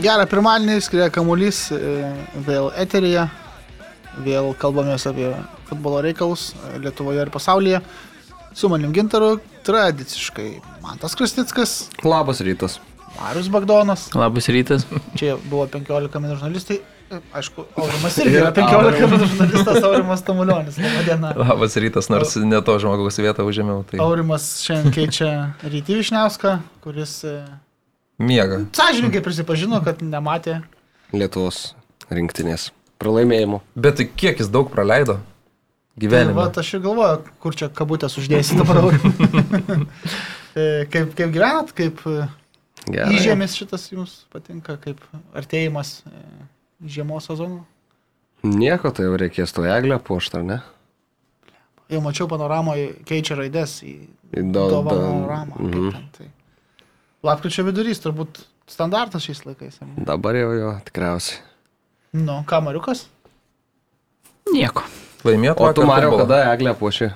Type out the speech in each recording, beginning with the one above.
Gerą pirmadienį, skrieja kamuolys, e, vėl eterija, vėl kalbamės apie futbolo reikalus Lietuvoje ir pasaulyje. Su manim gintaru tradiciškai Mantas Krastickas, Labas rytas. Marius Bagdonas, Labas rytas. čia buvo 15 min žurnalistai. E, Aišku, Aurimas irgi yra 15 min žurnalistas, Aurimas Tamulionis. Labas rytas, nors ne to žmogaus vietą užėmiau. Tai Aurimas šiandien keičia Rytį Višniauską, kuris e, miega sąžininkai prisipažino, kad nematė. Lietuvos rinktinės pralaimėjimų. Bet tai kiek jis daug praleido Tai gyvenime? va, aš ir galvoju, kur čia kabutės uždėsi dabar. E, kaip, kaip gyvenat, kaip e, Gerai. įžėmis šitas jums patinka, kaip artėjimas e, žiemos sezono. Nieko, tai jau reikės to eglę puoštą, ne? Jau mačiau panoramoje keičia raidės į do- do- dovanoramą. mhm. Tai. Lapkričio vidurys turbūt standartas šiais laikais. Dabar jau jo, tikriausiai. Nu, kamariukas. Nieko. Laimėtų. O tu, Mario, kada eglę puoši?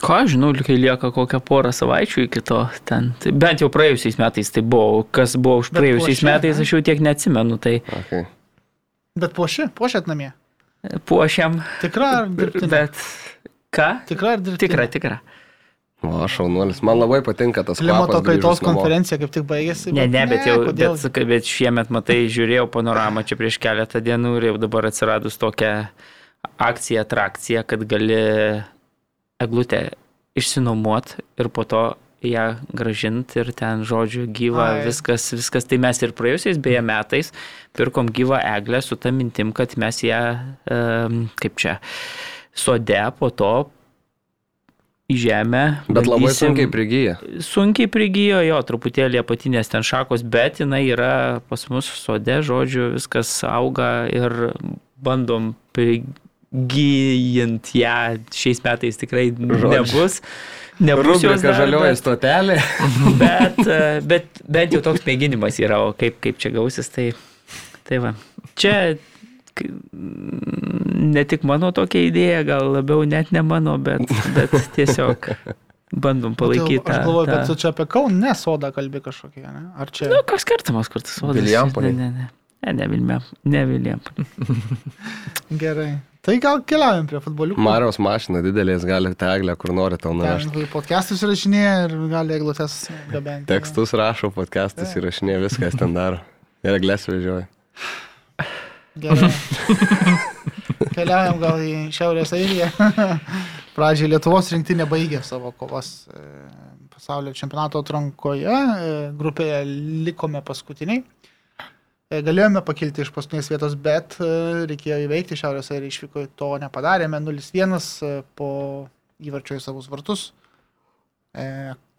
Ką aš žinau, kai lieka kokią porą savaičių iki to ten. Tai bent jau praėjusiais metais tai buvo. Kas buvo už praėjusiais metais, ne? aš jau tiek neatsimenu. Tai Okay. Bet puoši, puošiat namie. puošiam. Tikra ar dirbtinė? Bet ką? Tikra ar dirbtinė? Tikra, tikra. O, šaunuolis. Man labai patinka tas Klimato kvapas kaitos konferencija kaip tik baigėsi. Ne, ne, bet, jau, kodėl? bet, bet šiemet, matai, žiūrėjau panoramą čia prieš keletą dienų ir jau dabar atsiradus tokia akcija, atrakcija, kad gali eglutę išsinuomot ir po to ją gražinti ir ten, žodžiu, gyva, Ai. viskas, viskas. Tai mes ir praėjusiais beje metais pirkom gyvą eglę su tą mintim, kad mes ją, um, kaip čia, sode po to į žemę. Bet labai bandysim- sunkiai prigyja. sunkiai prigijo jo, truputėlį apatinės ten šakos, bet jinai yra pas mus sode, žodžiu, viskas auga ir bandom prigijant ją šiais metais tikrai nebus. Nebus jos dar, žalioji bet, stotelė. bet, e, bet bent jau toks mėginimas yra, o kaip, kaip čia gausis, tai, tai va. Čia ne tik mano tokia idėja, gal labiau net ne mano, bet, bet tiesiog bandom palaikyti. Aš galvoju, tą... bet tu čia apie Kaun, ne sodą kalbė kažkokie, ne? Ar čia... Nu, kas skirtumas, kur tas sodas? Vilijampolėj. Ne, ne, ne. Ne, ne, Vilmė, ne Vilijampolė. Gerai. Tai gal keliaujam prie futboliukų. Mariaus mašina didelės, gali tą eglę, kur nori tau nuvežti. Ten podcastus rašinėja ir gali eglutės gabenti. Tekstus rašo, podcastus įrašinė, viskas ten daro. Ir eglės vežioja. Gerai. Keliaujam gal į Šiaurės Airiją. Pradžiai Lietuvos rinktinė baigė savo kovas e, pasaulio čempionato atrankoje. E, Grupėje likome paskutiniai. E, Galėjome pakilti iš paskutinės vietos, bet reikėjo įveikti Šiaurės Airiją išvyko, to nepadarėme. 0-1 e, po įvarčio į savus vartus.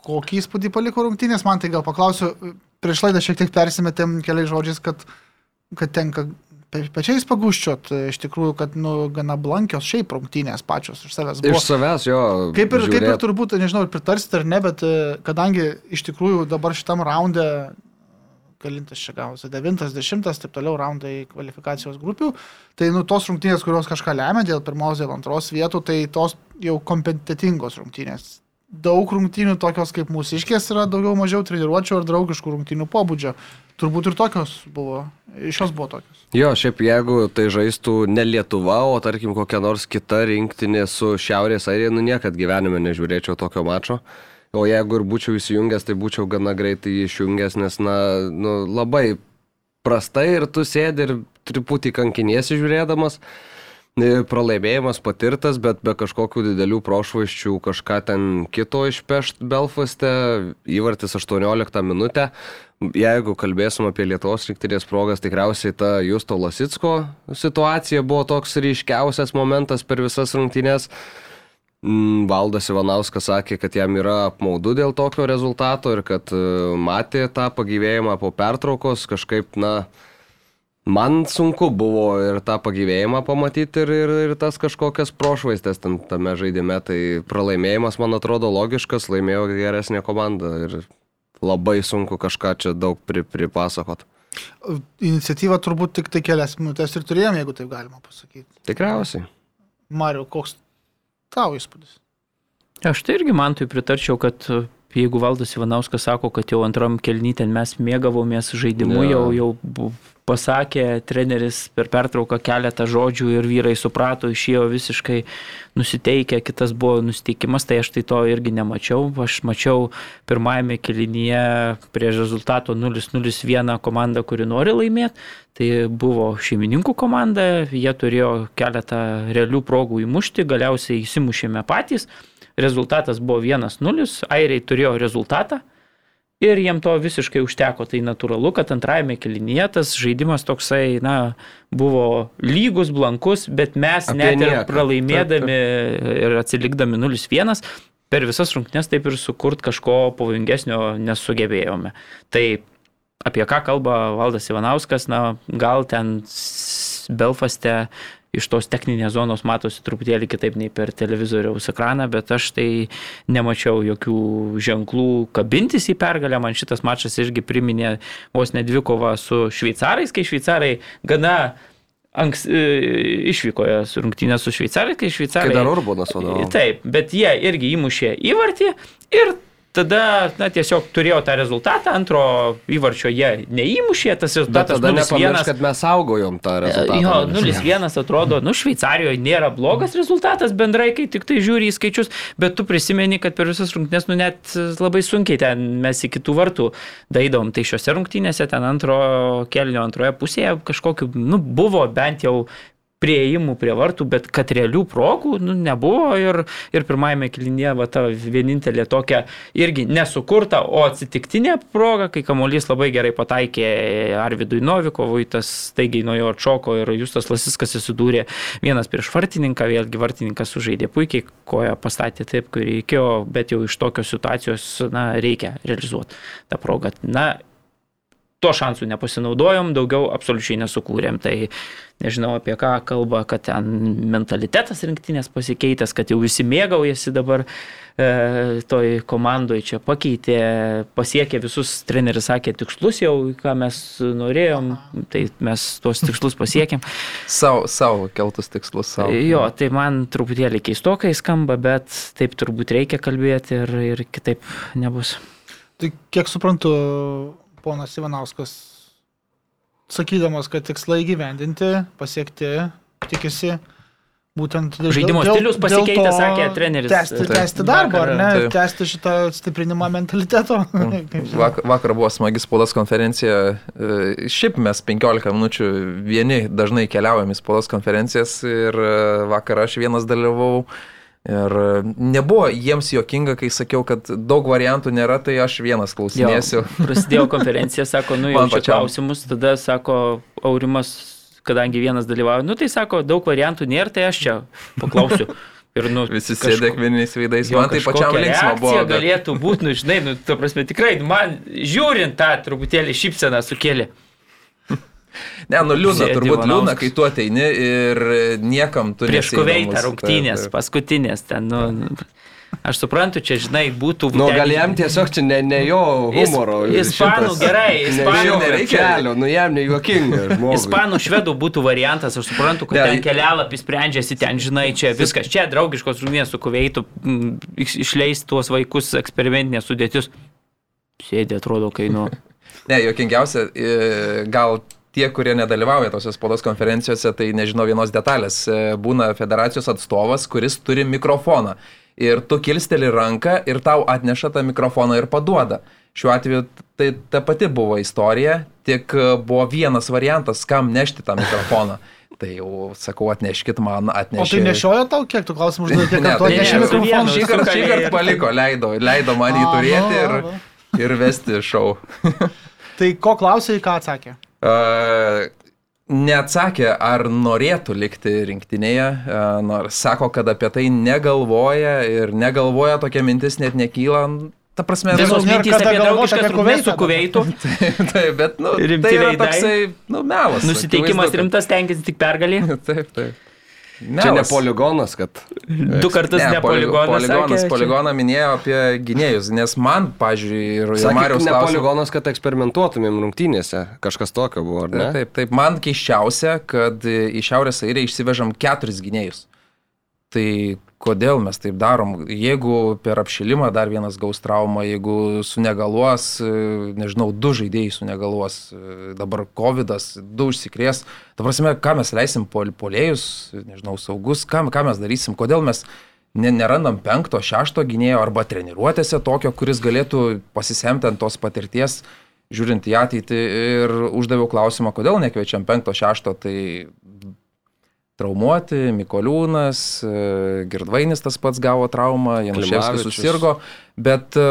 Kokį įspūdį paliko rungtynės, man tai gal paklausiu, prieš laidą šiek tiek persimetėm keliais žodžiais, kad, kad tenka pe- pečiais paguščiot, iš tikrųjų, kad nu, gana blankios šiaip rungtynės pačios iš savęs buvo. Iš savęs jo. Kaip ir, kaip ir žiūrėt- turbūt, nežinau, ar pritarsit ar ne, bet e, kadangi iš tikrųjų dabar šitam raunde, galintas čia gavosi, 90, taip toliau raundai kvalifikacijos grupių, tai nu tos rungtynės, kurios kažką lemia dėl pirmos, dėl antros vietų, tai tos jau kompetitingos rungtynės. Daug rungtynių tokios kaip mūsiškės yra daugiau mažiau treniruočio ar draugiškų rungtynių pobūdžio. Turbūt ir tokios buvo, iš jos buvo tokios. Jo, šiaip jeigu tai žaistų ne Lietuva, o tarkim kokia nors kita rinktinė su Šiaurės Airija, nu niekad gyvenime nežiūrėčiau tokio mačo. O jeigu ir būčiau įsijungęs, tai būčiau gana greitai išjungęs, nes, na, nu, labai prastai ir tu sėdi ir truputį kankiniesi žiūrėdamas. E, Pralaimėjimas patirtas, bet be kažkokių didelių prošvaiščių kažką ten kito išpešt Belfaste, įvartis 18 minutę. Jeigu kalbėsim apie Lietuvos rinktinės progas, tikriausiai ta Justo Lasitsko situacija buvo toks ryškiausias momentas per visas rungtynės. Mm, Valdas Ivanauskas sakė, kad jam yra apmaudu dėl tokio rezultato ir kad e, matė tą pagyvėjimą po pertraukos kažkaip, na, man sunku buvo ir tą pagyvėjimą pamatyti ir, ir, ir tas kažkokias prošvaistės ten tame žaidime. Tai pralaimėjimas, man atrodo, logiškas, laimėjo geresnė komanda ir labai sunku kažką čia daug pri, pripasakot. Iniciatyva turbūt tik tai kelias minutės ir turėjom, jeigu taip galima pasakyti. Tikriausiai. Mariu, koks tavo įspūdis? Aš tai irgi man tai pritarčiau, kad jeigu Valdas Ivanauskas sako, kad jau antram kelnyten mes mėgavomės žaidimu, Jo. jau, jau pasakė treneris per pertrauką keletą žodžių ir vyrai suprato, išėjo visiškai nusiteikę, kitas buvo nusiteikimas, tai aš tai to irgi nemačiau. Aš mačiau pirmajame kelinyje prie rezultato 0-0-1 komandą, kuri nori laimėti. Tai buvo šeimininkų komanda, jie turėjo keletą realių progų įmušti, galiausiai įsimušėme patys. Rezultatas buvo 1-0, airiai turėjo rezultatą. Ir jiem to visiškai užteko. Tai natūralu, kad antrajame kelinyje tas žaidimas toksai, na, buvo lygus, blankus, bet mes Apie net ir nieką. pralaimėdami ir atsilikdami 0-1 per visas rungtynes taip ir sukurt kažko pavojingesnio nesugebėjome. Tai apie ką kalba Valdas Ivanauskas, na, gal ten Belfaste iš tos techninės zonos matosi truputėlį kitaip nei per televizoriaus ekraną, bet aš tai nemačiau jokių ženklų kabintis į pergalę. Man šitas mačas irgi priminė vos ne dvikovą su šveicarais, kai šveicarai gana anks, e, išvykoje su rungtynė su šveicarais, kai šveicarai... Kai dar Urbonas vadovavo. Taip, bet jie irgi įmušė įvartį ir tada, na, tiesiog turėjo tą rezultatą, antro įvarčio jie neįmušė, tas rezultatas nepamiršk, 0-1. kad mes saugojom tą rezultatą. Jo, 0-1 atrodo, nu, Šveicarijoje nėra blogas rezultatas bendrai, kai tik tai žiūri į skaičius, bet tu prisimeni, kad per visas rungtynes, nu, net labai sunkiai ten mes iki tų vartų daidom. Tai šiuose rungtynėse ten antro kelnio antroje pusėje kažkokiu, nu, buvo bent jau prieimų prie vartų, bet kad realių progų nu, nebuvo ir, ir pirmajame kilinėje va ta vienintelė tokia irgi nesukurta, o atsitiktinė proga, kai kamuolys labai gerai pataikė Arvidui Novikovui, tas staigiai nuo jo atšoko ir Justas Lasiskas įsidūrė vienas prieš vartininką, vėlgi vartininkas sužaidė puikiai, koja pastatė taip, kaip reikėjo, bet jau iš tokios situacijos na, reikia realizuoti tą progą. Na, to šansų nepasinaudojom, daugiau absoliučiai nesukūrėm. Tai nežinau apie ką kalba, kad ten mentalitetas rinktinės pasikeitęs, kad jau visi mėgaujasi dabar e, toj komandoje čia pakeitė, pasiekė visus, treneris sakė, tikslus jau, ką mes norėjom, tai mes tuos tikslus pasiekėm. Savo, savo keltus tikslus savo. Jo, tai man truputėlį keistokai skamba, bet taip turbūt reikia kalbėti ir, ir kitaip nebus. Tai kiek suprantu, ponas Ivanauskas, sakydamas, kad tikslai gyvendinti, pasiekti, tikisi būtent dėl- Žaidimo dėl- stilius dėl pasikeitė, to sakė treneris. Tęsti, Taip. tęsti darbą, ar ne? Taip. Tęsti šitą stiprinimą mentaliteto. Žinai. Vakar, vakar buvo smagi spaudos konferencija. E, Šiaip mes 15 minučių vieni dažnai keliaujam į spaudos konferencijas ir e, vakar aš vienas dalyvavau. Ir e, nebuvo jiems jokinga, kai sakiau, kad daug variantų nėra, tai aš vienas klausinėsiu. Jo, prasidėjo konferencija, sako, nu jau čia klausimus, tada sako Aurimas, kadangi vienas dalyvauja, nu tai sako, daug variantų nėra, tai aš čia paklausiu. Ir, nu, Visi kažko- sėdė akmeniniais veidais. jo, Man tai pačiam linksma buvo. bet- Galėtų būti, nu žinai, nu, ta prasme, tikrai, man žiūrint tą truputėlį šypseną sukėlė. Ne, nu liūdna, Sėdi turbūt Ivanauskas. kai tu ateini ir niekam tu Prieš kuveitą rungtynės, Taip, taip. paskutinės ten, nu, aš suprantu, čia, žinai, būtų... Nu, gal jam tiesiog čia ne, ne jo Is- humoro. ispanų šitas- gerai, ne ispanų- kelio, nu jam nejuokinga. žmogui. Ispanų švedų būtų variantas, aš suprantu, kad Ne, ten kelialapis sprendžiasi, ten žinai, čia viskas, čia draugiškos rungtynės su kuveitu, mm, iš- išleis tuos vaikus eksperimentinės sudėtis. Sėdė, atrodo, kai nu. Ne, jokingiausia, e, gal tie, kurie nedalyvauja tose spaudos konferencijose, tai nežinau vienos detalės. E, Būna federacijos atstovas, kuris turi mikrofoną. Ir tu kilsteli ranką ir tau atneša tą mikrofoną ir paduoda. Šiuo atveju tai ta pati buvo istorija, tik e, buvo vienas variantas, kam nešti tą mikrofoną. Tai jau sakau, atneškit man, O atneškit. tai nešiojo tau, kiek tu klausimų užduodi, kiek kartų tai atneši ne, mikrofoną? Šį kartą, šį kartą paliko, leido, leido man jį turėti ir, ir vesti šau. Tai ko klausai, ką atsakė? Neatsakė, ar norėtų likti rinktinėje, nors sako, kad apie tai negalvoja ir negalvoja tokia mintis net nekyla. Ta prasme, Visos mintys apie draugiškas rungtynes su kuveitu. tai, bet, nu, Rimti tai yra toksai, nu, melas. Nusiteikimas rimtas, tenkins tik pergalį. kad- Taip, taip. Čia ne poligonas, kad Du kartus ne, ne poli- poligonas. poligonas. sakė, čia- Poligoną minėjo apie gynėjus, nes man, pažiūrėjau, ir, Marijos ne klausimų- poligonas, kad eksperimentuotumėm rungtynėse. Kažkas tokio buvo, ar ne? Taip, taip, taip. Man keiščiausia, kad į Šiaurės Airiją išsivežam keturis gynėjus. Tai kodėl mes taip darom. Jeigu per apšilimą dar vienas gaus traumą, jeigu sunegaluos, nežinau, du žaidėjai sunegaluos, dabar COVID, du užsikrės, ta prasme, ką mes leisim pol, polėjus, nežinau, saugus, ką, ką mes darysim, kodėl mes ne, nerandam penkto, šešto gynėjo arba treniruotėse tokio, kuris galėtų pasisemti ant tos patirties, žiūrint į ateitį ir uždaviau klausimą, kodėl nekviečiam penkto, šešto, tai traumuoti, Mikoliūnas, e, Girdvainis tas pats gavo traumą, Januševskis susirgo, bet e,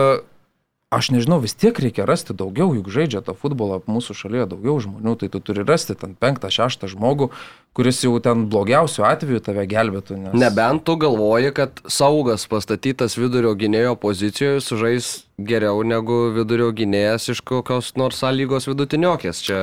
aš nežinau, vis tiek reikia rasti daugiau, juk žaidžia tą futbolą mūsų šalyje daugiau žmonių, tai tu turi rasti ten penktą, šeštą žmogų, kuris jau ten blogiausiu atveju tave gelbėtų. Nes... Nebent tu galvoji, kad saugas pastatytas vidurio gynėjo pozicijoje sužais geriau negu vidurio gynėjas iš kokios nors sąlygos vidutiniokės. Čia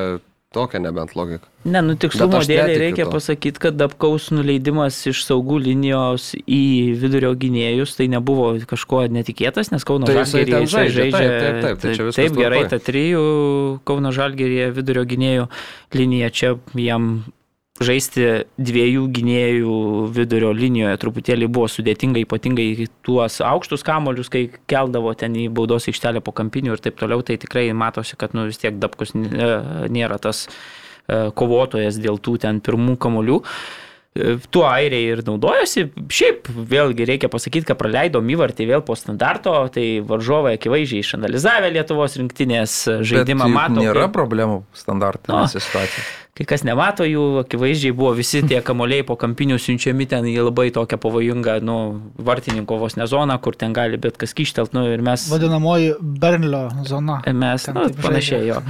Tokia nebent logika. Ne, nu tikslumo dėlį reikia to. pasakyti, kad apkaus nuleidimas iš saugų linijos į vidurio gynėjus tai nebuvo kažko netikėtas, nes Kauno tai Žalgerėje jisai žaidžia. Taip, taip, taip, tai viskas. Taip, gerai, ta trijų Kauno Žalgerėje vidurio gynėjų linija čia jam žaisti dviejų gynėjų vidurio linijoje truputėlį buvo sudėtinga, ypatingai tuos aukštus kamolius, kai keldavo ten į baudos aikštelę po kampinių ir taip toliau, tai tikrai matosi, kad nu, vis tiek Dabkus nėra tas e, kovotojas dėl tų ten pirmų kamolių. E, tuo airiai ir naudojasi. Šiaip vėlgi reikia pasakyti, kad praleidom įvartį vėl po standarto, tai varžovai akivaizdžiai išanalizavę Lietuvos rinktinės žaidimą mato. Nėra kaip... problemų standartinėse situacijose kai kas nemato jų, akivaizdžiai buvo visi tie kamoliai po kampinių siunčiami ten į labai tokią pavojingą, nu, vartininko vos ne zoną, kur ten gali bet kas kištelt, nu, ir mes... Vadinamoji Bernlio zona. Mes, nu, panašiai jo.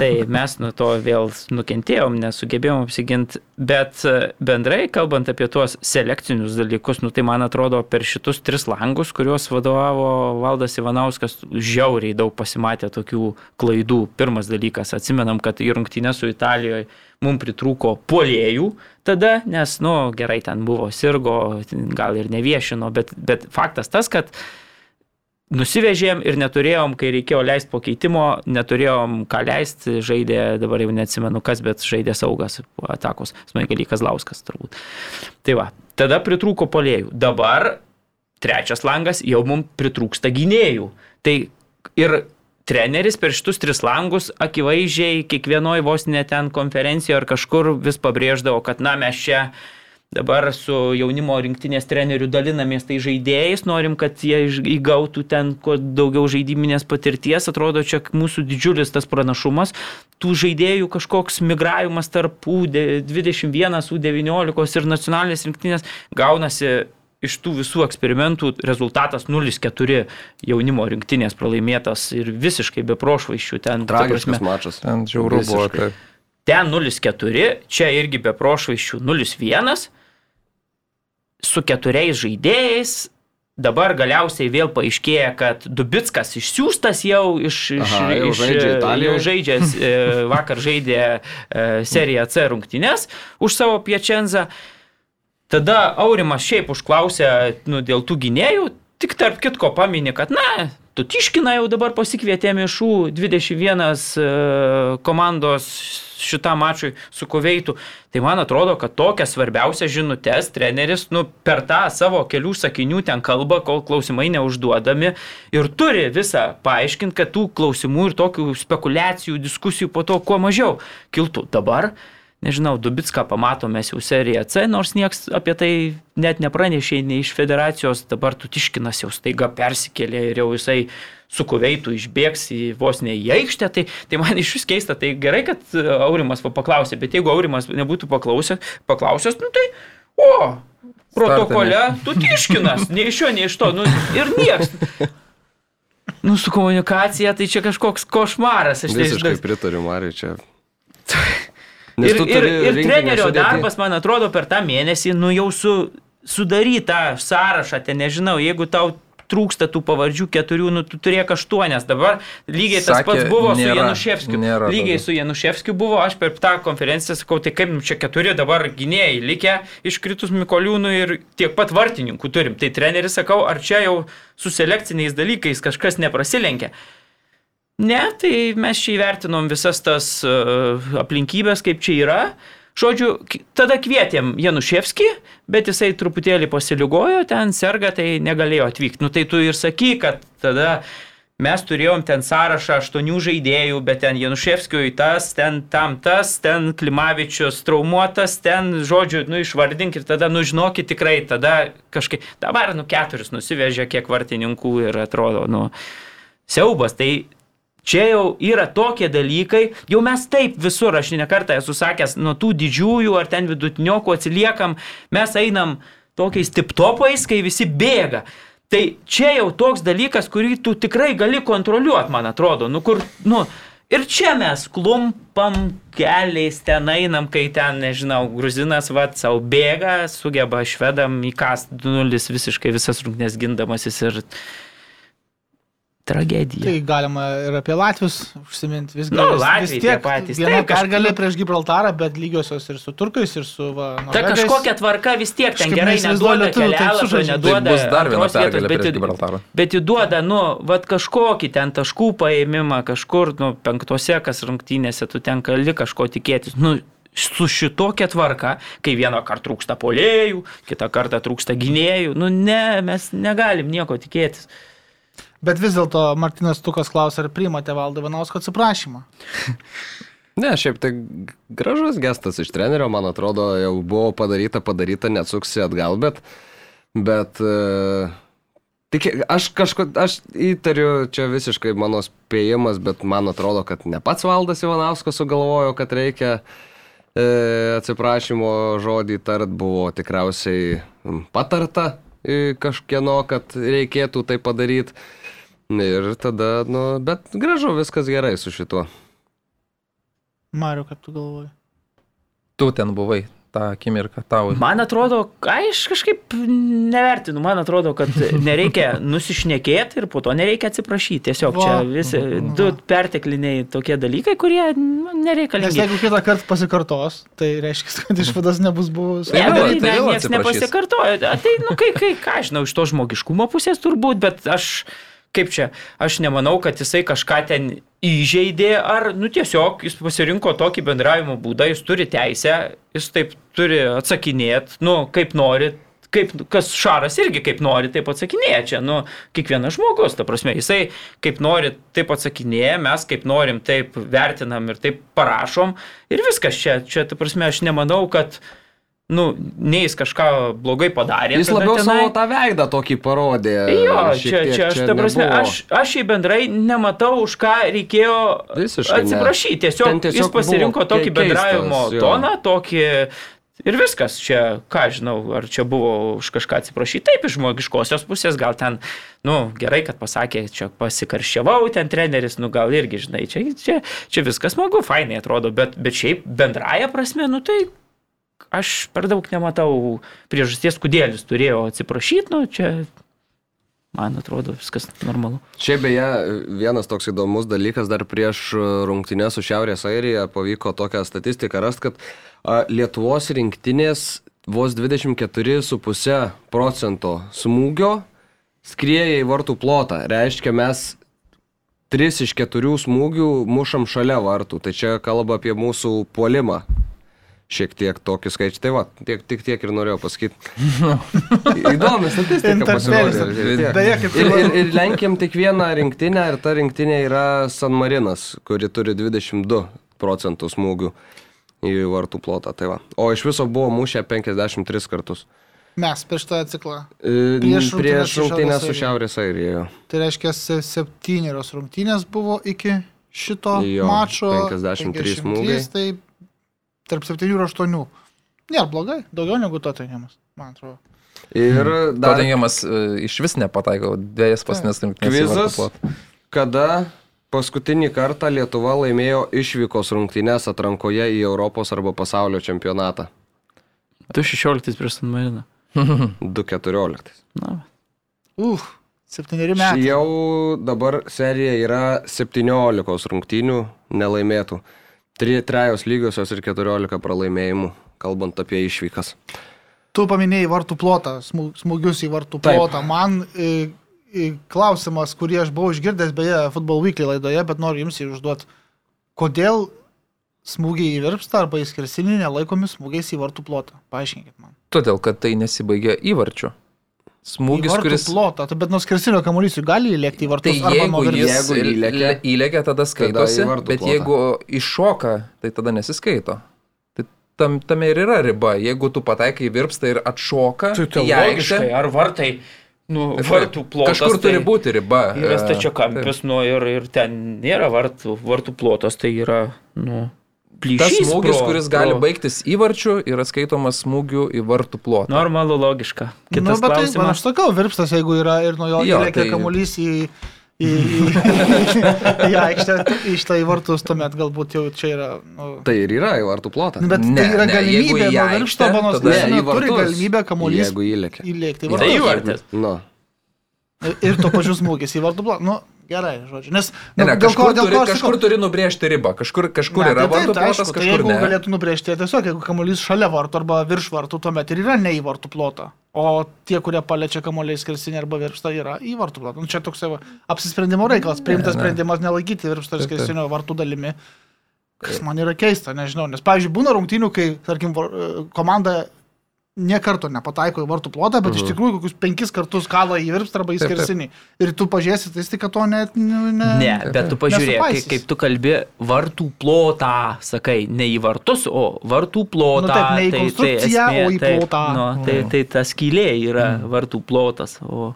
tai mes nuo to vėl nukentėjom, nesugebėjom apsiginti, bet e, bendrai, kalbant apie tuos selekcinius dalykus, nu, tai man atrodo, per šitus tris langus, kuriuos vadovavo Valdas Ivanauskas, žiauriai daug pasimatė tokių klaidų. Pirmas dalykas, atsimenam, kad į rungtynę su Italijoje mums pritrūko polėjų tada, nes, nu, gerai, ten buvo sirgo, gal ir neviešino, bet, bet faktas tas, kad nusivežėm ir neturėjom, kai reikėjo leisti po keitimo, neturėjom ką leisti, žaidė, dabar jau neatsimenu kas, bet žaidė saugas atakos, Smaigalį Kazlauskas turbūt. Tai va, tada pritrūko polėjų. Dabar trečias langas jau mums pritrūksta gynėjų. Tai ir treneris per šitus tris langus akivaizdžiai kiekvienoje vos net ten konferencijoje ar kažkur vis pabrėždavo, kad na mes čia dabar su jaunimo rinktinės treneriu dalinamės tai žaidėjais, norim, kad jie įgautų ten kuo daugiau žaidiminės patirties, atrodo čia mūsų didžiulis tas pranašumas, tų žaidėjų kažkoks migravimas tarp U21, U19 ir nacionalinės rinktinės gaunasi iš tų visų eksperimentų rezultatas 0-4 jaunimo rinktinės pralaimėtas ir visiškai be prošvaiščių. Ten, Tragiškas mačas. Ten žiauru buvo. Tai. Ten 0-4, čia irgi be prošvaiščių 0-1 su keturiais žaidėjais. Dabar galiausiai vėl paaiškėja, kad Dubitskas išsiųstas jau iš... iš, Aha, jau iš žaidžia jau žaidžia, vakar žaidė e, seriją C rungtynės už savo Piečenzą. Tada Aurimas šiaip užklausė nu, dėl tų gynėjų, tik tarp kitko paminė, kad na, tu tiškina jau dabar pasikvietėme iš U21 e, komandos šitam mačui su Kuveitu. Tai man atrodo, kad tokią svarbiausią žinutės treneris nu, per tą savo kelių sakinių ten kalba, kol klausimai neužduodami ir turi visą paaiškinti, kad tų klausimų ir tokių spekulacijų, diskusijų po to kuo mažiau kiltų. Dabar nežinau, Dubitską pamatom mes jau seriją C, nors niekas apie tai net nepranešė nei iš federacijos, dabar Tutiškinas jau staiga persikėlė ir jau jisai su kuveitu išbėgs į vos ne į aikštę, tai, tai man iš vis keista, tai gerai, kad Aurimas paklausė, bet jeigu Aurimas nebūtų paklausęs, paklausęs nu tai, o, protokole Tutiškinas, nei iš jo, nei iš to, nu, ir nieks. Nu, su komunikacija tai čia kažkoks košmaras. Aš tai, pritariu, Mariui, čia. Nes ir, ir, ir trenerio sudėti. darbas, man atrodo, per tą mėnesį, nu jau su, sudarytą sąrašą, ten nežinau, jeigu tau trūksta tų pavardžių keturių, nu tu turėk aštuonias. Dabar lygiai tas Sakė, pats buvo nėra, su Januševskiu. Nėra, lygiai tada. su Januševskiu buvo, aš per tą konferenciją sakau, tai kaip čia keturi dabar gynėjai likę iškritus Mikoliūnų ir tiek pat vartininkų turim. Tai treneris sakau, ar čia jau su selekciniais dalykais kažkas neprasilenkia. Ne, tai mes čia įvertinom visas tas uh, aplinkybės, kaip čia yra. Žodžiu, tada kvietėm Januševskį, bet jisai truputėlį pasiligojo, ten serga, tai negalėjo atvykti. Nu tai tu ir saky, kad tada mes turėjom ten sąrašą aštuonių žaidėjų, bet ten Januševskiui tas, ten tam tas, ten Klimavičius traumuotas, ten, žodžiu, nu išvardink ir tada, nu žinokit tikrai, tada kažkaip, dabar, nu keturis nusivežė kiek vartininkų ir atrodo, nu, siaubas. Tai Čia jau yra tokie dalykai, jau mes taip visur, aš ne kartą esu sakęs, nuo tų didžiųjų ar ten vidutiniokų atsiliekam, mes einam tokiais tiptopais, kai visi bėga. Tai čia jau toks dalykas, kurį tu tikrai gali kontroliuoti, man atrodo. Nu, kur, nu, ir čia mes klumpam keliais ten einam, kai ten, nežinau, gruzinas va savo bėga, sugeba švedam įkast 2-0 visiškai visas rungtynės gindamasis ir tragedija. Tai galima ir apie Latvius užsiminti vis, Nu, vis, Latviai vis tie tiek. patys. Viena Taip, kažkaip- pergalė prieš Gibraltarą, bet lygiosios ir su turkais, ir su... Va, Ta norvegais. kažkokia tvarka vis tiek ten Kažkaip gerai neduoda taip kelialapio. Tai neduoda bus dar viena antros vietos, bet Gibraltarą. Bet įduoda, nu, vad kažkokį ten taškų paėmimą, kažkur, nu, penktose, kas rungtynėse, tu ten gali kažko tikėtis. Nu, su šitokia tvarka, kai vieną kartą trūksta polėjų, kitą kartą trūksta gynėjų, nu ne, mes negalim nieko tikėtis. Bet vis dėlto Martinas Tukas klausė, ar priimate valdą Ivanausko atsiprašymą. Ne, šiaip tai gražus gestas iš trenerio, man atrodo, jau buvo padaryta, padaryta, neatsuksi atgal, bet, bet e, tik aš kažko, aš įtariu, čia visiškai mano spėjimas, bet man atrodo, kad ne pats valdas Ivanauskas sugalvojo, kad reikia e, atsiprašymo žodį tart, buvo tikriausiai patarta e, kažkieno, kad reikėtų tai padaryti. Ir tada, nu, bet gražu, viskas gerai su šituo. Mariu, kaip tu galvoji? Tu ten buvai tą akimirką tau. Man atrodo, aš kažkaip nevertinu, man atrodo, kad nereikia nusišnekėti ir po to nereikia atsiprašyti. Tiesiog čia Va. visi du pertekliniai tokie dalykai, kurie nu, Nes nereikalingi. jeigu kitą kartą pasikartos, tai reiškia, kad išvadas nebus buvus. Ne, Tai bet tai tai niekas nepasikartojo. Tai, nu, kai, kai, ką aš žinau, iš to žmogiškumo pusės turbūt, bet aš, kaip čia, aš nemanau, kad jisai kažką ten įžeidė, ar, nu, tiesiog jis pasirinko tokį bendravimo būdą, jis turi teisę, jis taip turi atsakinėti, nu, kaip nori. Kaip, kas šaras irgi kaip nori, taip atsakinėja čia, nu, kiekvienas žmogus, ta prasme, jisai kaip nori, taip atsakinėja, mes kaip norim, taip vertinam ir taip parašom ir viskas čia, čia, ta prasme, aš nemanau, kad, nu, nei jis kažką blogai padarė. Jis labiau tenai. savo tą veidą tokį parodė. Jo, čia, tiek čia aš, ta prasme, aš, aš į bendrai nematau, už ką reikėjo Visiškai atsiprašyti. Tiesiog, tiesiog jis pasirinko tokį keistas, bendravimo jo. toną, tokį... Ir viskas, čia, ką žinau, ar čia buvo už kažką atsiprašyti. Taip, iš žmogiškosios pusės, gal ten, nu, gerai, kad pasakė, čia pasikarščiavau, ten treneris, nu, gal irgi, žinai, čia, čia, čia viskas smagu, fainai atrodo, bet, bet šiaip bendraja prasme, nu, tai aš per daug nematau priežasties, kodėl jis turėjo atsiprašyti, nu, čia, man atrodo, viskas normalu. Šiaip beje, vienas toks įdomus dalykas dar prieš rungtynę su Šiaurės Airija pavyko tokią statistiką rast, kad Lietuvos rinktinės vos 24,5 procento smūgio skrieja į vartų plotą. Reiškia, mes 3 iš 4 smūgių mušam šalia vartų. Tai čia kalba apie mūsų puolimą. Šiek tiek tokį skaičių. Tai va, tiek, tik tiek ir norėjau pasakyti. Įdomi statistika pasirodė. Ir, ir, ir lenkiam tik vieną rinktinę ir ta rinktinė yra San Marinas, kuri turi 22 procentų smūgių į vartų plotą. Tai va. o iš viso buvo mušę 53 kartus. Mes prieš tą ciklą. E, Prieš rungtynes Prieš su Šiaurės Airija. Tai reiškia, se- septynerios rungtynės buvo iki šito Jo, mačo. 53 smūgiai. Tai tarp 7 ir 8. Nėra blogai, daugiau negu Tottenhamas, man atrodo. Ir dar Tottenhamas e, iš vis nepataiko dviejas pasnes rungtynės. kvizas, kada paskutinį kartą Lietuva laimėjo išvykos rungtynės atrankoje į Europos arba pasaulio čempionatą. 2.16 prieš San Mariną. 2.14. Na, Uf, septyneri metai. Jau dabar serija yra 17 rungtynių nelaimėtų. Trejos lygiosios ir 14 pralaimėjimų, kalbant apie išvykas. Tu paminėjai vartų plotą, smū- smūgius į vartų Taip. plotą. Man e, e, klausimas, kurį aš buvau išgirdęs beje Football Weekly laidoje, bet noriu jums jį užduoti. Kodėl smūgiai į virpstą arba į skersinį nelaikomi smūgiais į vartų plotą? Paaiškinkit man. Todėl, kad tai nesibaigia įvarčiu. Smūgis, kuris... plotą, tai bet nuo skersinio kamuolys gali įlėkti į Tai vartus arba nuo jeigu jis įlekia, įlekia tada skaitosi, vartų bet plotą. jeigu iššoka, tai tada nesiskaito. Tai tam, tame ir yra riba. Jeigu tu pataikai į virpstą ir atšoka, Tai į logiškai, ar vartai, nu, vartų plotas. Kažkur turi tai būti riba. Yra e, stačiakampis, nu, ir, ir ten nėra vartų, vartų plotas, tai yra, nu, Tas plyšys. smūgis, pro- kuris gali pro- baigtis įvarčiu, yra skaitomas smūgiu į vartų plotą. Normalu, logiška. Nu, Kitas bet tai, man klausimas. aš sakau, virpstas, jeigu yra ir nuo jo įlėkia tai- kamuolys į, į, į, į aikštę, šitą į vartus, tuomet galbūt jau čia yra... Nu, Tai ir yra į vartų plotą. Nu, bet Ne, tai yra ne, galimybė nuo skersinio Ne, į turi vartus, galimybę kamuolys Jeigu įlekia. įlėkti į Tai vartus. įvartis. Nu, Ir to pačiu smūgis į vartų blą. Nu, gerai, žodžiu. Nes, Ne, nu, ne, dėl ko, kažkur, dėl turi, ko kažkur turi nubrėžti ribą. Kažkur, kažkur Ne, yra tai vartų tai plotas, aišku, tai kažkur jeigu ne. galėtų nubrėžti, tai tiesiog, jeigu kamuolys šalia vartų arba virš vartų, tuomet ir yra ne į vartų plotą. O tie, kurie paliečia kamuoliai skersinį arba virpstą, yra į vartų plotą. Nu, čia toks apsisprendimo reikalas, priimtas ne. sprendimas nelaikyti virpstą ir skersinio vartų dalimi. Kas man yra keista, nežinau. Nes, pavyzdžiui, būna rungtynių, kai, tarkim, komanda nie karto nepataiko į vartų plotą, bet iš tikrųjų kokius penkis kartus kala į virpstą arba į Taip, taip. skersinį. Ir tu pažiūrėsi, tai tik to net... Ne, Ne, bet tu pažiūrėk, kaip, kaip tu kalbi vartų plotą, sakai, ne į vartus, o vartų plotą. Nu taip, ne į konstrukciją, o į taip, plotą. Nu, tai, tai ta skylė yra vartų plotas, o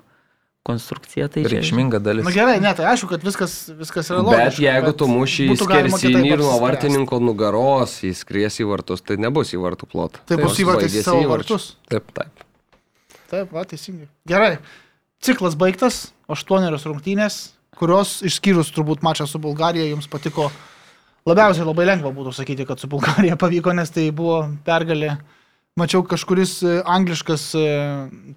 konstrukcija tai. Reikšminga dalis. Na gerai, ne, tai aišku, kad viskas, viskas yra bet logiška. jeigu tu muši į skersinį ir nuo vartininko nugaros įskries į vartus, tai nebus į vartų plotą. Tai bus Nors įvartis į savo vartus. Taip. Taip. Taip, va, teisingai. Gerai. Ciklas baigtas, aštuonerios rungtynės, kurios išskyrus turbūt mačą su Bulgarija jums patiko. Labiausiai labai lengva būtų sakyti, kad su Bulgarija pavyko, nes tai buvo pergalė. Mačiau kažkuris e, angliškas e,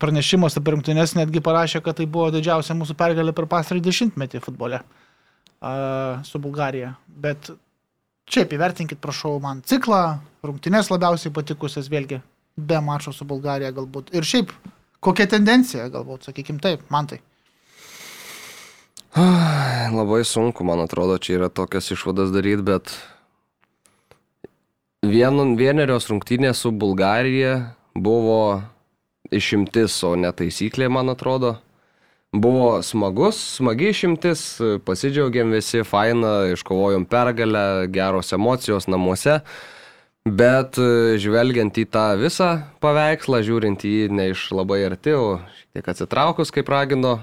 pranešimas apie rungtynės netgi parašė, kad tai buvo didžiausia mūsų pergalė per pastarį dešimtmetį futbole a, su Bulgarija. Bet šiaip įvertinkit, prašau, man ciklą, rungtynės labiausiai patikusias vėlgi, be mačo su Bulgarija galbūt. Ir šiaip, kokia tendencija, galbūt, sakykim taip, man tai. Labai sunku, man atrodo, čia yra tokias išvadas daryti, bet vienu, vienerios rungtynės su Bulgarija buvo išimtis, o ne taisyklė, man atrodo. Buvo smagus, smagi išimtis, pasidžiaugiam visi, faina, iškovojom pergalę, geros emocijos namuose. Bet e, žvelgiant į tą visą paveikslą, žiūrint į jį ne iš labai arti, o šiek tiek atsitraukus, kaip ragino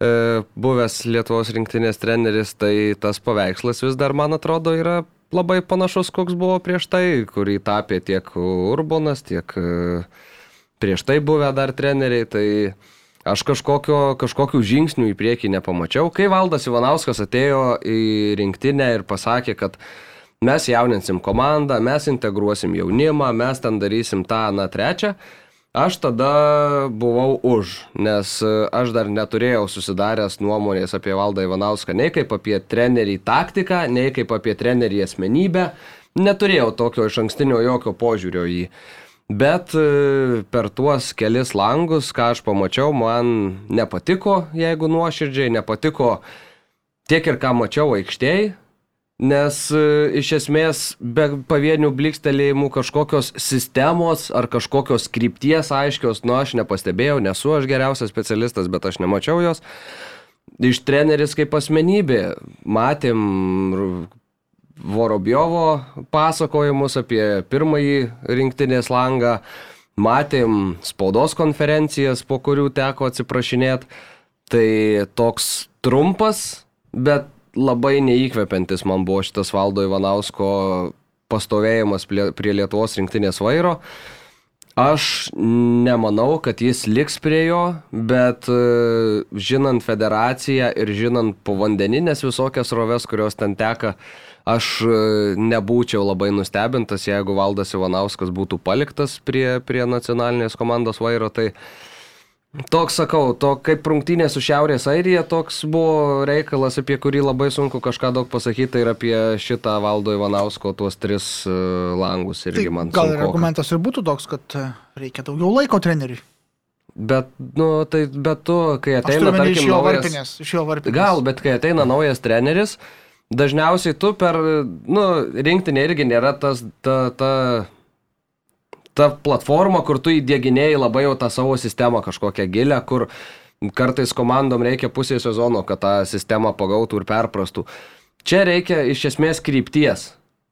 e, buvęs Lietuvos rinktinės treneris, tai tas paveikslas vis dar, man atrodo, yra labai panašus, koks buvo prieš tai, kurį tapė tiek Urbonas, tiek e, prieš tai buvę dar treneriai. Tai aš kažkokio, kažkokių žingsnių į priekį nepamačiau. Kai Valdas Ivanauskas atėjo į rinktinę ir pasakė, kad mes jauninsim komandą, mes integruosim jaunimą, mes ten darysim tą, na, trečią. Aš tada buvau už, nes e, aš dar neturėjau susidaręs nuomonės apie Valdą Ivanauską, nei kaip apie trenerį taktiką, nei kaip apie trenerį asmenybę. Neturėjau tokio iš ankstinio jokio požiūrio į jį. Bet e, per tuos kelis langus, ką aš pamačiau, man nepatiko, jeigu nuoširdžiai, nepatiko tiek ir ką mačiau aikštėje, nes e, iš esmės be pavienių blikstelėjimų kažkokios sistemos ar kažkokios krypties aiškios, nu aš nepastebėjau, nesu aš geriausias specialistas, bet aš nemačiau jos. Iš treneris kaip asmenybė matėm Vorobjovo pasakojimus apie pirmąjį rinktinės langą, matėm spaudos konferencijas, po kurių teko atsiprašinėti. Tai toks trumpas, bet labai neįkvepiantis man buvo šitas Valdo Ivanausko pastovėjimas prie, Lietuvos rinktinės vairo. Aš nemanau, kad jis liks prie jo, bet e, žinant federaciją ir žinant povandeninės visokias roves, kurios ten teka, aš e, nebūčiau labai nustebintas, jeigu Valdas Ivanauskas būtų paliktas prie, prie nacionalinės komandos vairo. Tai toks, sakau, to kaip rungtynė su Šiaurės Airija, toks buvo reikalas, apie kurį labai sunku kažką daug pasakyti, tai ir apie šitą Valdo Ivanausko tuos tris e, langus Tai irgi man gal ir argumentas ir būtų toks, kad e, reikia daugiau laiko treneriui. Bet, nu, tai, bet tu, kai ateina, omeny iš tarkim, jo naujas... varpinės. Iš jo varpinės. Gal, bet kai ateina naujas treneris, dažniausiai tu per, nu, rinktinė irgi nėra tas, ta, ta, ta platforma, kur tu įdėginėjai labai jau tą savo sistemą kažkokią gilę, kur kartais komandom reikia pusė sezono, kad tą sistemą pagautų ir perprastų. Čia reikia iš esmės krypties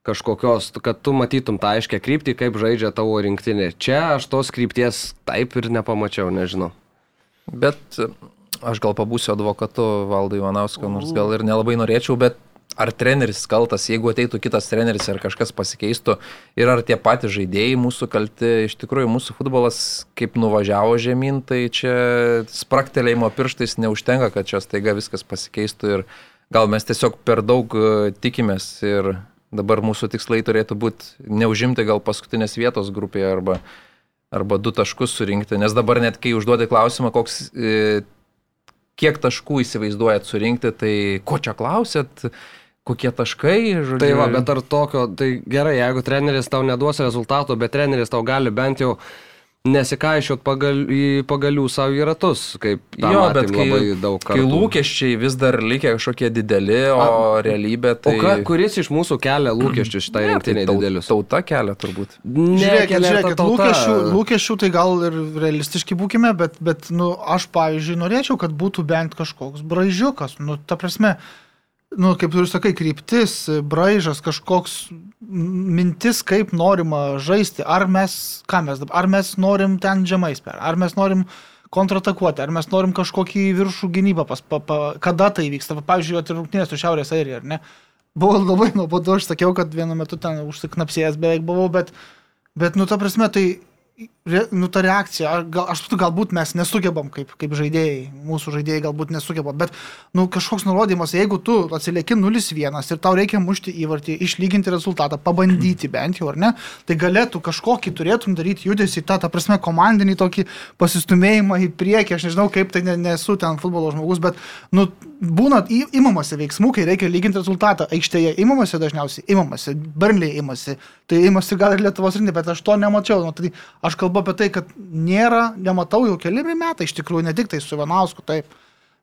kažkokios, kad tu matytum tą aiškę kryptį, kaip žaidžia tavo rinktinė. Čia aš tos krypties taip ir nepamačiau, nežinau. Bet e, aš gal pabūsiu advokatu Valdui Ivanausko, nors gal ir nelabai norėčiau, bet ar treneris kaltas, jeigu ateitų kitas treneris ar kažkas pasikeistų ir ar tie patys žaidėjai mūsų kalti, iš tikrųjų mūsų futbolas kaip nuvažiavo žemyn, tai čia spraktelėjimo pirštais neužtenka, kad čia staiga viskas pasikeistų ir gal mes tiesiog per daug e, tikimės ir dabar mūsų tikslai turėtų būti neužimti gal paskutinės vietos grupėje arba, arba du taškus surinkti, nes dabar net kai užduodi klausimą, koks, e, kiek taškų įsivaizduojat surinkti, tai ko čia klausėt, kokie taškai, žodžiu. Tai va, bet ar tokio, tai gerai, jeigu treneris tau neduos rezultato, bet treneris tau gali bent jau nesikaišiot pagal, į pagalių savo į ratus, kaip jo, bet kai, labai daug kartų. kai lūkesčiai vis dar likę kažkokie dideli, o A, realybė tai... O ka, kuris iš mūsų kelia lūkesčius šitai Ne, rinktiniai tai tau- didelius? Tauta kelia turbūt. Žiūrėkit, kelia ta žiūrėkit tauta. lūkesčių, lūkesčių tai gal ir realistiški būkime, bet, bet nu, aš pavyzdžiui norėčiau, kad būtų bent kažkoks braižiukas. Nu, ta prasme, nu, kaip ir sakai, kryptis, braižas, kažkoks mintis, kaip norima žaisti. Ar mes, ką mes dabar, ar mes norim ten žemais per, ar mes norim kontratakuoti, ar mes norim kažkokį viršų gynybą, pas, pa, pa, kada tai vyksta. Pavyzdžiui, rungtynės su Šiaurės Airija, ar ne? Buvo labai nuobodu, aš sakiau, kad vienu metu ten užsiknapsėjęs beveik buvau, bet, bet nu, ta prasme, tai, nu, ta reakcija, gal, aš suprantu, galbūt mes nesugebam kaip, kaip žaidėjai, mūsų žaidėjai galbūt nesugeba, bet, nu, kažkoks nurodymas, jeigu tu atsilieki 0-1 ir tau reikia mušti įvartį, išlyginti rezultatą, pabandyti bent jau, ar ne, tai galėtų kažkokį turėtum daryti judesi, tą, ta prasme, komandinį tokį pasistumėjimą į priekį, aš nežinau, kaip tai ne, nesu ten futbolo žmogus, bet, nu, būna į- imamasi veiksmų, kai reikia lyginti rezultatą. Aikštėje imamasi dažniausiai, imamasi, Burnley imasi, tai imasi gal ir Lietuvos rinkti, bet aš to nemačiau. Nu, tai aš kalbu apie tai, kad nėra, nematau jau keli metai iš tikrųjų, ne tik tai su Ivanausku, taip.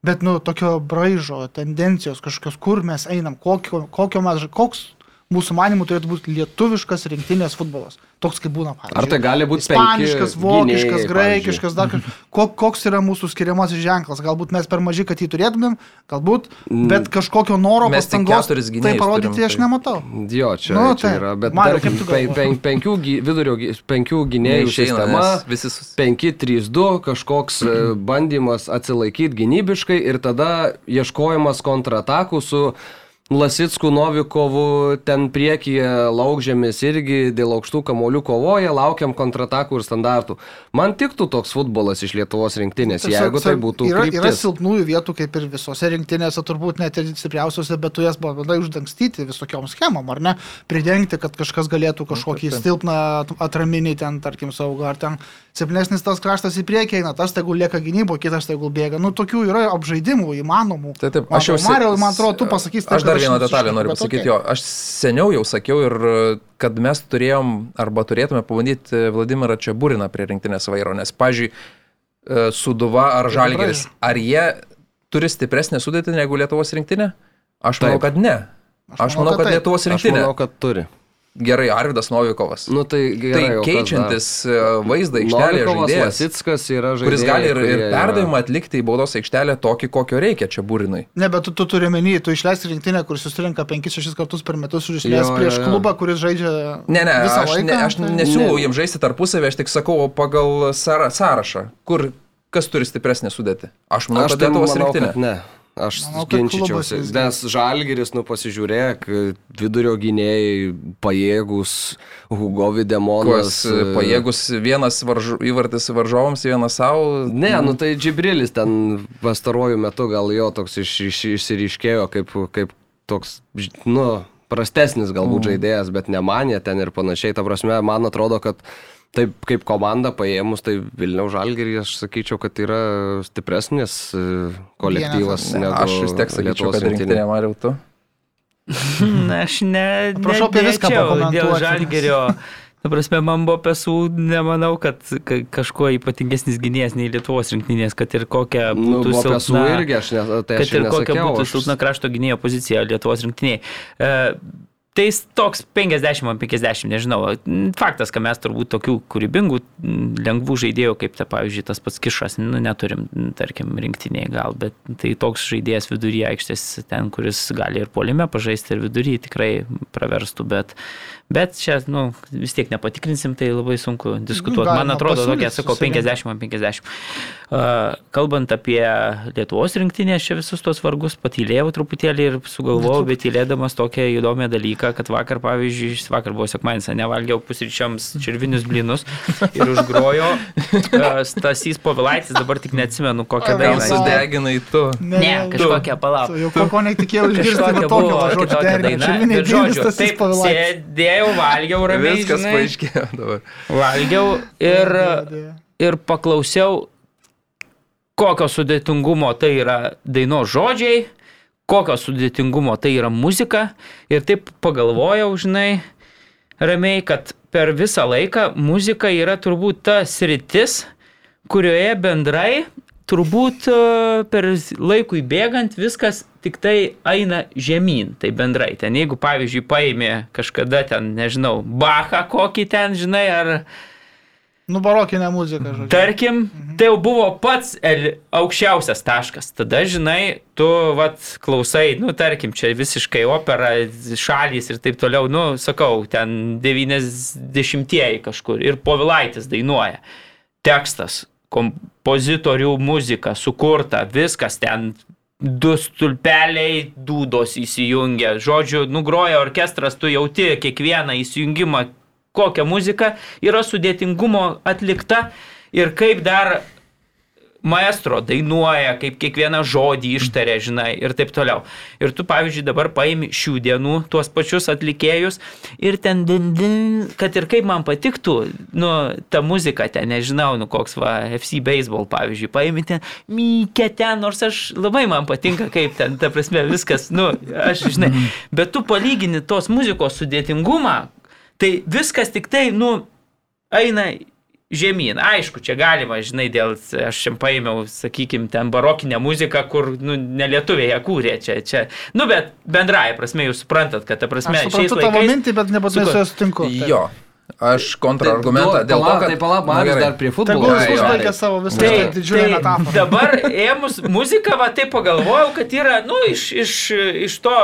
Bet, nu, tokio braižo, tendencijos kažkokios, kur mes einam, kokio, kokio mes, koks mūsų manimų turėtų būti lietuviškas rinktinės futbolas. Toks kaip būna, pavyzdžiui. Ar tai gali būt Ispaniškas, penki vokiškas, gynėjai, graikiškas, dar kažkas. Ko, koks yra mūsų skiriamasis ženklas? Galbūt mes per maži, kad jį turėtumėm, galbūt, bet kažkokio noro Mes pastangos tai parodyti turim, aš tai- nematau. Jo, čia, Nu, čia taip. yra, bet Mariau, tarkim, pen, pen, penkių, gy- vidurio, penkių gynėjų Neišeina, sistema, visi sus- 5-3-2, kažkoks e, bandymas atsilaikyti gynybiškai ir tada ieškojimas kontratakų su Lasitsku, Novikovu, ten priekyje laukžėmis irgi dėl aukštų kamolių kovoja, laukiam kontratakų ir standartų. Man tiktų toks futbolas iš Lietuvos rinktinės, Tiesiog, jeigu tai būtų Yra, yra kryptis. silpnųjų vietų, kaip ir visose rinktinėse, turbūt net ir stipriausiose, bet tu jas bandai uždangstyti visokiom schemom, ar ne? Pridengti, kad kažkas galėtų kažkokį silpną atraminį ten, tarkim, saugą, ar ten silpnesnis tas kraštas į priekį eina, tas tegul lieka gynybo, kitas tegul bėga. Nu, tokių yra apžaidimų įmanomų. Tai taip, aš jau... Mario, man atrodo, tu pasakysi Aš dar kad vieną detalę noriu pasakyti, okei. jo. Aš seniau jau sakiau ir e, kad mes turėjom arba turėtume pabandyti Vladimirą Čiaburiną prie rinktinės vairo, nes, pažiūrėjau, Suduva ar Tai Žalgeris, ar jie turi stipresnę sudėtį negu Lietuvos rinktinė? Aš manau, Taip. kad ne. Aš manau, kad taip. Lietuvos Aš rinktinė. manau, kad turi. Gerai, Arvidas Novikovas. Nu, tai, Tai gerai, dar? keičiantis e, vaizdą aikštelėje Novikovas, žaidėjas, Lasitskas yra žaidėjas. kuris gali ir, ir perdavimą atlikti į baudos aikštelę tokį, kokio reikia čia būrinui. Ne, bet tu, tu turi menį, tu išleisi rinktinę, kur susirinka 5-6 kartus per metus ir išleisi prieš jo, jo. klubą, kuris žaidžia Ne, ne, aš, laiką. ne, aš tai- nesiūlau Ne. jiems žaisti tarpusavį, aš tik sakau pagal sąrašą, kur kas turi stipresnę sudėtį. Aš manau, Aš kad tai Lietuvos rinktinė. ne. Aš Manau, ginčičiausi, nes žalgeris, nu pasižiūrėk, vidurio gynėjai, pajėgus, Hugo Videmonas. e, pajėgus vienas varžu, įvartis varžovams, vienas savo. Ne, nu tai Džibrilis ten pastaruoju metu gal jo toks iš, iš, išsiriškėjo kaip, kaip toks, nu, prastesnis galbūt mm. žaidėjas, bet ne manė ten ir panašiai. Ta prasme, man atrodo, kad taip kaip komanda paėmus, tai Vilniaus žalgerį aš sakyčiau, kad yra stipresnis e, kolektyvas. Ne, aš vis tiek sakyčiau, Lietuvos kad rinktinė Mariau tu. Na, aš ne. Prašau apie viską. Dėl žalgerio Ta prasme, man buvo pesų, nemanau, kad ka- kažkuo ypatingesnis gynėjas nei Lietuvos rinktinės, kad ir kokia Nu, būtų pesų silpna. irgi, aš ne, tai aš kad ir kokia nesakiau, būtų aš- silpna krašto gynėjo pozicija Lietuvos rinktiniai. E, Tai jis toks 50 ant 50, nežinau. Faktas, kad mes turbūt tokių kūrybingų, lengvų žaidėjų, kaip, ta, pavyzdžiui, tas pats kišas, nu, neturim, tarkim, rinktiniai gal, bet tai toks žaidėjas viduryje aikštės, ten, kuris gali ir polime pažaisti, ir viduryje tikrai praverstų, bet, bet čia, nu, vis tiek nepatikrinsim, tai labai sunku diskutuoti. Man Galima atrodo, tokia, sakau, susirinkt. 50 ant 50. Uh, kalbant apie Lietuvos rinktinę, aš čia visus tos vargus patylėjau truputėlį ir sugalvojau, bet tylėdamas tokią įdomią dalyką, kad vakar, pavyzdžiui, vakar buvo sekmanis, nevalgiau pusryčiams čirvinius blinus ir užgrojo Stasys Povilaitis, dabar tik neatsimenu kokią Ai, Gal dainą. Dainuoja. sudeginai tu. Ne, kažkokią palauk. Jau ko, netikėjau išgirsti, Kažkokia bet tokio buvo žodžiu, taip, Povilaitis. Sėdėjau, valgiau ramiai. Viskas žinai, paaiškėjo dabar. Valgiau ir, ir paklausiau, kokio sudėtingumo tai yra daino žodžiai, kokio sudėtingumo tai yra muzika. Ir taip pagalvojau, žinai, ramiai, kad per visą laiką muzika yra turbūt ta sritis, kurioje bendrai turbūt e, per laikui bėgant viskas tik tai eina žemyn, tai bendrai. Ten jeigu, pavyzdžiui, paėmė kažkada ten, nežinau, Bachą kokį ten, žinai, ar Nu, barokinė muzika, žodžiu. tarkim, tai jau buvo pats aukščiausias taškas. Tada, žinai, tu, vat, klausai, nu, tarkim, čia visiškai opera, šalys ir taip toliau, nu, sakau, ten 90-ieji kažkur ir Povilaitis dainuoja. Tekstas, kompozitorių muzika sukurta, viskas ten du stulpeliai dūdos įsijungia. Žodžiu, nugroja orkestras, tu jauti kiekvieną įsijungimą, kokia muzika yra sudėtingumo atlikta ir kaip dar maestro dainuoja, kaip kiekvieną žodį ištaria, žinai, ir taip toliau. Ir tu, pavyzdžiui, dabar paimi šių dienų tuos pačius atlikėjus ir ten, din, din, kad ir kaip man patiktų, nu, ta muzika ten, nežinau, nu, koks va, FC Baseball, pavyzdžiui, paimi ten, mykė ten, nors aš labai man patinka, kaip ten, ta prasme, viskas, nu, aš, žinai, bet tu palygini tos muzikos sudėtingumą, tai viskas tik tai, nu, eina žemyn. Aišku, čia galima, žinai, dėl, aš čia paėmiau, sakykime, ten barokinę muziką, kur, nu, nelietuviai ją kūrė, čia, čia, nu, bet bendrai prasme jūs suprantat, kad, ta prasme, Aš suprantu tavo mintį, bet nebūtinai su juo sutinku. Jo. Aš kontrargumentą dėl to, kad... Tai palauk, Marius gerai. dar prie Tegul futbolo. jis jo. užbaigė savo visą Tai, šitą didžiulę tai metaforą. dabar ėmus muziką, va taip pagalvojau, kad yra, nu, iš, iš, iš to,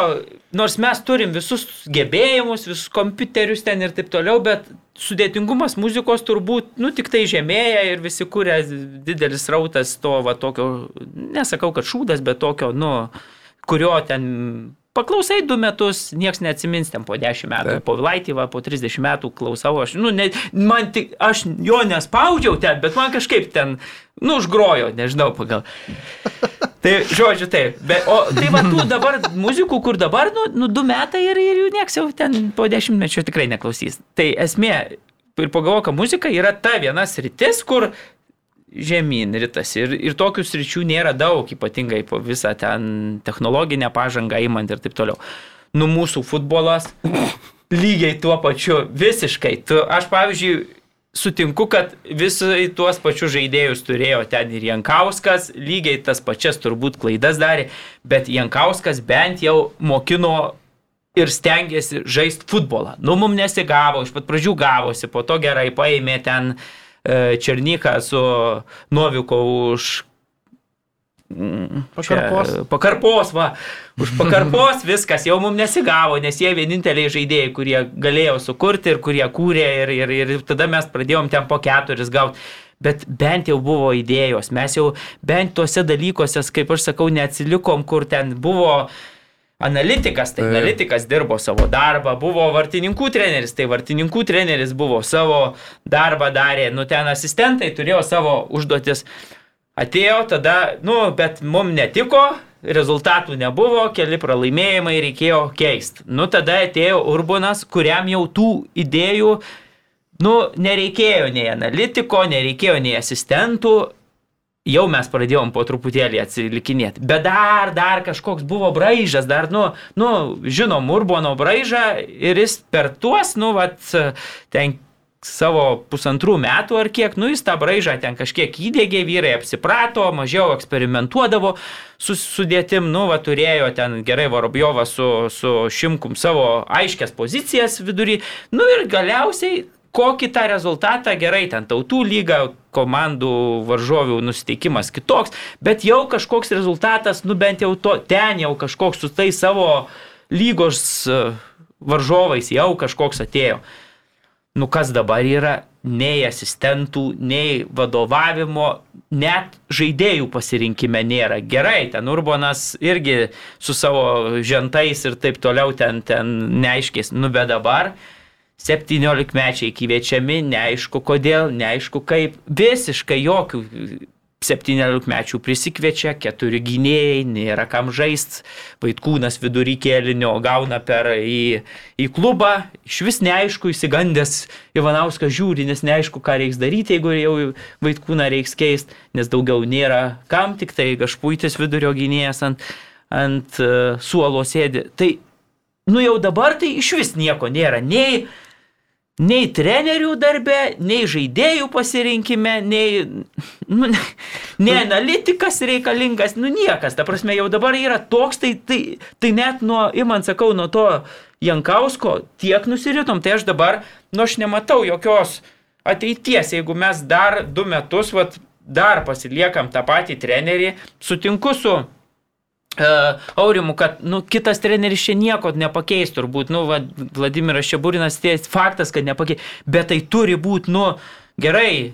nors mes turim visus gebėjimus, visus kompiuterius ten ir taip toliau, bet sudėtingumas muzikos turbūt, nu, tik tai žemėja ir visi kūrė didelis rautas to, va, tokio, nesakau, kad šūdas, bet tokio, nu, kurio ten Paklausai du metus, nieks neatsimins ten po 10 metų, Taip. po Vilaitį, va, po 30 metų klausau, aš, nu, ne, man tik, aš jo nespaudžiau ten, bet man kažkaip ten, nu, užgrojo, nežinau, pagal. Tai, žodžiu, taip. Bet, o tai va, tų dabar muzikų, kur dabar, nu, nu du metai ir, ir jų nieks jau ten po dešimtmečio tikrai neklausys. Tai esmė, ir pagalvoju, kad muzika yra ta viena sritis, kur žemyn ritasi. Ir, ir tokių sričių nėra daug, ypatingai po visą ten technologinę pažangą įmant ir taip toliau. Nu, mūsų futbolas lygiai tuo pačiu, visiškai. Tu, aš, pavyzdžiui, sutinku, kad visai tuos pačius žaidėjus turėjo ten ir Jankauskas, lygiai tas pačias turbūt klaidas darė, bet Jankauskas bent jau mokino ir stengiasi žaisti futbolą. Nu, mums nesigavo, iš pat pradžių gavosi, po to gerai paėmė ten e, Černyką su Noviku už mm, Pakarpos. Čia, pakarpos, va. Už pakarpos viskas jau mums nesigavo, nes jie vieninteliai žaidėjai, kurie galėjo sukurti ir kurie kūrė ir, ir, ir tada mes pradėjom ten po keturis gauti. Bet bent jau buvo idėjos, mes jau bent tuose dalykuose, kaip aš sakau, neatsilikom, kur ten buvo analitikas, tai analitikas dirbo savo darbą, buvo vartininkų treneris, tai vartininkų treneris buvo savo darbą darė, nu ten asistentai turėjo savo užduotis. Atėjo tada, nu, bet mums netiko, rezultatų nebuvo, keli pralaimėjimai reikėjo keisti. Nu, tada atėjo Urbanas, kuriam jau tų idėjų, nu, nereikėjo nei analitiko, nereikėjo nei asistentų, jau mes pradėjom po truputėlį atsilikinėti. Bet dar, dar kažkoks buvo braižas, dar, nu, nu žinom, Urbono braižą ir jis per tuos, nu, vat, ten savo pusantrų metų ar kiek, nu jis tą braižą ten kažkiek įdėgė, vyrai apsiprato, mažiau eksperimentuodavo su sudėtim, nu va turėjo ten gerai Vorobjovą su, su Šimkum savo aiškias pozicijas vidury, nu ir galiausiai kokį tą rezultatą gerai, ten tautų lyga, komandų varžovių nusiteikimas kitoks, bet jau kažkoks rezultatas, nu bent jau to, ten jau kažkoks su tai savo lygos e, varžovais jau kažkoks atėjo nu kas dabar yra, nei asistentų, nei vadovavimo, net žaidėjų pasirinkime nėra. Gerai, ten Urbonas irgi su savo žentais ir taip toliau ten, ten neaiškės, nu bet dabar 17 mečiai kviečiami, neaišku kodėl, neaišku kaip, visiškai jokių 17 mečių prisikviečia, keturi gynėjai, nėra kam žaisti, vaikūnas vidury kėlinio gauna per į, į klubą, iš vis neaišku, įsigandęs Ivanauskas žiūri, nes neaišku, ką reiks daryti, jeigu jau vaikūną reiks keisti, nes daugiau nėra kam, tik tai kažpuitis vidurio gynėjas ant, ant uh, suolo sėdi. Tai, nu jau dabar tai iš vis nieko nėra, nei nei trenerių darbe, nei žaidėjų pasirinkime, nei, nu, nei analitikas reikalingas, nu niekas. Ta prasme, jau dabar yra toks, tai, tai, tai net nuo, įman sakau, nuo to Jankausko tiek nusiritom, tai aš dabar, nu aš nematau jokios ateities, jeigu mes dar du metus, vat, dar pasiliekam tą patį trenerį, sutinku su Aurimu, kad nu, kitas treneris čia nieko nepakeis, turbūt, nu, va, Vladimiras Šeburinas, tai faktas, kad nepakeis, bet tai turi būti, nu, gerai,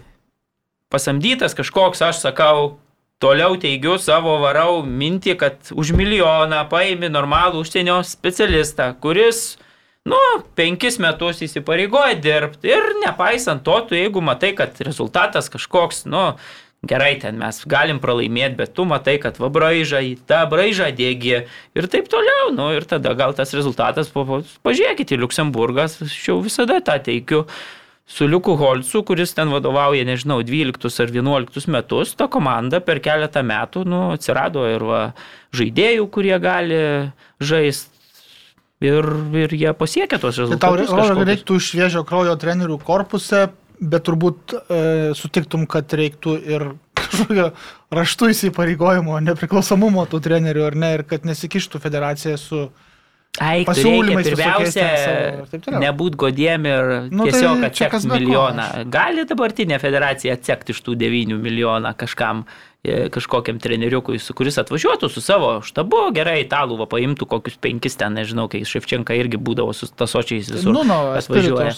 pasamdytas kažkoks, aš sakau, toliau teigiu savo varau mintį, kad už milijoną paimi normalų užsienio specialistą, kuris, nu, penkis metus įsipareigoja dirbti ir nepaisant to, tu jeigu matai, kad rezultatas kažkoks, nu, gerai, ten mes galim pralaimėti, bet tu matai, kad va braižą tą braižą dėgi ir taip toliau, nu ir tada gal tas rezultatas, pažiūrėkite, Luksemburgas, aš jau visada tą teikiu. Su Liuku Holcu, kuris ten vadovauja, nežinau, 12 ar 11 metus, ta komanda per keletą metų nu, atsirado ir va, žaidėjų, kurie gali žaisti ir, ir jie pasiekia tos rezultatus. Tai tau reiktų šviežio kraujo trenerių korpuse bet turbūt e, sutiktum, kad reiktų ir kažkokio raštų įsipareigojimo, nepriklausomumo tų trenerių, ar ne, ir kad nesikištų federacija su Ai, pasiūlymais. Pirmiausia, nebūt godiem ir nu, tiesiog tai atsekti milijoną. Gali dabartinė federacija atsekti iš tų 9 milijoną kažkam E, kažkokiam treneriukui, kuris atvažiuotų su savo štabu, gerai, italų, va, paimtų kokius penkis ten, nežinau, kai Ševčenka irgi būdavo su tasočiais visur. Nu, nu, atvažiuoja.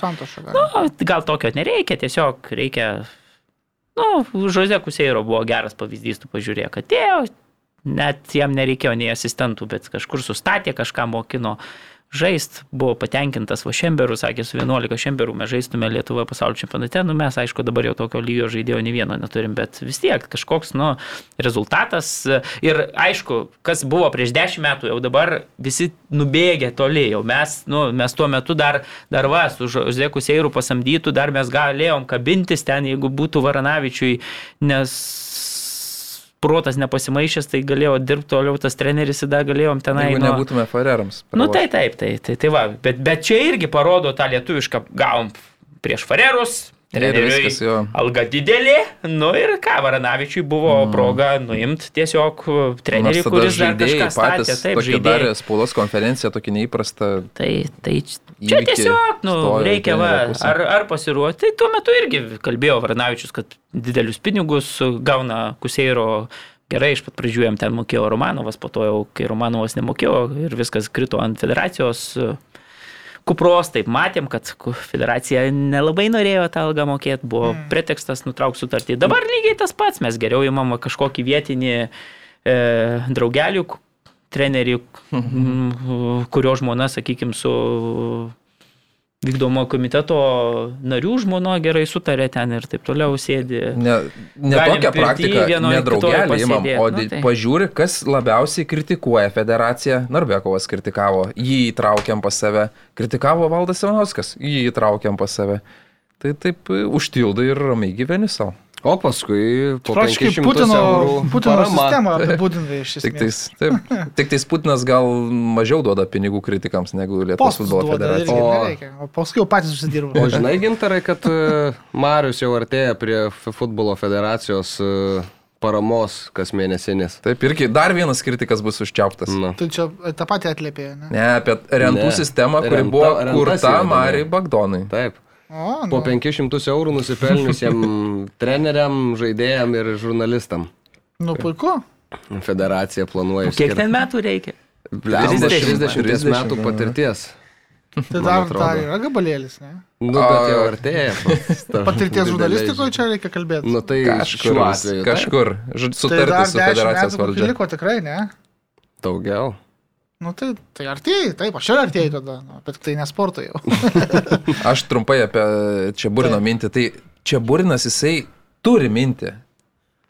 Nu, gal tokio nereikia, tiesiog reikia, nu, Žozė Kuseiro buvo geras pavyzdys, tu pažiūrėk, atėjo, net jam nereikėjo nei asistentų, bet kažkur sustatė, kažką mokino. Žaist, buvo patenkintas va Šemberų, sakė, su 11 Šemberų mes žaistume Lietuvoje pasaulio čempionate, nu mes aišku dabar jau tokio lygio žaidėjo nei vieno neturim, bet vis tiek kažkoks, nu, rezultatas. Ir aišku, kas buvo prieš 10 metų, jau dabar visi nubėgė toli, jau mes, nu, mes tuo metu dar, dar va, su Žeku Seirų pasamdytų, dar mes galėjom kabintis ten, jeigu būtų Varanavičiui, nes protas nepasimaišęs, tai galėjo dirbti toliau tas treneris, tada galėjom tenai. Jeigu nu, nebūtume farerams. Nu tai taip, tai, tai, tai va, bet, bet čia irgi parodo tą lietuvišką gavom prieš farerus, Treneriui alga didelė, nu ir ką, Varanavičiui buvo mm. proga nuimti tiesiog trenerių, kuris dar kažką statė. Taip, žaidėjai. Darė spaudos konferenciją, tokį neįprastą. Tai, tai čia tiesiog, nu, reikia, va, ar, ar pasiruošti. Tai tuo metu irgi kalbėjo Varanavičius, kad didelius pinigus gauna Kuseiro gerai, iš pat pradžių jam ten mokėjo Romanovas, po to jau, kai Romanovas nemokėjo ir viskas krito ant federacijos kupros, taip matėm, kad federacija nelabai norėjo tą algą mokėti, buvo mm. pretekstas nutraukti sutartį. Dabar lygiai tas pats, mes geriau įmam kažkokį vietinį e, draugelių trenerį, mhm. kurio žmona, sakykime, su vykdomo komiteto narių žmono gerai sutarė ten ir taip toliau sėdi. Ne, ne tokia praktika, ne draugelį imam, o nu, tai. pažiūri, kas labiausiai kritikuoja federaciją. Narbekovas kritikavo, jį įtraukiam pas save, kritikavo Valdas Ivanauskas, jį įtraukiam pas save. Tai taip užtildai ir ramiai gyveni savo. O paskui po Praškai 500 Putino, eurų Putino parama. sistemą apibūdinai iš Tik esmės. tais, taip, tik tais Putinas gal mažiau duoda pinigų kritikams negu Lietuvos futbolo federacija. O- nereikia. O paskui jau patys užsidirba. O žinai, gintarai, kad e, Marius jau artėja prie futbolo federacijos e, paramos kas mėnesinės. Taip, irgi dar vienas kritikas bus užčiauptas. Na. Tai čia tą patį atliepė, ne? Ne, apie rentų Ne. sistemą, kuri Renta- buvo kurta įvedinėjo. Mariai Bagdonai. Taip. O, Po nu. 500 eurų nusipelniusiem treneriam, žaidėjam ir žurnalistam. Nu, puiku. Federacija planuoja. Kiek ten metų reikia? Blemba, 30. 30 metų patirties. Tai dar, dar yra gabalėlis, ne? Nu, bet jau artėja. ta Patirties žurnalistikoje čia reikia kalbėti. Nu tai Kažkur, kažkur. Tai Sutartis dar su 10 federacijos valdžia. liko tikrai, ne? Daugiau. Nu tai, tai artėjai, taip, aš ir artėjai tada, nu, bet tai nesporto jau. Aš trumpai apie Čiaburino Taip. mintį. Tai Čiaburinas jisai turi mintį.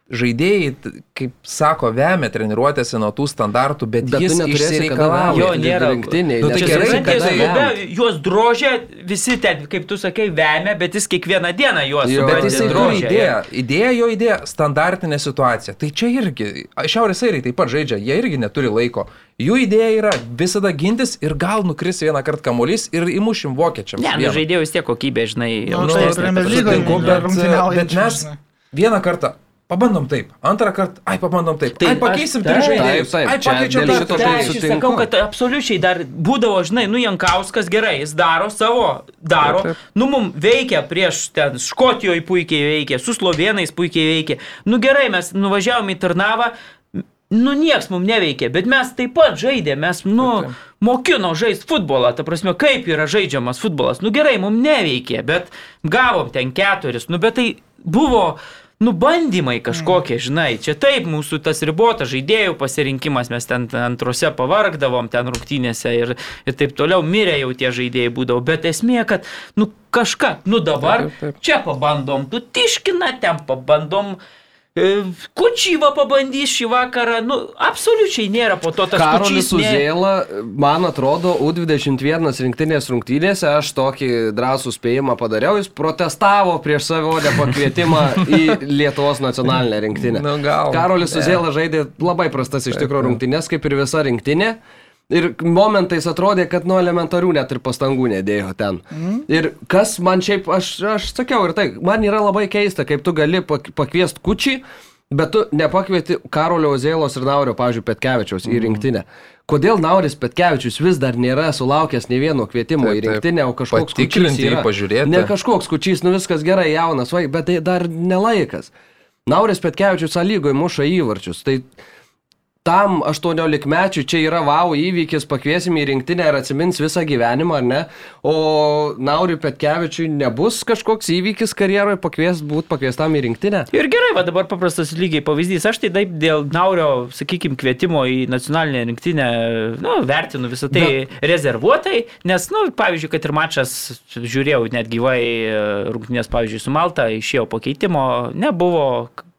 Žaidėjai, kaip sako, vemia treniruotėse nuo tų standartų, bet, Bet jis išsireikalavo. Jo, nėra. rinktiniai, Nu, tai gerai, visi kad tai- vemt. juos drožia, visi ten, kaip tu sakai, vemia, bet jis kiekvieną dieną juos Jo, Bet turi drožia. idėją. Idėja jo idėja - standartinė situacija. Tai čia irgi, Šiaurės airiai taip pat žaidžia, jie irgi neturi laiko. Jų idėja yra visada gintis ir gal nukris vieną kartą kamuolys ir įmušim vokiečiams. Ne, nu vis tiek kokybė, žinai, Nu, aukštesnė. nėra bet, bet mes vieną kartą pabandom taip, antrą kartą, ai pabandom taip, Tai ai pakeisim taip, tris žaidėjus, taip, ai čia pakeičiam dar tai Tai aš sakau, kad absoliučiai dar būdavo, žinai, nu Jankauskas gerai, jis daro savo, daro, Taip, taip. nu mum veikia prieš ten Škotijoje puikiai veikia, su slovenais puikiai veikia, nu gerai, mes nuvažiavom į Tarnavą, nu nieks mums neveikia, bet mes taip pat žaidėme, mes, nu, Taip, taip. mokino žaisti futbolą, ta prasme, kaip yra žaidžiamas futbolas, nu gerai, mums neveikia, bet gavom ten keturis, nu bet tai buvo nu bandymai kažkokie, žinai, čia taip mūsų tas ribotas žaidėjų pasirinkimas, mes ten antrose pavargdavom, ten rungtynėse ir, ir taip toliau, mirė jau tie žaidėjai būdavo, bet esmė, kad, nu kažką, nu dabar Taip, taip, čia pabandom, tu tiškina, ten pabandom. e, Kučyva pabandys šį vakarą, nu, absoliučiai nėra po to tas Karolis kučys. nė- Uzėla, man atrodo, U21 rinktinės rungtynėse, aš tokį drąsų spėjimą padariau, jis protestavo prieš savo nepakvietimą į Lietuvos nacionalinę rinktinę. Nu, gal. Karolis. Uzėla žaidė labai prastas iš tikrųjų rungtynės, kaip ir visa rinktinė. Ir momentais atrodė, kad nuo elementarių net ir pastangų nedėjo ten. Mm. Ir kas man šiaip, aš, aš sakiau ir tai, man yra labai keista, kaip tu gali pak- pakviest kučį, bet tu nepakvieti Karolio Ozėlos ir Naurio, pavyzdžiui, Petkevičiaus Mhm. į rinktinę. Kodėl Nauris Petkevičius vis dar nėra sulaukęs ne vieno kvietimo Taip, į taip. rinktinę, o kažkoks kučys yra. pažiūrėti. Ne kažkoks kučys, nu viskas gerai, jaunas, vai, bet tai dar nelaikas. Nauris Petkevičius lygoje muša įvarčius. Tai tam 18 mečių čia yra wow įvykis, pakviesim į rinktinę ir atsimins visą gyvenimą, ar ne? O Nauriui Petkevičiui nebus kažkoks įvykis karjeroje pakvies, būt pakviestam į rinktinę? Ir gerai, va dabar paprastas lygiai pavyzdys. Aš tai taip dėl Naurio, sakykime, kvietimo į nacionalinę rinktinę, nu, vertinu visą tai rezervuotai, nes, nu, pavyzdžiui, kad ir mačas, žiūrėjau net gyvai e, rungtynės, pavyzdžiui, su Malta, išėjo po keitimo, nebuvo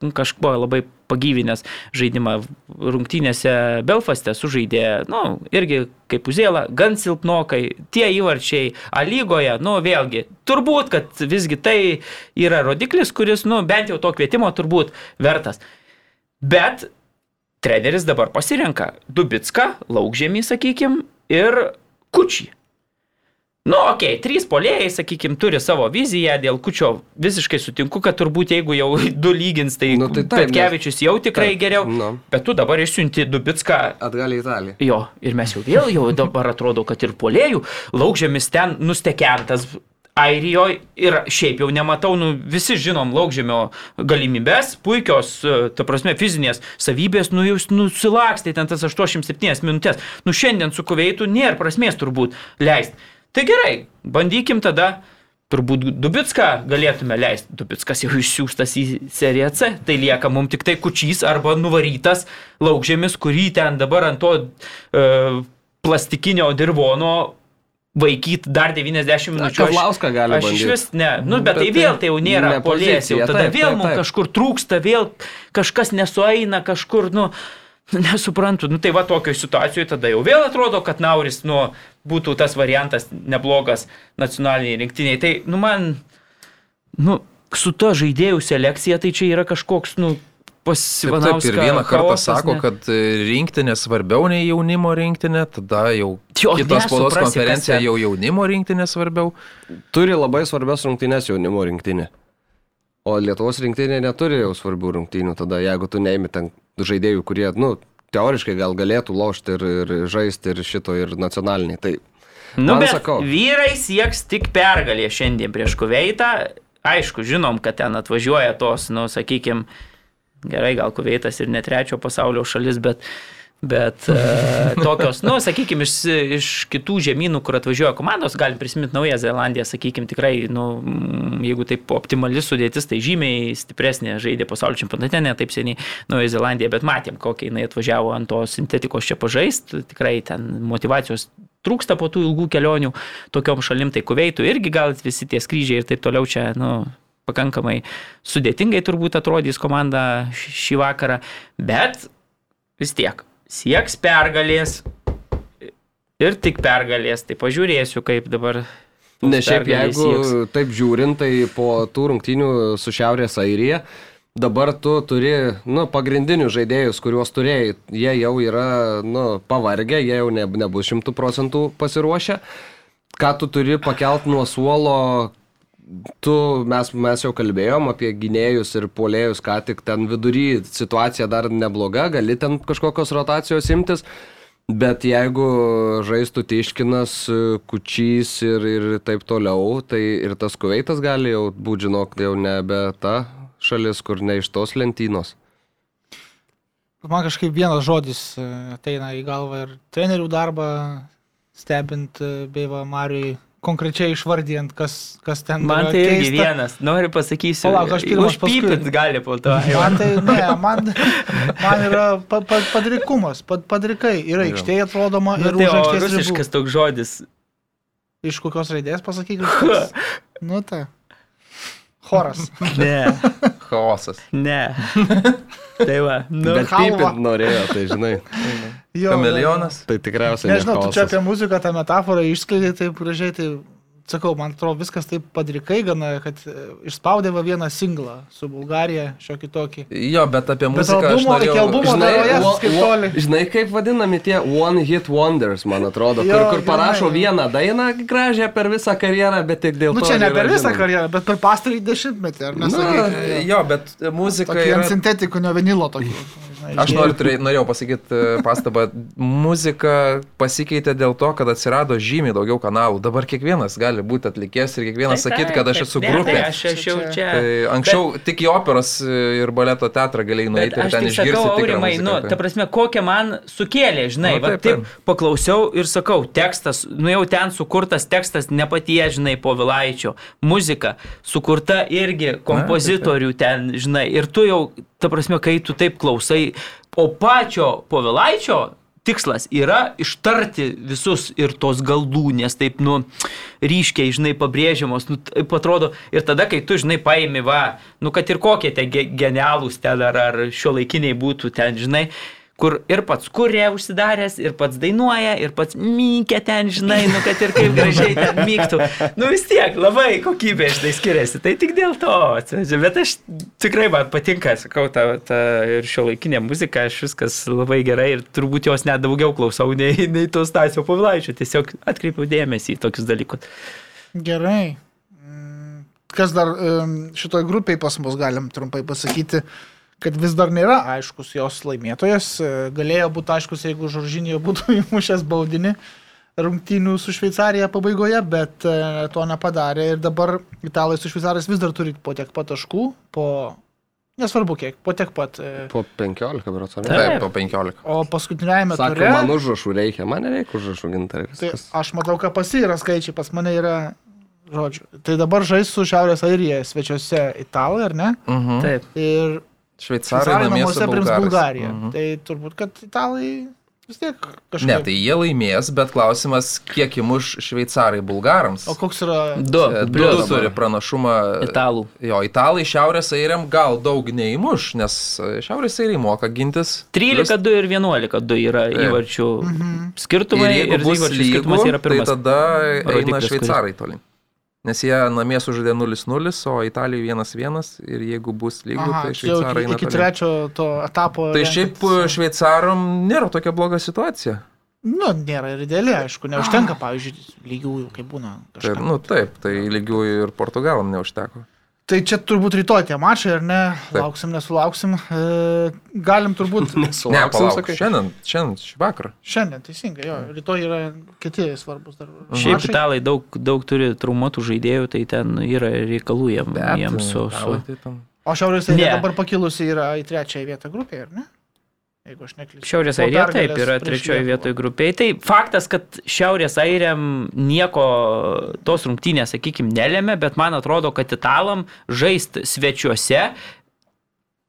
kažkuo labai pagyvinęs žaidimą rungtynėse Belfaste sužaidė, nu, irgi kaip uzėla, gan silpnokai, tie įvarčiai A lygoje, nu, vėlgi, turbūt, kad visgi tai yra rodiklis, kuris, nu, bent jau to kvietimo turbūt vertas. Bet treneris dabar pasirenka Dubitską, Laukžemį, sakykim, ir Kučį. Nu, okei, okay, trys polėjai, sakykime, turi savo viziją, dėl kučio visiškai sutinku, kad turbūt jeigu jau du lygins, tai, Nu, tai tai taip, Petkevičius jau tikrai taip, geriau. nu. Bet tu dabar išsiunti Dubitską Atgal į Italiją. Jo, ir mes jau vėl, jau dabar atrodo, kad ir polėjų, laukžėmis ten nustekentas Airijoje ir šiaip jau nematau, nu, visi žinom laukžėmio galimybės, puikios, e, ta prasme, fizinės savybės, nu, jūs nusilakstė ten tas 87 minutės. Nu, šiandien su kuveitu nėra prasmės turbūt leisti. Tai gerai, bandykim tada Turbūt Dubitską galėtume leisti. Dubitskas jau išsiųstas į seriją C. Tai lieka mums tik tai kučys arba nuvarytas laukžėmis, kurį ten dabar ant to e, plastikinio dirvono vaikyti dar 90 minučių. Kavlauską gali Aš iš vis ne. Nu, bet Bet tai tai vėl tai jau nėra ne polės, jau tada taip, vėl taip, mums taip. kažkur trūksta, vėl kažkas nesueina, kažkur, nu, nesuprantu. Nu, tai va tokioje situacijoje tada jau vėl atrodo, kad Nauris, nu, būtų tas variantas neblogas nacionaliniai rinktiniai. Tai, nu, man, nu, su to žaidėjų selekcija, tai čia yra kažkoks, nu, Taip, pasivanaus. taip, ir vieną kartą sako, kad e, rinktinė svarbiau nei jaunimo rinktinė, tada jau Jo, kitos spaudos konferencija jau jaunimo rinktinė svarbiau. Turi labai svarbias rungtynės jaunimo rinktinė. O Lietuvos rinktinė neturi jau svarbių rungtynių, tada jeigu tu neimi ten žaidėjų, kurie, nu, teoriškai gal galėtų lošti ir, ir žaisti ir šito, ir nacionaliniai. Tai Nu, bet sakau. vyrai sieks tik pergalė šiandien prieš Kuveitą. Aišku, žinom, kad ten atvažiuoja tos, nu, sakykime, gerai, gal Kuveitas ir ne trečio pasaulio šalis, bet, bet e, tokios, nu, sakykime, iš, iš kitų žemynų, kur atvažiuoja komandos, galim prisiminti Naują Zelandiją, sakykime, tikrai, nu, jeigu taip optimali sudėtis, tai žymiai stipresnė žaidė pasaulio čempionate, ne taip seniai Naują Zelandiją, bet matėm, kokia jinai atvažiavo ant tos sintetikos čia pažaisti, tikrai ten motivacijos trūksta po tų ilgų kelionių tokiom šalim, tai kuveitų irgi gal visi tie skrydžiai ir taip toliau čia, nu, pakankamai sudėtingai turbūt atrodys komanda šį vakarą, bet vis tiek sieks pergalės ir tik pergalės, tai pažiūrėsiu, kaip dabar. Ne šiaip jeigu sieks. taip žiūrint, tai po tų rungtynių su Šiaurės Airija, dabar tu turi, nu, pagrindinius žaidėjus, kuriuos turėjai, jie jau yra, nu, pavargę, jie jau ne, nebus šimtų procentų pasiruošę. Ką tu turi pakelt nuo suolo, tu, mes, mes jau kalbėjom apie gynėjus ir polėjus, ką tik ten vidury situacija dar nebloga, gali ten kažkokios rotacijos imtis. Bet jeigu žaistų Tiškinas, Kučys ir, ir taip toliau, tai ir tas kuveitas gali jau būti, žinok, jau nebe ta šalis, kur ne iš tos lentynos. Man kažkaip vienas žodis e, ateina į galvą ir trenerių darbą stebint e, bei va Marijai konkrečiai išvardijant, kas, kas ten Man tai irgi keista. vienas, noriu pasakyti. Palauk, aš pirmas, paskui. Užpypint gali po to. Man tai, ne, man, man yra pa, pa, padrikumas, pad, padrikai. Yra aikštėje atrodoma Nu, ir tai už aikštės ribų. rusiškas toks žodis. Iš kokios raidės pasakyk? Nu tai. Choras. Ne, Chaosas. ne. Tai va, nu, Bet pipint norėjo, tai žinai, Jo, Kameleonas. tai tikriausiai Nežinau, tu čia apie muziką tą metaforą išskleidai taip gražiai, tai sakau, man atrodo viskas taip padrikai gana, kad e, išspaudė va vieną singlą su Bulgarija, šiokį tokį. Jo, bet apie Bet muziką aš albumo, iki norėjau... albumo dar o toli. žinai, kaip vadinami tie One Hit Wonders, man atrodo, Jo, kur, kur parašo gerai. vieną dainą gražią per visą karjerą, bet tik dėl Nu to. čia ne per visą karjerą, bet per pastarį dešimtmetį, ar nesakai? Jo, bet muzika Tokį yra... ant sintetinio vinilo tokį. Aš noriu, turė, norėjau pasakyti e, pastabą. Muzika pasikeitė dėl to, kad atsirado žymiai daugiau kanalų. Dabar kiekvienas gali būti atlikęs ir kiekvienas sakyti, kad aš esu grupė. Tai aš, aš jau čia. Tai anksčiau bet, tik į operos ir baleto teatrą galėjai nueiti ir ten sakau, išgirsti. tikrą aurimai, nu, tai. ta prasme, kokią man sukėlė, žinai, Nu, taip, taip, taip. paklausiau ir sakau, tekstas, nu jau ten sukurtas tekstas ne patie, žinai, po Vilaičio, muzika sukurta irgi kompozitorių ten, žinai, ir tu jau, ta prasme, kai tu taip klausai, o pačio po Vilaičio tikslas yra ištarti visus ir tos galdūnės, taip, nu, ryškiai, žinai, pabrėžiamos, nu, atrodo, ir tada, kai tu, žinai, paimi, va, nu, kad ir kokie te ge- genialūs ten ar, ar šio laikiniai būtų ten, žinai, kur ir pats kuria užsidaręs, ir pats dainuoja, ir pats mykė ten, žinai, nu, kad ir kaip gražiai ten mygtų. Nu, vis tiek, labai kokybė, žinai, skiriasi. Tai tik dėl to, atsiprašau, bet aš tikrai man patinka, sakau, ta, ta ir šio laikinė muzika, aš viskas labai gerai ir turbūt jos net daugiau klausau nei, nei to Stasio Pavilaičio. Tiesiog atkreipiau dėmesį į tokius dalykus. Gerai. Mm, Kas dar em, šitoj grupiai pas mus galim trumpai pasakyti, kad vis dar nėra aiškus jos laimėtojas. E, Galėjo būti aiškus, jeigu Žoržinio būtų įmušęs baudinį rungtynių su Šveicarija pabaigoje, bet e, to nepadarė ir dabar italai su Šveicarais vis dar turi po tiek pat taškų, po... Nesvarbu kiek, po tiek pat. e, Po 15 berots, ar ne? Taip, po 15. O paskutiniajame Sako, ture... man užrašų reikia, man nereikia užrašų gintarį. Tai aš matau, kad pas jį yra skaičiai, pas mane yra žodžių. Tai dabar žais su Šiaurės Airija svečiuose italai, ar ne? Mhm. Taip. Ir Šveicarai Šveicarai namuose prims. Bulgariją. Mhm. Tai turbūt, kad italai vis tiek kažkaip. Ne, tai jie laimės, bet klausimas, kiek įmuš šveicarai bulgarams. O koks yra... Du. E, Du turi pranašumą. Italų. Jo, italai šiaurės airiam gal daug neįmuš, nes e, šiaurės airiai moka gintis. 13, 2 ir 11, 2 yra Taip. įvarčių Mhm. skirtumai ir ir, bus įvarčių lygu, skirtumas yra tai pirmas. tada eina šveicarai toli. Nes jie namie sužaidė 0-0, o Italijoje 1-1 ir jeigu bus lygių, Aha, tai šveicarai iki, iki trečio to etapo. Tai šiaip renkantis- šveicaram nėra tokia bloga situacija. Nu, nėra ir ideali, aišku, neužtenka, pavyzdžiui, lygiųjų, kaip būna. Kažkam. nu taip, tai lygių ir Portugalam neužteko. Tai čia turbūt rytoj tie mačai, ar ne? Taip. Lauksim, nesulauksim. E, galim turbūt Ne, Nesulauksim, palauk, sakai. šiandien, šiandien, šį vakarą. šiandien, teisingai, jo, rytoj yra kiti svarbus dar. Šiaip mačai. italai daug, daug turi traumuotų žaidėjų, tai ten yra reikalų jiem, jiem su... su... tai O Šiaurės Airija Ne. dabar pakilusi yra į trečiąją vietą grupėje, ar ne? Jeigu aš neklystu. Šiaurės Airija taip yra trečioje vietoje grupėje. Tai faktas, kad Šiaurės Airiam nieko tos rungtynės, sakykime, nelėmė, bet man atrodo, kad italam žaisti svečiuose.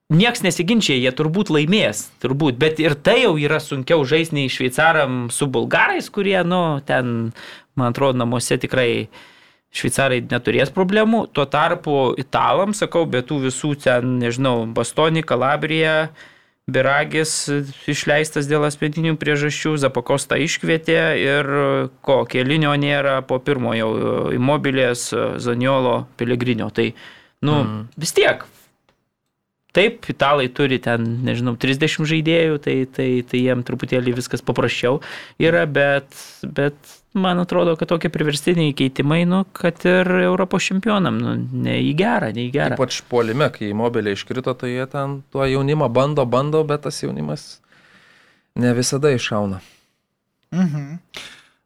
Niekas nesiginčia, jie turbūt laimės, turbūt, bet ir tai jau yra sunkiau žaisti nei šveicaram su bulgarais, kurie, nu, ten, man atrodo, namuose tikrai šveicarai neturės problemų. Tuo tarpu italam, sakau, be tų visų ten, nežinau, Bastoni, Kalabrija, Biragis išleistas dėl asmeninių priežasčių, Zapakosta iškvietė ir ko, kelinio nėra po pirmojo imobilės Zaniolo Pelegrinio. Tai, nu, mm. vis tiek. Taip, italai turi ten, nežinau, 30 žaidėjų, tai, tai, tai jiem truputėlį viskas paprasčiau yra, bet, bet man atrodo, kad tokie priverstiniai keitimai, nu, kad ir Europos čempionam, nu, ne į gerą, ne į gerą. Ypač puolime, kai mobiliai iškrito, tai jie ten tuo jaunimą bando, bando, bet tas jaunimas ne visada iššauna. Mhm.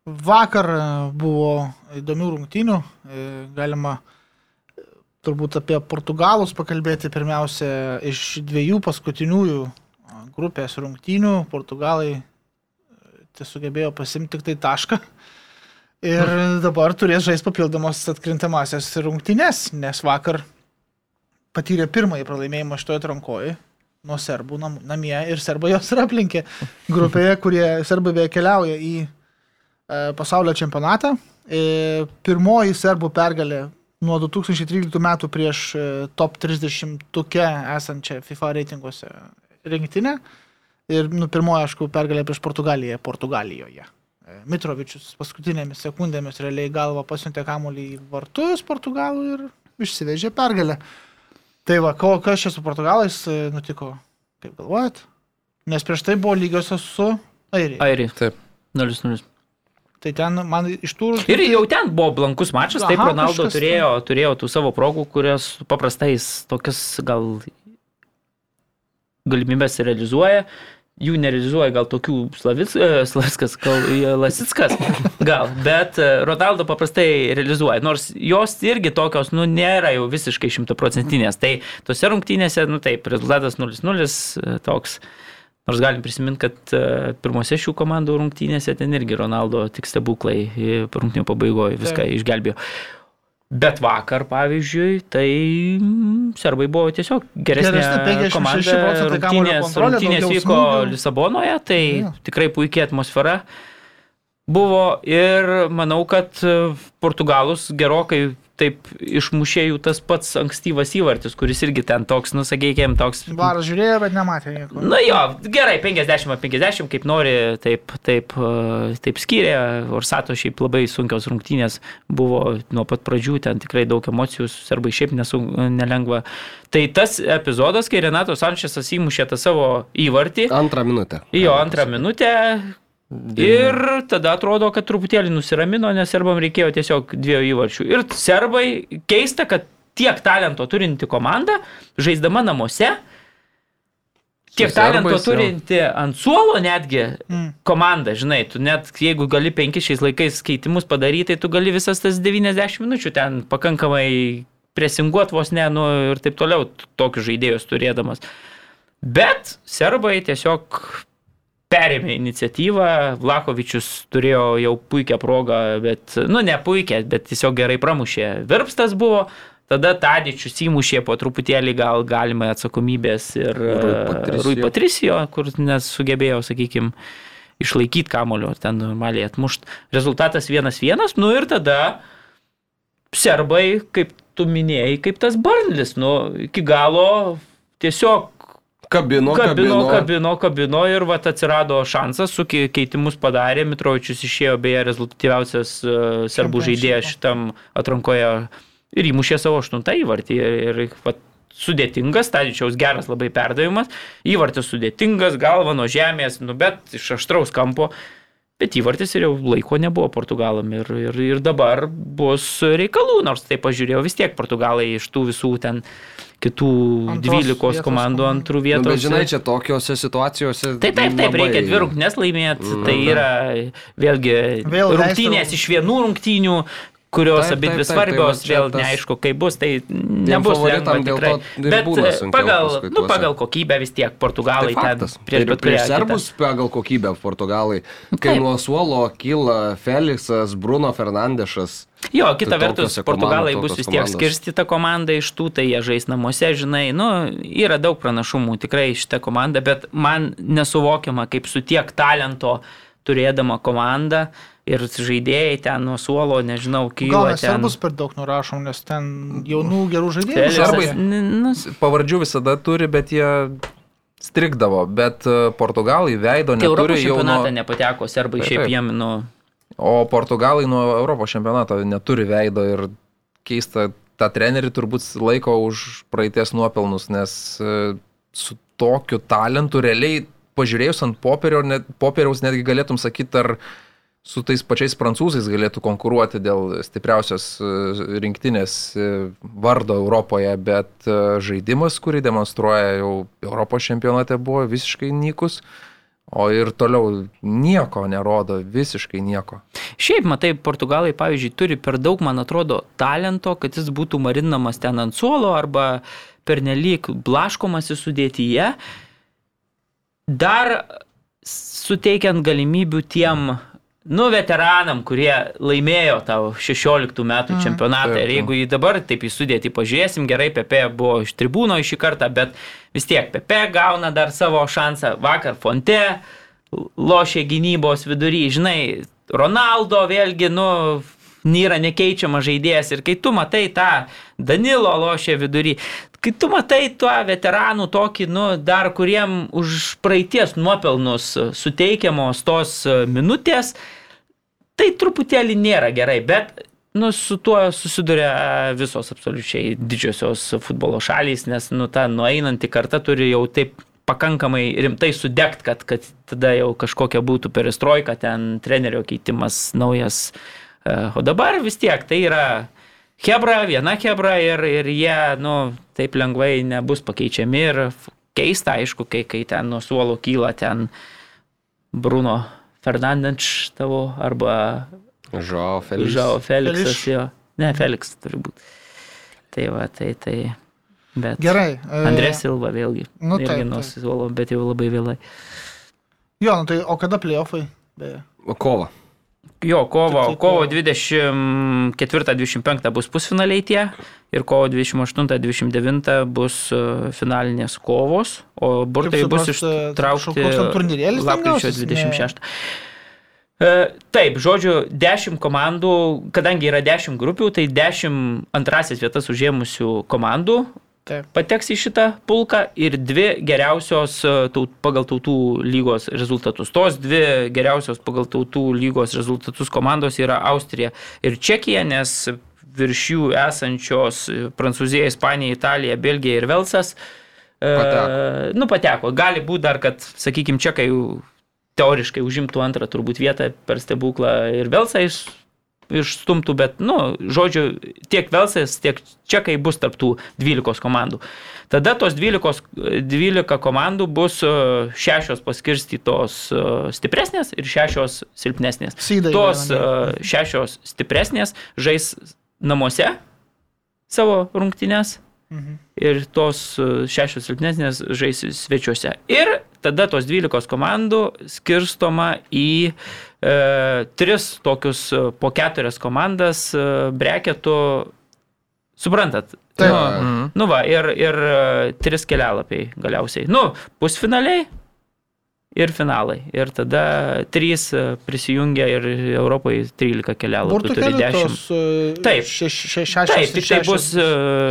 Vakar e, buvo įdomių rungtynių, e, galima e, turbūt apie portugalus pakalbėti pirmiausia iš dviejų paskutiniųjų grupės rungtynių. Portugalai tai sugebėjo pasimti tik tai tašką. Ir dabar turės žaisti papildomos atkrintamasias rungtynės, nes vakar patyrė pirmąjį pralaimėjimą šitoje atrankoje nuo serbų nam, namie ir serbai jos ir aplinkė grupėje, kurie serbai beje keliauja į e, pasaulio čempionatą. E, pirmoji serbų pergalė nuo 2013 metų prieš e, top 30 tuke esančią FIFA reitinguose rinktinę. Ir nu, pirmoji, aišku, pergalė prieš Portugaliją, Portugalijoje. E, Mitrovičius paskutinėmis sekundėmis realiai galva pasiuntė kamuolį į vartus Portugalų ir išsivežė pergalę. Tai va, ko, kas čia su portugalais e, nutiko, kaip galvojat? Nes prieš tai buvo lygiosios su Airija. Airi. Taip. 0-0. Tai ten man iš tų... Ir jau ten buvo blankus mačas, taip Aha, Ronaldo kažkas turėjo, turėjo tų savo progų, kurias paprastai jis tokias gal galimybės realizuoja. Jų nerealizuoja gal tokių Slavic, e, Slavskas, gal e, Lasitskas, gal, bet e, Ronaldo paprastai realizuoja, nors jos irgi tokios, nu, nėra jau visiškai šimtaprocentinės. Tai tose rungtynėse, nu taip, rezultatas 0-0 e, toks. Nors galim prisiminti, kad pirmose šių komandų rungtynėse ten irgi Ronaldo tik stebuklai rungtynių pabaigoje viską išgelbėjo. Bet vakar, pavyzdžiui, tai mm, serbai buvo tiesiog geresnė Geresnė, 56 komanda. Rungtynės, rungtynės vyko smūgių. Lisabonoje, tai Jo. tikrai puikiai atmosfera buvo ir manau, kad e, Portugalus gerokai taip išmušė jų tas pats ankstyvas įvartis, kuris irgi ten toks, nu, sakykime, toks Varas žiūrėjo, bet nematė nieko. Na jo, gerai, 50-50, kaip nori, taip, taip, e, taip skyrė. Orsato šiaip labai sunkios rungtynės buvo nuo pat pradžių, ten tikrai daug emocijų, serbai šiaip nesu, nelengva. Tai tas epizodas, kai Renato Sančesas įmušė tą savo įvartį, Antrą minutę. jo antrą minutę. Ir tada atrodo, kad truputėlį nusiramino, nes serbam reikėjo tiesiog dviejų įvarčių. Ir serbai keista, kad tiek talento turinti komanda, žaisdama namuose, tiek Su talento turinti ant suolo netgi Mm. komanda, žinai, tu net jeigu gali penkis šiais laikais keitimus padaryti, tai tu gali visas tas 90 minučių ten pakankamai presinguot vos ne, nu ir taip toliau, tokius žaidėjus turėdamas. Bet serbai tiesiog perėmė iniciatyvą, Vlakovičius turėjo jau puikią progą, bet, nu ne puikią, bet tiesiog gerai pramušė. Virpstas buvo, tada Tadičius įmušė po truputėlį gal galima atsakomybės ir Rui e, Patricio, kur nesugebėjo, sakykime, išlaikyti kamulio, ten normaliai atmušt. Rezultatas 1-1, nu ir tada serbai, kaip tu minėjai, kaip tas Barnlis, nu iki galo tiesiog Kabino, kabino, kabino. kabino, kabino ir vat atsirado šansas, su kei- keitimus padarė, Mitrovičius išėjo beje rezultatyviausias uh, serbų žaidėjas šitam atrankoje ir įmušė savo aštuntą įvartį. Ir, ir vat, sudėtingas, Tadičiaus geras labai perdavimas, įvartis sudėtingas, galva nuo žemės, nu bet iš aštraus kampo. Bet įvartis ir jau laiko nebuvo Portugalam ir, ir, ir dabar bus reikalų, nors tai pažiūrėjau vis tiek Portugalai iš tų visų ten kitų Antros 12 vietos komandų antrų Nu, vietos. bet žinai, čia tokiuose situacijose. Taip, taip, taip, labai- reikia dvi rungtynės laimėti. Mhm. Tai yra vėlgi Vėl rungtynės leistų- iš vienų rungtynių, kurios Taip, abi taip, taip, tai svarbios, va čia vėl tas- neaišku, kaip bus, tai nebus lengva tikrai. Bet pagal, nu, pagal kokybę vis tiek Portugalai Tai ten faktas. prieš Ir bet kurią prieš serbus pagal kokybę Portugalai. Kai Taip. nuo suolo kyla Felixas, Bruno Fernandešas. Jo, kita Tai vertus, tokiose Portugalai bus vis tiek komandos. skirstyta komanda iš tų, tai jie žais namuose, žinai, nu, yra daug pranašumų tikrai šitą komandą, bet man nesuvokiama, kaip su tiek talento turėdama komanda ir žaidėjai ten nuo suolo, nežinau, Gal kyla ten. serbus per daug nurašom, nes ten jaunų gerų žaidėjų. Serbai- nu, Pavardžių visada turi, bet jie strikdavo. Bet e, Portugalai veido tai Europos neturi jau čempionatą nuo... nepateko, serbai Taip, šiaip taip. jiem, nu, O Portugalai nuo Europos čempionato neturi veido ir keista, tą trenerį turbūt laiko už praeities nuopelnus, nes e, su tokiu talentu realiai pažiūrėjus ant popierio, net, popieriaus netgi galėtum sakyti, ar su tais pačiais prancūzais galėtų konkuruoti dėl stipriausios e, rinktinės e, vardo Europoje, bet e, žaidimas, kurį demonstruoja jau Europos čempionate, buvo visiškai nykus. O ir toliau nieko nerodo, visiškai nieko. Šiaip, matai, portugalai, pavyzdžiui, turi per daug, man atrodo, talento, kad jis būtų marinamas ten ant suolo arba pernelyg blaškomas į sudėtyje. Dar suteikiant galimybių tiem, nu, veteranam, kurie laimėjo tau 16 metų Mhm. čempionatą. Taip, Ir taip. jeigu jį dabar taip į sudėtį pažiūrėsim, gerai, Pepe buvo iš tribūno šį kartą, bet vis tiek Pepe gauna dar savo šansą. Vakar Fonte lošė gynybos vidury, žinai, Ronaldo vėlgi, nu, nėra nekeičiamas žaidėjas ir kai tu matai tą Danilo lošė vidury, kai tu matai tuo veteranų tokį, nu, dar kuriem už praeities nuopelnus suteikiamos tos minutės, tai truputėlį nėra gerai, bet nu, su tuo susiduria visos absoliučiai didžiosios futbolo šalys, nes nu, ta nueinanti karta turi jau taip pakankamai rimtai sudegt, kad, kad tada jau kažkokia būtų perestroika, ten trenerio keitimas naujas. E, O dabar vis tiek tai yra Hebra, viena Hebra ir, ir jie, nu, taip lengvai nebus pakeičiami ir keista, aišku, kai, kai ten nuo suolo kyla ten Bruno Fernandes tavo arba Žao Felixas. Žao Feliksas Feliš. jo. Ne, Feliks turi būti. Tai va, tai tai. Bet. Gerai. e, Andrės Silva vėlgi. nu irgi taip, nuo suolo, bet jau labai vėlai. Jo, nu tai o kada playoffai? Beje. Kova. Jo, kovo, kovo kovo. 24-25 bus pusfinaliai tie ir kovo 28-29 bus e, finalinės kovos, o burtai bus e, ištraukti lapkričio gausis? Ne. 26. E, Taip, žodžiu, 10 komandų, kadangi yra 10 grupių, tai 10 antrasis vietas užėmusių komandų Taip. pateks į šitą pulką ir dvi geriausios e, taut, pagal tautų lygos rezultatus. Tos dvi geriausios pagal tautų lygos rezultatus komandos yra Austrija ir Čekija, nes virš jų esančios Prancūzija, Ispanija, Italija, Belgija ir Velsas. e, Pateko. Nu, pateko. Gali būti dar, kad, sakykime, čekai jau teoriškai užimtų antrą turbūt vietą per stebuklą ir Velsą iš, išstumtų, bet, nu, žodžiu, tiek Velsas, tiek čekai bus tarptų 12 komandų. Tada tos 12, 12 komandų bus e, šešios paskirstytos e, stipresnės ir šešios silpnesnės. Sydai Tos e, šešios stipresnės žais namuose savo rungtynes Mhm. ir tos šešios silpnesnės žais svečiuose. Ir tada tos 12 komandų skirstoma į e, tris tokius e, po keturias komandas e, breketų. Suprantat? Taip. Nu, Mhm. nu va, ir, ir e, tris kelialapiai galiausiai. Nu, pusfinaliai ir finalai. Ir tada trys e, prisijungia ir Europoje 13 kelialapių kelių 10. tos e, Taip. šeš- še- šešios. Taip, tik tai bus e,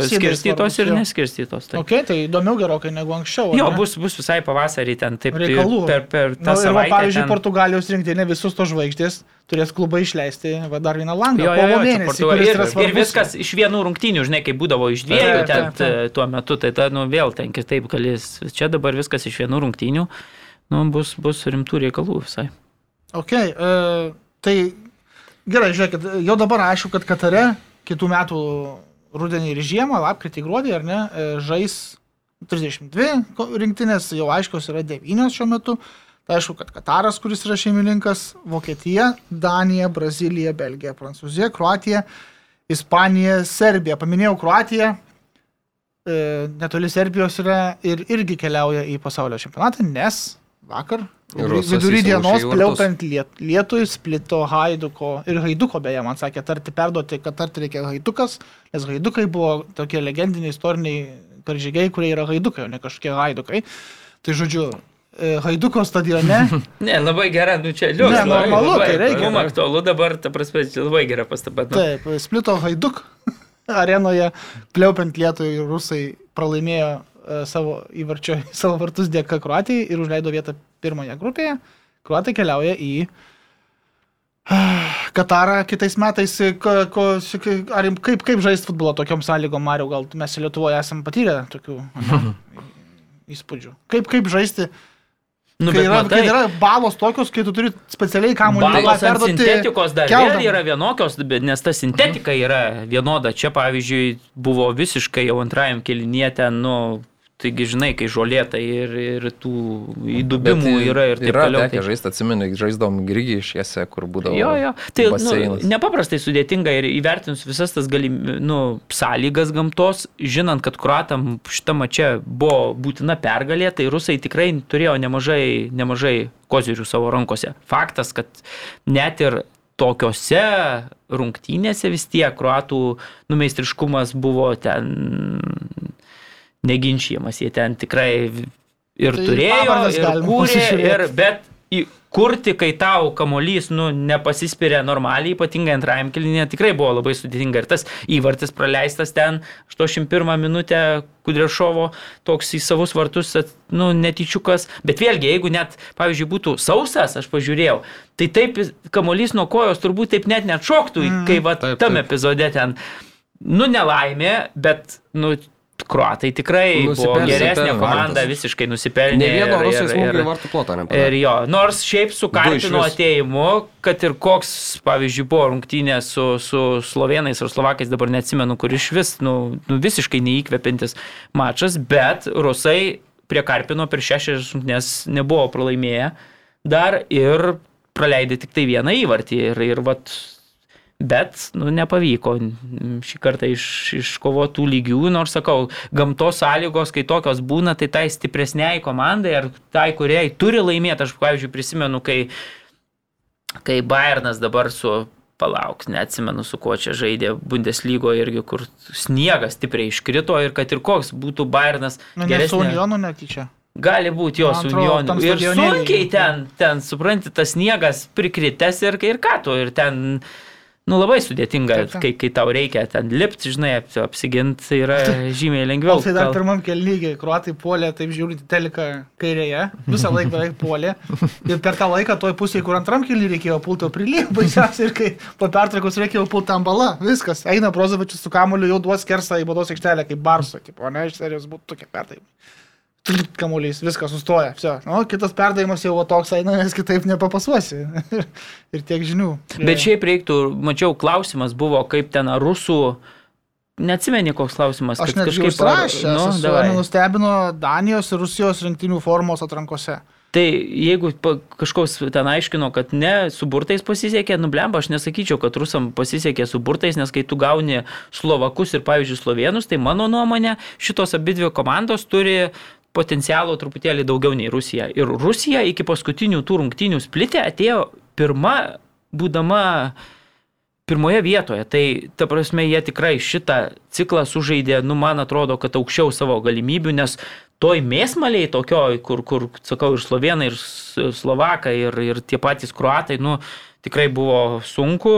skirstytos ir neskirstytos. Taip. Ok, tai įdomiau gerokai negu anksčiau. Jo, ne? bus, bus visai pavasarį ten taip tai reikalų. per, per tą va, savaitę. pavyzdžiui, ten... Portugalijos rinktinė visus to žvaigždės turės klubai išleisti va, dar vieną langą. Jo, jo, jo, mėnesį, ir, ir viskas iš vienų rungtynių, žinai, kaip būdavo iš dviejų Taip, ten taip, taip. t- tuo metu, tai ta, nu, vėl ten kitaip galės. Čia dabar viskas iš vienų rungtynių, nu, bus, bus rimtų reikalų visai. Ok, e, tai gerai, žiūrėkit, jau dabar aišku, kad Katare kitų metų rudenį ir žiemą, lapkritį, gruodį, ar ne, e, žais 32 ko- rinktinės, jau aiškios yra 9 šiuo metu. Tai aišku, kad Kataras, kuris yra šeimininkas, Vokietija, Danija, Brazilija, Belgija, Prancūzija, Kroatija, Ispanija, Serbija. Paminėjau Kroatiją, e, netoli Serbijos yra ir irgi keliauja į pasaulio čempionatą, nes vakar vidury- dienos pliaupant liet, lietui splito Haiduko ir Haiduko beje, man sakė, tarti perduoti, kad tarti reikia Haidukas, nes Haidukai buvo tokie legendiniai istoriniai karžygiai, kurie yra Haidukai, o ne kažkokie Haidukai. Tai žodžiu, e, Haiduko stadione Ne, labai gera, nu čia liūdna. Ne, normalu, tai reikia. Mums aktualu dabar, ta prasme, labai gera pastaba. Nu, Taip, splito Haiduk arenoje, pliaupiant lietui rusai pralaimėjo savo įvarčio, savo vartus dėka Kroatijai ir užleido vietą pirmoje grupėje. Kroatai keliauja į Katarą kitais metais. Ko, ko, ar, kaip, kaip žaisti futbolą tokiom sąlygom, Mariu, gal mes Lietuvoje esame patyrę tokių įspūdžių. Kaip, kaip žaisti, nu kai, yra, matai, kai yra balos tokios, kai tu turi specialiai kamuolį perduoti sintetikos dar keldam. vėl yra vienokios, nes ta sintetika yra vienoda. Čia, pavyzdžiui, buvo visiškai jau antrajam kelinėje ten, nu, taigi žinai, kai žolėta ir, ir tų įdubimų yra ir taip yra toliau. Tekę Tai... žaisti, atsimeni, žaisdom grįgi išiese, kur būdavo. Jo, jo. Tai nu, baseinas. nepaprastai sudėtinga ir įvertinus visas tas galim, nu, sąlygas gamtos, žinant, kad kruatam šitą čia buvo būtina pergalė, tai rusai tikrai turėjo nemažai, nemažai kozirių savo rankose. Faktas, kad net ir tokiose rungtynėse vis tiek kruatų numeistriškumas buvo ten neginčiamas. Jie ten tikrai ir Tai turėjo, ir kūrė, ir, bet kurti, kai tau kamolys nu, nepasispiria normaliai, ypatingai antrajam kilinėje, tikrai buvo labai sudėtinga. Ir tas įvartis praleistas ten 81 minutę Kudrešovo, toks į savus vartus, nu, netyčiukas. Bet vėlgi, jeigu net, pavyzdžiui, būtų sausas, aš pažiūrėjau, tai taip kamolys nuo kojos turbūt taip net netšoktų, mm, kai va, taip, tam taip. epizode ten, nu, nelaimė, bet, nu, Kruatai tikrai buvo geresnė komanda, vartas. visiškai nusipelnė. Ne vieno ir- ir- smūgio ir- vartų plotą Ir nepadarė. jo, nors šiaip su Karpino ateimu, kad ir koks, pavyzdžiui, buvo rungtynė su, su slovenais ar slovakais, dabar neatsimenu, kur iš vis, nu, nu visiškai neįkvepintis mačas, bet rusai prie Karpino per šešias rungtynės nebuvo pralaimėję dar ir praleidė tik tai vieną įvartį. Ir, ir vat, Bet, nu, nepavyko šį kartą iš, iškovotų lygių, nors sakau, gamtos sąlygos, kai tokios būna, tai tai stipresniai komandai ar tai, kuriai turi laimėti. Aš, pavyzdžiui, prisimenu, kai, kai Bayernas dabar su, palauk, neatsimenu su kuo čia žaidė Bundeslygoje irgi, kur sniegas stipriai iškrito ir kad ir koks būtų Bayernas Nu, ne su geresnė. Unionu netyčia. Gali būti jo su Unionu. Ir sunkiai ten, ten, supranti, tas sniegas prikritęs ir, ir ką tu, ir ten, nu labai sudėtinga, Taip, taip. kai, kai tau reikia ten lipti, žinai, ap- apsiginti, yra žymiai lengviau. Tai dar pirmam kelygiai, kruatai puolė, taip žiūrint, telika kairėje, visą laiką beveik puolė. Ir per tą laiką toj pusėje, kur antram kelyje reikėjo pulto prilyg, baisiausiai, ir kai po pertraukos reikėjo pulti ant balą, viskas, eina Brozovičius su kamuoliu, jau duos kersą į bados aikštelę, kaip barso, tipo, ne, iš serijos būtų tokie perdavimai. Kamuolys, viskas sustoja. Vsio. Nu, kitas perdavimas jau toks eina, nes kitaip nepapasuosi. ir tiek žinių. Bet šiaip reiktų, mačiau, klausimas buvo, kaip ten rusų, neatsimeni koks klausimas, Aš net kažkaip rašęs, nu, nu, davai. nustebino Danijos ir Rusijos rinktinių formos atrankose. Tai jeigu kažkoks ten aiškino, kad ne su burtais pasisekė, nublemba, aš nesakyčiau, kad rusam pasisekė su burtais, nes kai tu gauni slovakus ir, pavyzdžiui, slovenus, tai mano nuomonė, šitos abidvi komandos turi potencialo truputėlį daugiau nei Rusija. Ir Rusija iki paskutinių tų rungtynių splitė atėjo pirma, būdama pirmoje vietoje. Tai, ta prasme, jie tikrai šitą ciklą sužaidė, nu, man atrodo, kad aukščiau savo galimybių, nes toj mėsmaliai tokioj, kur, kur, sakau, ir slovenai, ir slovakai, ir, ir tie patys kruatai, nu, tikrai buvo sunku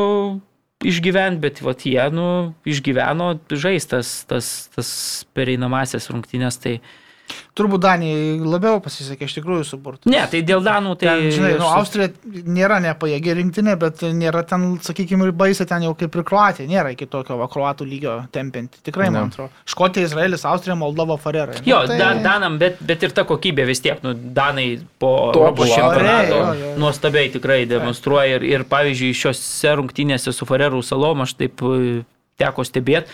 išgyventi, bet vat jie, nu, išgyveno žaistas tas, tas pereinamasias rungtynės, tai Turbūt Danijai labiau pasisekė iš tikrųjų suburti. ne, tai dėl Danų, tai... Ten, žinai, nu, Austrija nėra nepajėgi rinktinė, bet nėra ten, sakykime, ir baisė ten jau kaip ir Kroatija, nėra iki tokio va, kruatų lygio tempinti. Tikrai, man Ne. atrodo. Škotija, Izraelis, Austrija, Moldova, Farerai. Jo, Nu, tai... Danam, bet, bet ir ta kokybė vis tiek, nu, Danai po. Europos čempionato nuostabiai tikrai demonstruoja ir, ir pavyzdžiui, šiuose rungtynėse su Farerų salom aš taip e, teko stebėti.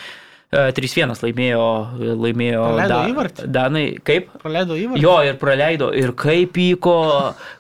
3-1 laimėjo, laimėjo Praleido įvartį. Danai. Kaip? Praleido įvartį. Jo, ir praleido. Ir kaip pyko,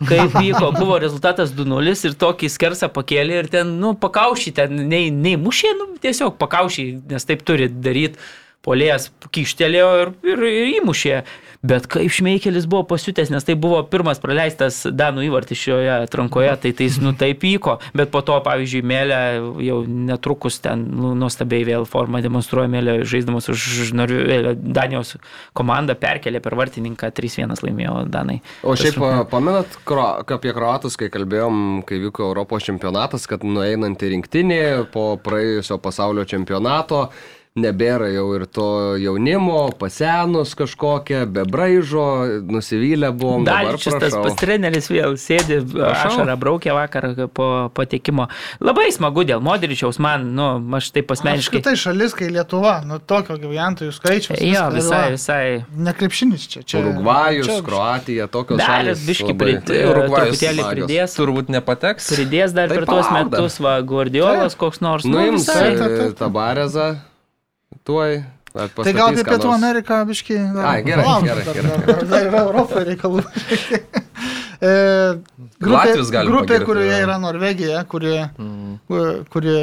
kaip pyko. Buvo rezultatas 2-0 ir tokį skersą pakėlė ir ten, nu, pakaušį, ten nei, nei mušė, nu, tiesiog pakaušį, nes taip turi daryti. Polėjas kištelėjo ir, ir, ir įmušė. Bet kaip Šmeikelis buvo pasiutęs, nes tai buvo pirmas praleistas Danų įvartis šioje atrankoje, tai tai jis, nu, taip pyko. Bet po to, pavyzdžiui, Mėlė jau netrukus ten nu, nuostabiai vėl formą demonstruoja Mėlė, žaisdamas už Norvė- Danijos komandą, perkelė per vartininką 3-1 laimėjo Danai. O Tas šiaip rungtynes. pamenat kro, apie kroatus, kai kalbėjom, kai vyko Europos čempionatas, kad nueinant į rinktinį po praėjusio pasaulio čempionato nebėra jau ir to jaunimo, pasenus kažkokie, be braižo, nusivylę buvom. dabar Dalčius tas pas treneris vėl sėdi, ašarą braukė vakar po patekimo. Labai smagu dėl Modričiaus, man, nu, aš taip asmeniškai. Tai šalis, kai Lietuva, nu, tokio gyventojų skaičiaus. Jo, visai, visai. Nekrepšinis čia. čia Urugvajus, čia- Kroatija, tokios Dar šalys biški prid, Tai truputėlį pridės. Turbūt nepateks. Pridės dar Tai per tuos metus, va, Guardiolas koks nors. Nu, e, tą barezą, tuoj. Tai gal apie Pietų. Ameriką, biški. Ai, gerai, gerai, dar, gerai, dar, dar, dar yra Europoje reikalų. E, grupė, grupė kurioje yra Norvegija, kuri, Mm. kuri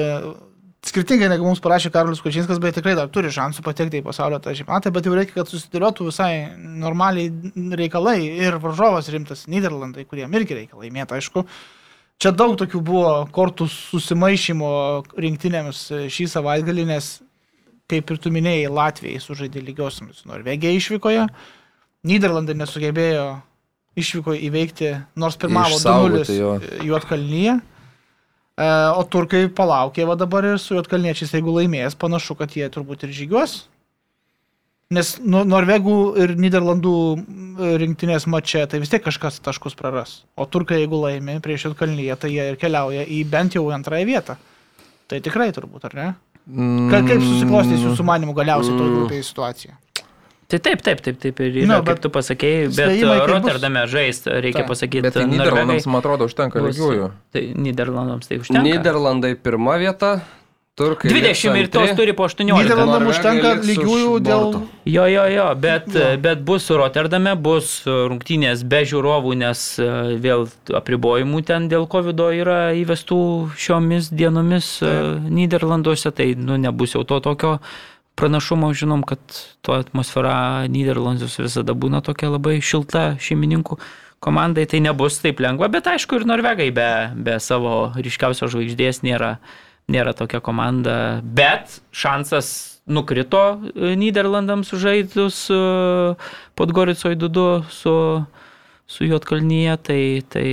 skirtingai negu mums parašė Karolis Kučinskas, bet tikrai dar turi šansų patekti į pasaulio tą čempionatą, bet jau reikia, kad susidėliotų visai normaliai reikalai ir varžovas rimtas Niderlandai, kuriem irgi reikia laimėti, aišku. Čia daug tokių buvo kortų susimaišymo rinktinėms šį savaitgalį, nes, kaip ir tu minėjai, Latvijai sužaidė lygiosiamis Norvegija išvykoje, Niderlandai nesugebėjo išvyko įveikti, nors pirmavo Išsaugoti 2-0 jo. Juotkalnyje. E, O turkai palaukė va dabar ir su juotkalniečiais, jeigu laimės, panašu, kad jie turbūt ir žygiuos. Nes nu, Norvegų ir Niderlandų rinktinės mače, tai vis tiek kažkas taškus praras. O turkai, jeigu laimi prieš juotkalnyje, tai jie ir keliauja į bent jau antrąją vietą. Tai tikrai turbūt, ar ne? Ka, kaip susiklostys jūsų manimų galiausiai toje grupėje situacija? Tai taip, taip, taip, taip ir yra, Nu, no, bet kaip tu pasakėjai, bet. Rotterdame žaist, reikia Taip. pasakyti, Bet tai Niderlandams, man atrodo, užtenka lygiųjų. Tai Niderlandams tai užtenka. Niderlandai pirma vieta, turkai. 20 ir tos turi po 18. Niderlandam Norvegai užtenka lygiųjų dėl... Jo, jo, jo, bet, Jo. bet bus Rotterdame, bus rungtynės be žiūrovų, nes e, vėl apribojimų ten dėl COVID yra įvestų šiomis dienomis e, Niderlanduose, tai nu, nebus jau to tokio pranašumo, žinom, kad to atmosfera Niderlanduose visada būna tokia labai šilta šeimininkų komandai, tai nebus taip lengva, bet aišku ir Norvegai be, be savo ryškiausios žvaigždės nėra, nėra tokia komanda, bet šansas nukrito e, Niderlandams sužaidus e, Podgoricoje 2 su, su Jotkalnyje, tai, tai,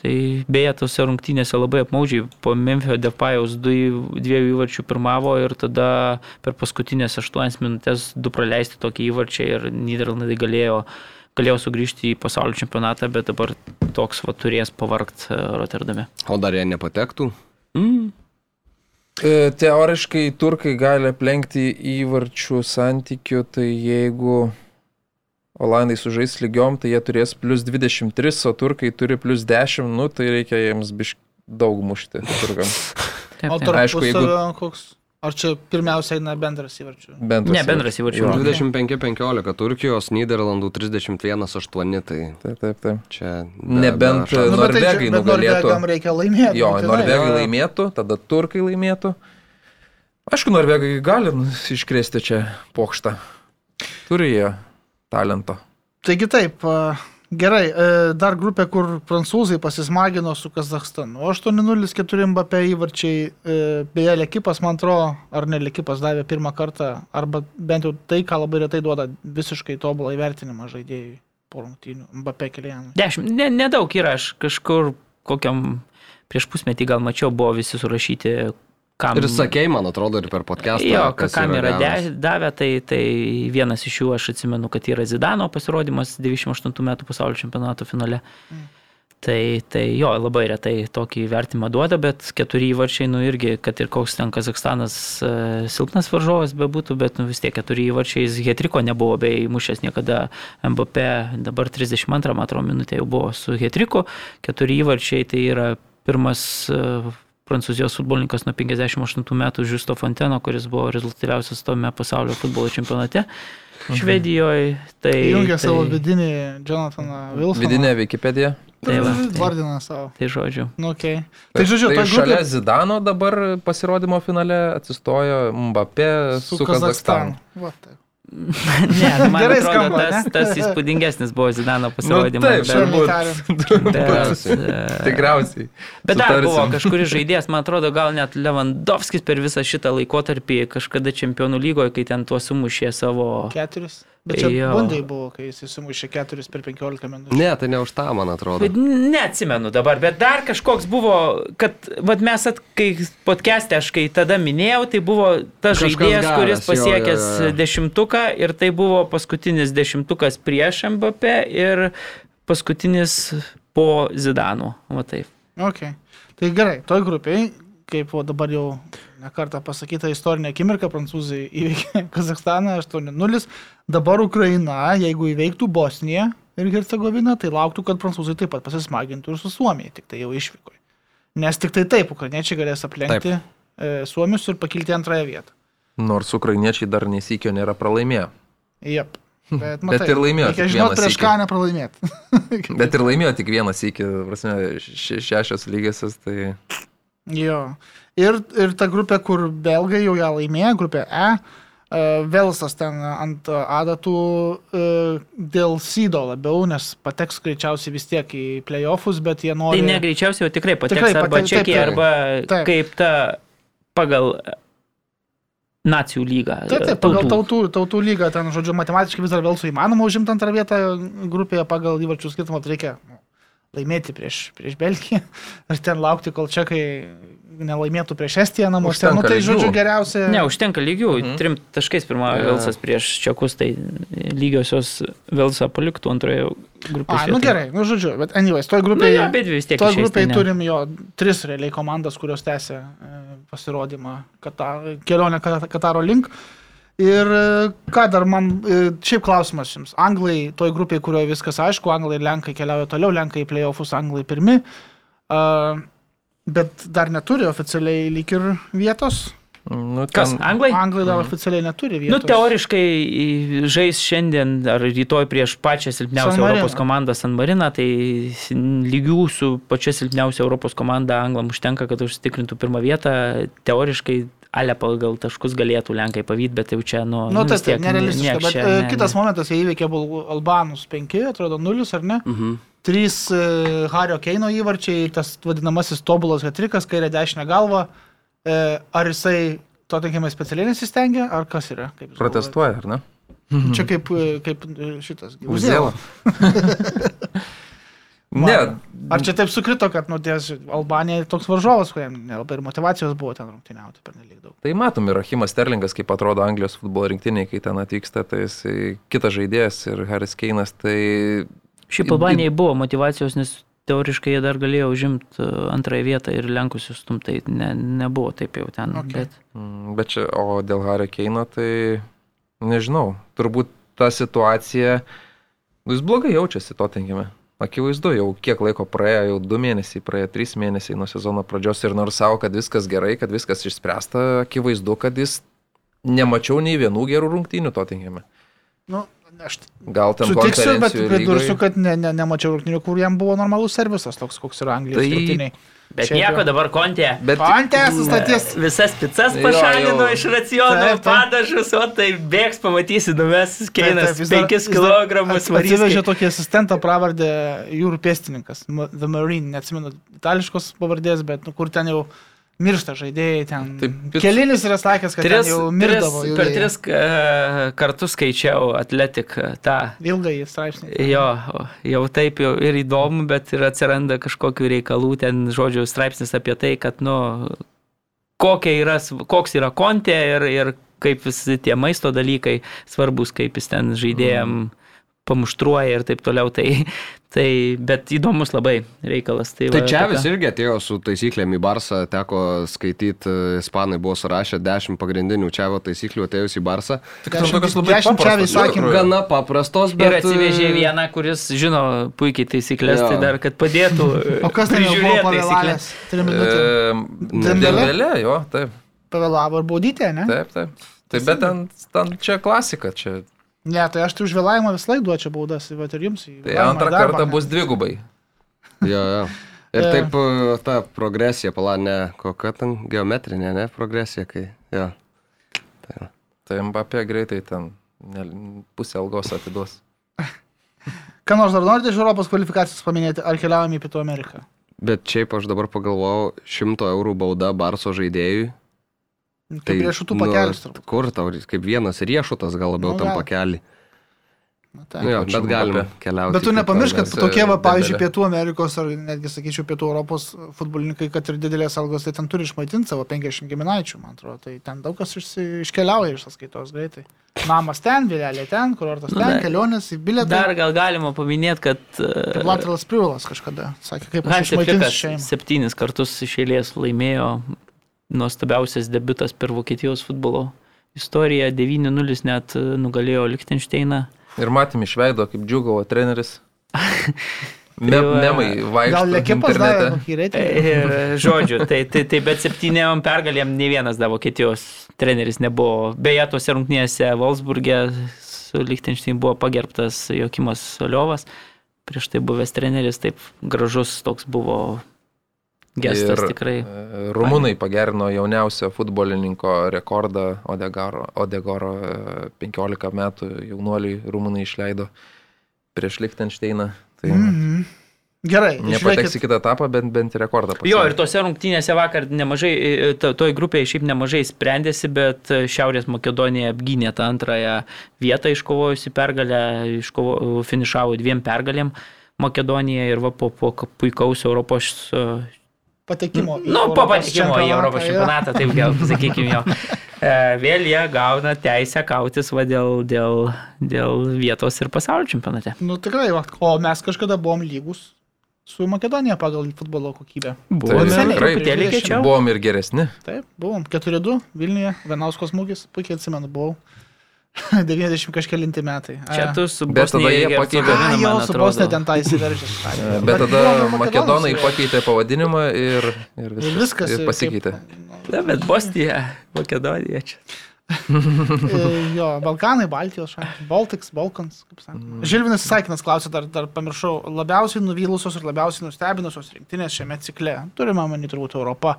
tai beje, tose rungtynėse labai apmaudžiai po Memphio Depajaus dviejų įvarčių pirmavo ir tada per paskutinės 8 minutės du praleisti tokį įvarčią ir Niderlandai galėjo galėjo sugrįžti į pasaulio čempionatą, bet dabar toks va turės pavargt e, Rotterdame. O dar jie nepatektų? Mm. E, Teoriškai turkai gali aplenkti įvarčių santykių, tai jeigu Olandai sužais lygiom, tai jie turės plus 23, o turkai turi plus 10, nu tai reikia jiems bišk daug mušti turkam. Taip, O taip. tarp Aišku, jeigu- koks? Ar čia pirmiausia eina bendras įvarčių? Bent Ne, bendras įvarčių. Jo. 25-15 Turkijos, Niderlandų 31-8, tai Taip, taip, taip. čia... Nebent, šansų. Nu, bet tai Norvegai bet nugalėtų. Norvegam reikia laimėti. Jo, būtinai. norvegai jo, jo. laimėtų, tada turkai laimėtų. Aišku, norvegai gali nu, iškrėsti čia pokštą. Turi jie talento. Taigi taip, a, Gerai, e, dar grupė, kur prancūzai pasismagino su Kazakstanu. 8-0-4 Mbappé įvarčiai, e, beje, Lekipas, man atrodo, ar ne Lekipas davė pirmą kartą, arba bent jau tai, ką labai retai duoda visiškai tobulą įvertinimą žaidėjui po rungtynių. Mbappé kelianų. Dešimt, ne, nedaug yra, aš kažkur kokiam prieš pusmetį gal mačiau, buvo visi surašyti, kam. Ir sakei, man atrodo, ir per podcastą. Jo, kam yra de- davę, tai, tai vienas iš jų aš atsimenu, kad yra Zidano pasirodymas 98 metų pasaulio čempionato finale. Tai, tai jo, labai retai tokį vertimą duoda, bet keturi įvarčiai, nu irgi, kad ir koks ten Kazakstanas e, silpnas varžovas bebūtų, bet nu, vis tiek keturi įvarčiai, jis Hetriko nebuvo bei mušęs niekada MBP, dabar 32 man atrodo minutė jau buvo su Hetriku, keturi įvarčiai tai yra pirmas e, prancūzijos futbolininkas nuo 58 metų Žiusto Fonteno, kuris buvo rezultatyviausias tome pasaulio futbolo čempionate. Švedijoje. Tai, Įjungia tai, savo vidinį Jonathaną Wilsoną. Vidinė Wikipedia. Tai va, Vardina savo. Tai žodžiu. Nu, okay. Tai žodžiu, tai ta šalia grupė Zidano dabar pasirodymo finale atsistojo Mbappé su, su Kazakstanu. Va, taip. Ne, nu, man Gerai atrodo, skamba, tas, ne? tas įspūdingesnis buvo Zidano Nu, pasirodymas. taip, bet- Tikriausiai. e, Tikriausiai. Bet dar buvo kažkuris žaidėjas, man atrodo, gal net Lewandowskis per visą šitą laikotarpį kažkada čempionų lygoje, kai ten tuo sumušė savo... Keturis. Bet čia Jo. bandai buvo, kai jis įsimušė keturis per 15 minučių. Ne, tai ne už tą, man atrodo. Bet neatsimenu dabar, bet dar kažkoks buvo, kad vat mes, at, kai podcast'e aš kai tada minėjau, tai buvo tas žaidėjas, kuris pasiekęs jo, jo, jo. dešimtuką ir tai buvo paskutinis dešimtukas prieš MBP ir paskutinis po Zidano. Va taip. Okay. Tai gerai, toj grupiai, kaip dabar jau nekartą pasakyta istorinė akimirka, prancūzai įveikė Kazakstaną 8-0, dabar Ukraina, jeigu įveiktų Bosniją ir Hercegoviną, tai lauktų, kad prancūzai taip pat pasismagintų ir su Suomija, tik tai jau išvyko. Nes tik tai taip, ukrainiečiai galės aplenkti e, Suomius ir pakilti antrąją vietą. Nors ukrainiečiai dar nesikio nėra pralaimėję. Jep. Bet, Bet ir laimėjo Reikia žinot, prieš ką nepralaimėti. Bet ir laimėjo tik vienas iki, prasme, še- šešios lygiasios, tai... Jo. Ir, ir ta grupė, kur belgai jau ją laimėjo, grupė E, e, Velsas ten ant adatų e, dėl sydo labiau, nes pateks greičiausiai vis tiek į playoffus, bet jie nori... Tai negreičiausiai jau tikrai pateks Tikrai arba pateks, taip, Čekija, arba Taip. kaip ta pagal nacijų lygą. Taip, taip, pagal tautų. tautų, tautų lygą, ten, žodžiu, matematiškai vis dar Velsų įmanoma užimti antrą vietą grupėje pagal įvarčių skirtumą, tai reikia laimėti prieš, prieš Belgiją ir ten laukti, kol čekai nelaimėtų prieš Estiją namuose. Nu, tai, lygių. žodžiu, geriausia. Ne, užtenka lygių, mhm. trim taškais pirmą ja. Velsas prieš Čekus, tai lygiosios Velsą paliktų antroje grupėje. A, nu gerai, nu žodžiu, bet anyways, toj Nu, grupėje... jo, bet vis tiek. Toj grupiai tai turim jo tris realiai komandas, kurios tęsia e, pasirodymą Kata, kelionę Kata- Kataro link. Ir e, ką dar man, e, šiaip klausimas jums. Anglai, toj grupiai, kurioje viskas aišku, Anglai ir Lenkai keliauja toliau, Lenkai į playoffus, Anglai pirmi. Uh, bet dar neturi oficialiai lyg ir vietos. Nu, Kas, ten- Anglai? Anglai dar oficialiai neturi Nu, vietos. teoriškai į- žais šiandien ar rytoj prieš pačią silpniausią. Europos komandą San Mariną, tai lygių su pačia silpniausia Europos komanda Anglam užtenka, kad užsitikrintų pirmą vietą. Teoriškai Ale pagal taškus galėtų Lenkai pavyti, bet jau čia, nu, Nu, nu, tai vis tiek nerealistiška. Bet čia e, ne- kitas ne. momentas, jie įveikė Bul- Albanus 5, atrodo 0, ar ne? Mhm. Trys e, Hario Keino įvarčiai, tas vadinamasis tobulas hetrikas, kairė dešinė galva. E, ar jisai to tinkimai specialiai nesistengia, ar kas yra? Protestuoja, ar ne? Čia kaip, kaip šitas. Uzėla. Ne, Ar čia taip sukrito, kad, nu, ties Albanija toks varžovas, kuriam nelabai ir motivacijos buvo ten rungtyniauti per nelik daug. tai matom ir Achimas Sterlingas, kaip atrodo Anglijos futbolo rinktiniai, kai ten atvyksta, tai jis kitas žaidėjas ir Haris Keinas, tai Šiaip Albanijai buvo motivacijos, nes teoriškai jie dar galėjo užimti e, antrąją vietą ir lenkusius stumtai ne, nebuvo taip jau ten. Ok. Bet, Mm, Bet čia, o dėl Hario Keino, tai nežinau, turbūt ta situacija, nu, jis blogai jaučiasi to tenkime. Akivaizdu, jau kiek laiko praėjo, jau du mėnesiai, praėjo trys mėnesiai nuo sezono pradžios ir nors savo, kad viskas gerai, kad viskas išspręsta, akivaizdu, kad jis nemačiau nei vienų gerų rungtynių to tenkime. Nu, aš Gal ten sutiksiu, bet pridursiu, kad ne, ne, nemačiau rungtynių, kur jam buvo normalus servisas, toks koks yra Anglijos Tai- rungtyniai. Bet Šiaip nieko jau. dabar kontė. Bet Kontė sustatys. Visas pizzas Jo, pašalino jau. iš raciono, padažus, o tai bėgs, pamatysi, numes Keinas Taip, taip, jis dar- 5 jis dar kg svarys. Atsivežė tokį asistentą pravardę jūrų pėstininkas, The Marine, neatsimenu itališkos pavardės, bet nu, kur ten jau miršta žaidėjai, ten. Taip, picų- Kelinis yra sakęs, kad Tris, jau tris, mirdavo. jų per tris kartus skaičiau atletik uh, tą. Ilgai straipsnį. Jo, jau taip jau ir įdomu, bet ir atsiranda kažkokių reikalų, ten žodžių straipsnis apie tai, kad, nu, yra, koks yra kontė ir, ir kaip visi tie maisto dalykai svarbus, kaip jis ten žaidėjam pamuštruoja ir taip toliau. Tai, tai, bet įdomus labai reikalas. Tai, Tai va, čia vis irgi atėjo su taisyklėm į Barsą, teko skaityti, ispanai buvo surašę 10 pagrindinių čia taisyklių atėjus į Barsą. Tik ten tokios labai paprastos, tikrųjų. Gana paprastos, Ir bet... atsivežė e, vieną, kuris žino puikiai taisyklės, Jo. tai dar, kad padėtų. O kas minutėm. E, Dembele? Dembele, jo, taip, Pavėlavo ir baudytė, ne? taip, taip. Taip, bet ten, ten čia klasika, čia. Ne, tai aš tai už vėlavimą vis laik duočiau baudas, bet ir jums. Tai antrą darbą, kartą ne? bus dvigubai. Jo, jo. Ir taip e, ta progresija, palanė, kokia ten geometrinė, ne, progresija, kai... Jo. Tai Mbappé greitai ten pusę algos atiduos. Ką nors dar norite iš Europos kvalifikacijos paminėti, ar keliaujame į Pietų Ameriką? Bet šiaip aš dabar pagalvojau, 100 eurų bauda Barso žaidėjui. Tai riešutų pakelis turbūt. Kur tau, kaip vienas riešutas gal labiau Nu, tam pakelį. Na, tai. Nu, jo, bet galim Mbappé. keliauti. Bet tu nepamiršk, kad tokie, va, e, pavyzdžiui, Dembele. Pietų Amerikos ar netgi, sakyčiau, Pietų Europos futbolininkai, kad ir didelės algos, tai ten turi išmaitinti savo 50 giminaičių, man atrodo. Tai ten daug kas išsi, iškeliauja iš sąskaitos greitai. Namas ten, vilelė ten, kurortas ten, Na, kelionės į bilietą. Dar gal galima paminėti, kad Kaip uh, Lateral Spriulas kažkada sakė, kaip aš išmaitinsiu šeimą. septynis kartus iš eilės laimėjo nuostabiausias debutas per Vokietijos futbolo istoriją. 9-0 net e, nugalėjo Lichtensteiną. Ir matėm iš veido, kaip džiugavo treneris. Me, memai Gal vaikšto Lekipas davė internete. kokį reitingą? Ir žodžiu, tai, tai, tai bet septynėm pergalėm ne vienas dar Vokietijos treneris nebuvo. Beje, tuose rungtynėse Wolfsburgė su Lichtenstein buvo pagerbtas Jokimas Soliovas. Prieš tai buvęs treneris, taip gražus toks buvo gestas Ir, tikrai. e, Rumunai pagerino jauniausio futbolininko rekordą Odegaro, Odegoro e, 15 metų jaunuoliui Rumunai išleido prieš Lichtensteiną. Tai mm. Mhm. Gerai, nepateks išveikit. į kitą etapą, bent, bent rekordą. Jo, ir tose rungtynėse vakar nemažai, e, to- toj grupėje šiaip nemažai sprendėsi, bet e, Šiaurės Makedonija apgynė tą antrąją vietą iškovojusi pergalę, iškovo, finišavo dviem pergalėm Makedonija ir va po, po puikaus Europos e, patekimo. Nu, po Europos patekimo į Europos čempionatą, taip gal pasakykime jo. E, Vėl jie gauna teisę kautis va dėl, dėl, dėl vietos ir pasaulio čempionate. Nu tikrai, va. o mes kažkada buvom lygus su Makedonija pagal futbolo kokybę. Buvo Tai seniai, tikrai truputėlį prieš kiečiau. Buvom ir geresni. Taip, buvom 4-2 Vilniuje, Vienauskos smūgis, puikiai atsimenu, buvau. 90 kažkelinti metai. Čia tu su Bet Bosnija pakeitė- A, jau su Bosnija ten tą įsiveržė. Bet tada Makedonai pakeitė pavadinimą ir, ir Ir viskas. viskas. Ir pasikeitė. Kaip, Na, bet Bosnija, Makedonija čia. e, jo, Balkanai, Baltijos šalys, Baltics, Balkans, kaip sakoma. Mm. Žilvinas Saikinas klausė, dar, dar pamiršau, labiausiai nuvylusios ir labiausiai nustebinusios rinktinės šiame cikle. Turime manį turbūt Europą.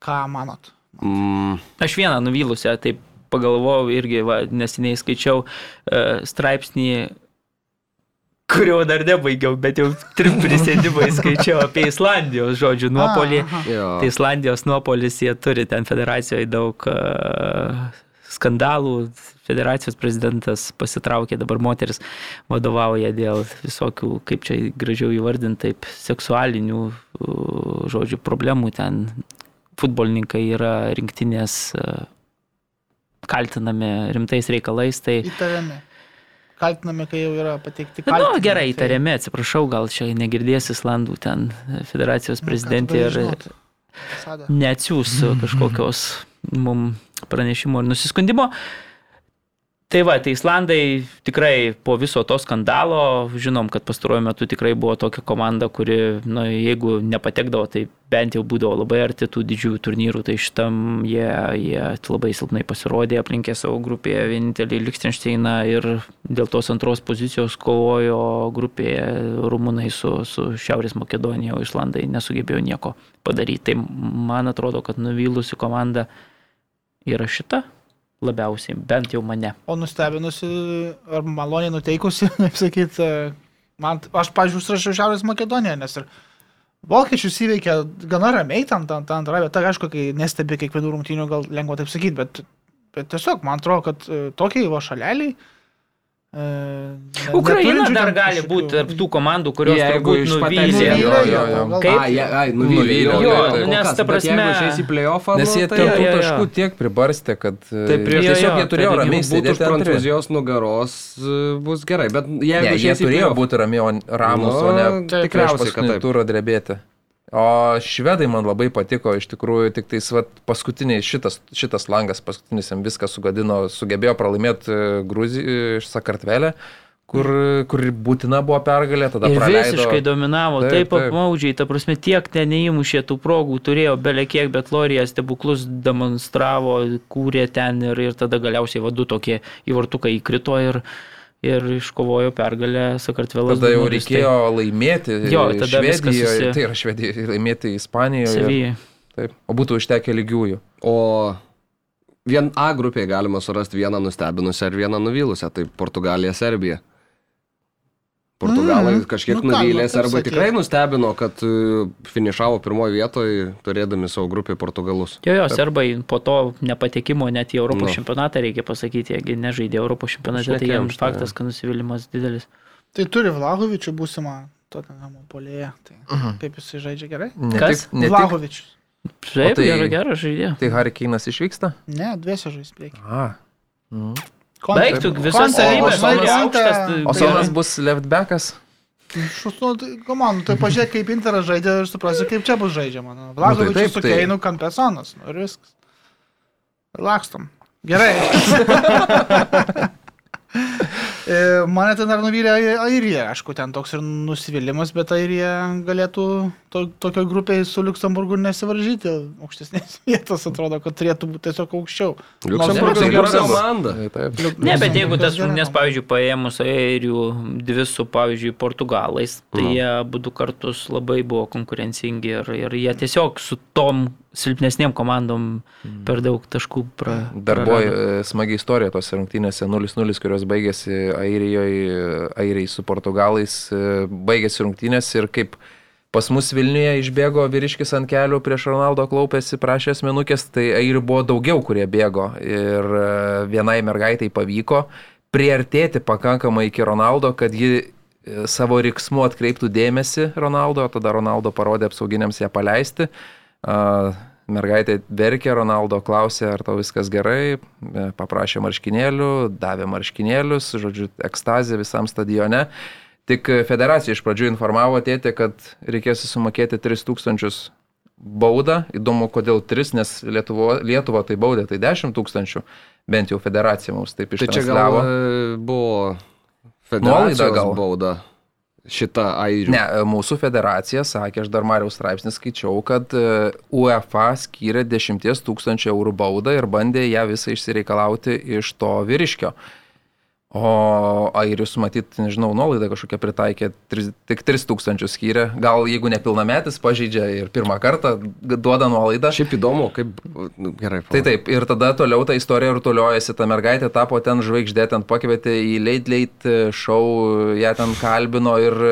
Ką manot? Mm, Aš vieną nuvylusią, taip pagalvojau irgi, va, neseniai skaičiau uh, straipsnį, kurio dar nebaigiau, bet jau trim prisėdimai skaičiau apie Islandijos žodžių nuopolį. Aha. jo. Tai Islandijos nuopolis, jie turi ten federacijoje daug uh, skandalų. Federacijos prezidentas pasitraukė, dabar moteris vadovauja dėl visokių, kaip čia gražiau įvardinti, taip, seksualinių uh, žodžių problemų. Ten futbolininkai yra rinktinės uh, kaltinami rimtais reikalais. Tai, Įtariami. Kaltinami, kai jau yra pateikti Na, kaltinimai. nu, gerai, tai- įtariami, atsiprašau, gal čia negirdės Islandų ten federacijos prezidentė ir neatsiūs kažkokios mum pranešimo ir nusiskundimo. Tai va, tai Islandai tikrai po viso to skandalo, žinom, kad pastaruoju metu tikrai buvo tokia komanda, kuri, na, jeigu nepatekdavo, tai bent jau būdavo labai arti tų didžiųjų turnyrų, tai šitam jie, jie labai silpnai pasirodė, aplinkė savo grupėje vienintelį Lichtensteiną ir dėl tos antros pozicijos kovojo grupėje Rumunai su, su Šiaurės Makedonija, o Islandai nesugebėjo nieko padaryti. Tai man atrodo, kad nuvylusi komanda yra šita labiausiai, bent jau mane. O nustebinusi ar maloniai nuteikusi, kaip sakyt, e, man, aš, pažiūrėjau, užsirašiau Šiaurės Makedoniją, nes ir Vokiečius įveikė gana ramiai tam, tam, tam antrą vietą, aišku, kai nestebi kiekvienų rungtynių, gal lengva taip sakyti, bet, bet tiesiog man atrodo, kad e, tokie va šaleliai. Ukraina dar gali būti tarp tų komandų, kurios Jeigu turbūt iš nuvylė. Kaip? Ai, ai, nuvylė. Jo, jo, nes ta bet prasme- išeis į playoffą, Nes jie tai... tų taškų tiek pribarstė, kad Tai prieš- tiesiog jie turėjo tai ramiai būtų už. Prancūzijos nugaros, bus gerai, bet jeigu Ne, jie turėjo būti ramiai, o ramus, o ne tikriausiai, kad taip. turą drebėti. O švedai man labai patiko, iš tikrųjų, tik tais vat, paskutiniai šitas, šitas langas, paskutinis jam viską sugadino, sugebėjo pralaimėti Gruzijai iš Sakartvelė, kur, kur būtina buvo pergalė, tada Ir praleido. visiškai dominavo, Taip, taip, taip apmaudžiai, ta prasme, tiek ten neįmušė tų progų, turėjo belekiek, bet Lorija stebuklus demonstravo, kūrė ten ir, ir tada galiausiai vadu tokie į vartuką įkrito ir, ir iškovojo pergalę Sakartvelas. Tada jau 2:0, reikėjo laimėti Jo, tada viskas Švedijoje, susi- tai yra Švedijoje, laimėti Ispanijoje. ir- Sevijai. Taip, o būtų užtekę lygiųjų. O vien A grupėje galima surasti vieną nustebinusią ir vieną nuvylusią, tai Portugalija, Serbija. Portugalai Mm, kažkiek nu ką, nuvylė, nu taip arba sakyt. tikrai nustebino, kad e, finišavo pirmoje vietoje, turėdami savo grupėje Portugalus. Jo, jo, serbai po to nepatekimo net į Europos Nu. čempionatą, reikia pasakyti, jeigu nežaidė Europos čempionate, tai jiems faktas, kad nusivylimas didelis. Tai turi Vlahovičių būsimą Tottenhamo polėje. Tai Mhm. kaip jisai žaidžia gerai? Ne Kas? ne tik, Vlahovičius. Taip, tai- geras, žaidėjas. tai Harry Keinas išvyksta? Ne, dviese žais prieki. A. Mm. Baigtų visas savybės, o o tai- Sonas bus left backas? Nu, tai, komand, tai pažiūrėk, kaip Interas žaidė ir suprasi, kaip čia bus žaidžiama. Nu, Vlahovičius taip, su tai- Keinu Kampesonas. Nu, ir viskas. Lakstom. Gerai. E, Mane ten dar nuvylė Airija, aišku, ten toks ir nusivylimas, bet Airija galėtų to, tokio grupėje su Luksemburgu nesivaržyti. Aukštesnės vietos atrodo, kad turėtų būti tiesiog aukščiau. Liuksemburgas Nors- gera komanda. Tai Ne, bet jeigu tas gera pavyzdžiui, paėmus airių dvi su, pavyzdžiui, portugalais, tai Nu. jie būtų kartus labai buvo konkurencingi ir, ir jie tiesiog su tom silpnesniem komandom per daug taškų pra, Dar buvo e, smagi istorija tose rungtynėse 0-0, kurios baigėsi Airijoje, Airiai su Portugalais, e, baigėsi rungtynės ir kaip pas mus Vilniuje išbėgo vyriškis ant kelių prieš Ronaldo klaupėsi, prašė asmenukės, tai Airių buvo daugiau, kurie bėgo ir e, vienai mergaitai pavyko priartėti pakankamai iki Ronaldo, kad ji savo riksmu atkreiptų dėmesį Ronaldo, tada Ronaldo parodė apsauginiams ją paleisti. A, Mergaitė verkė, Ronaldo klausė, ar tau viskas gerai, e, paprašė marškinėlių, davė marškinėlius, žodžiu, ekstazė visam stadione. Tik federacija iš pradžių informavo tėtį, kad reikės sumokėti 3000 baudą. Įdomu, kodėl 3, nes Lietuvo, Lietuva tai baudė, tai 10 tūkstančių, bent jau federacija mums taip Tai čia gal ištransliavo. e, buvo Nuolaida federacijos gal? bauda šitą airių. Ne, mūsų federacija sakė, aš dar Mariaus straipsnį skaičiau, kad e, UEFA skyrė 10 tūkstančių eurų baudą ir bandė ją visą išsireikalauti iš to vyriškio. O airius, matyt, nežinau, nuolaidą kažkokią pritaikė, tris, tik 3 tūkstančius skyrė. Gal jeigu nepilnametis pažeidžia ir pirmą kartą duoda nuolaidą. Šiaip įdomu, kaip... Nu, gerai. Tai taip, ir tada toliau ta istorija rutuliojasi, ta mergaitė tapo ten žvaigždė, ten pakvietė į Late show, ją ten kalbino ir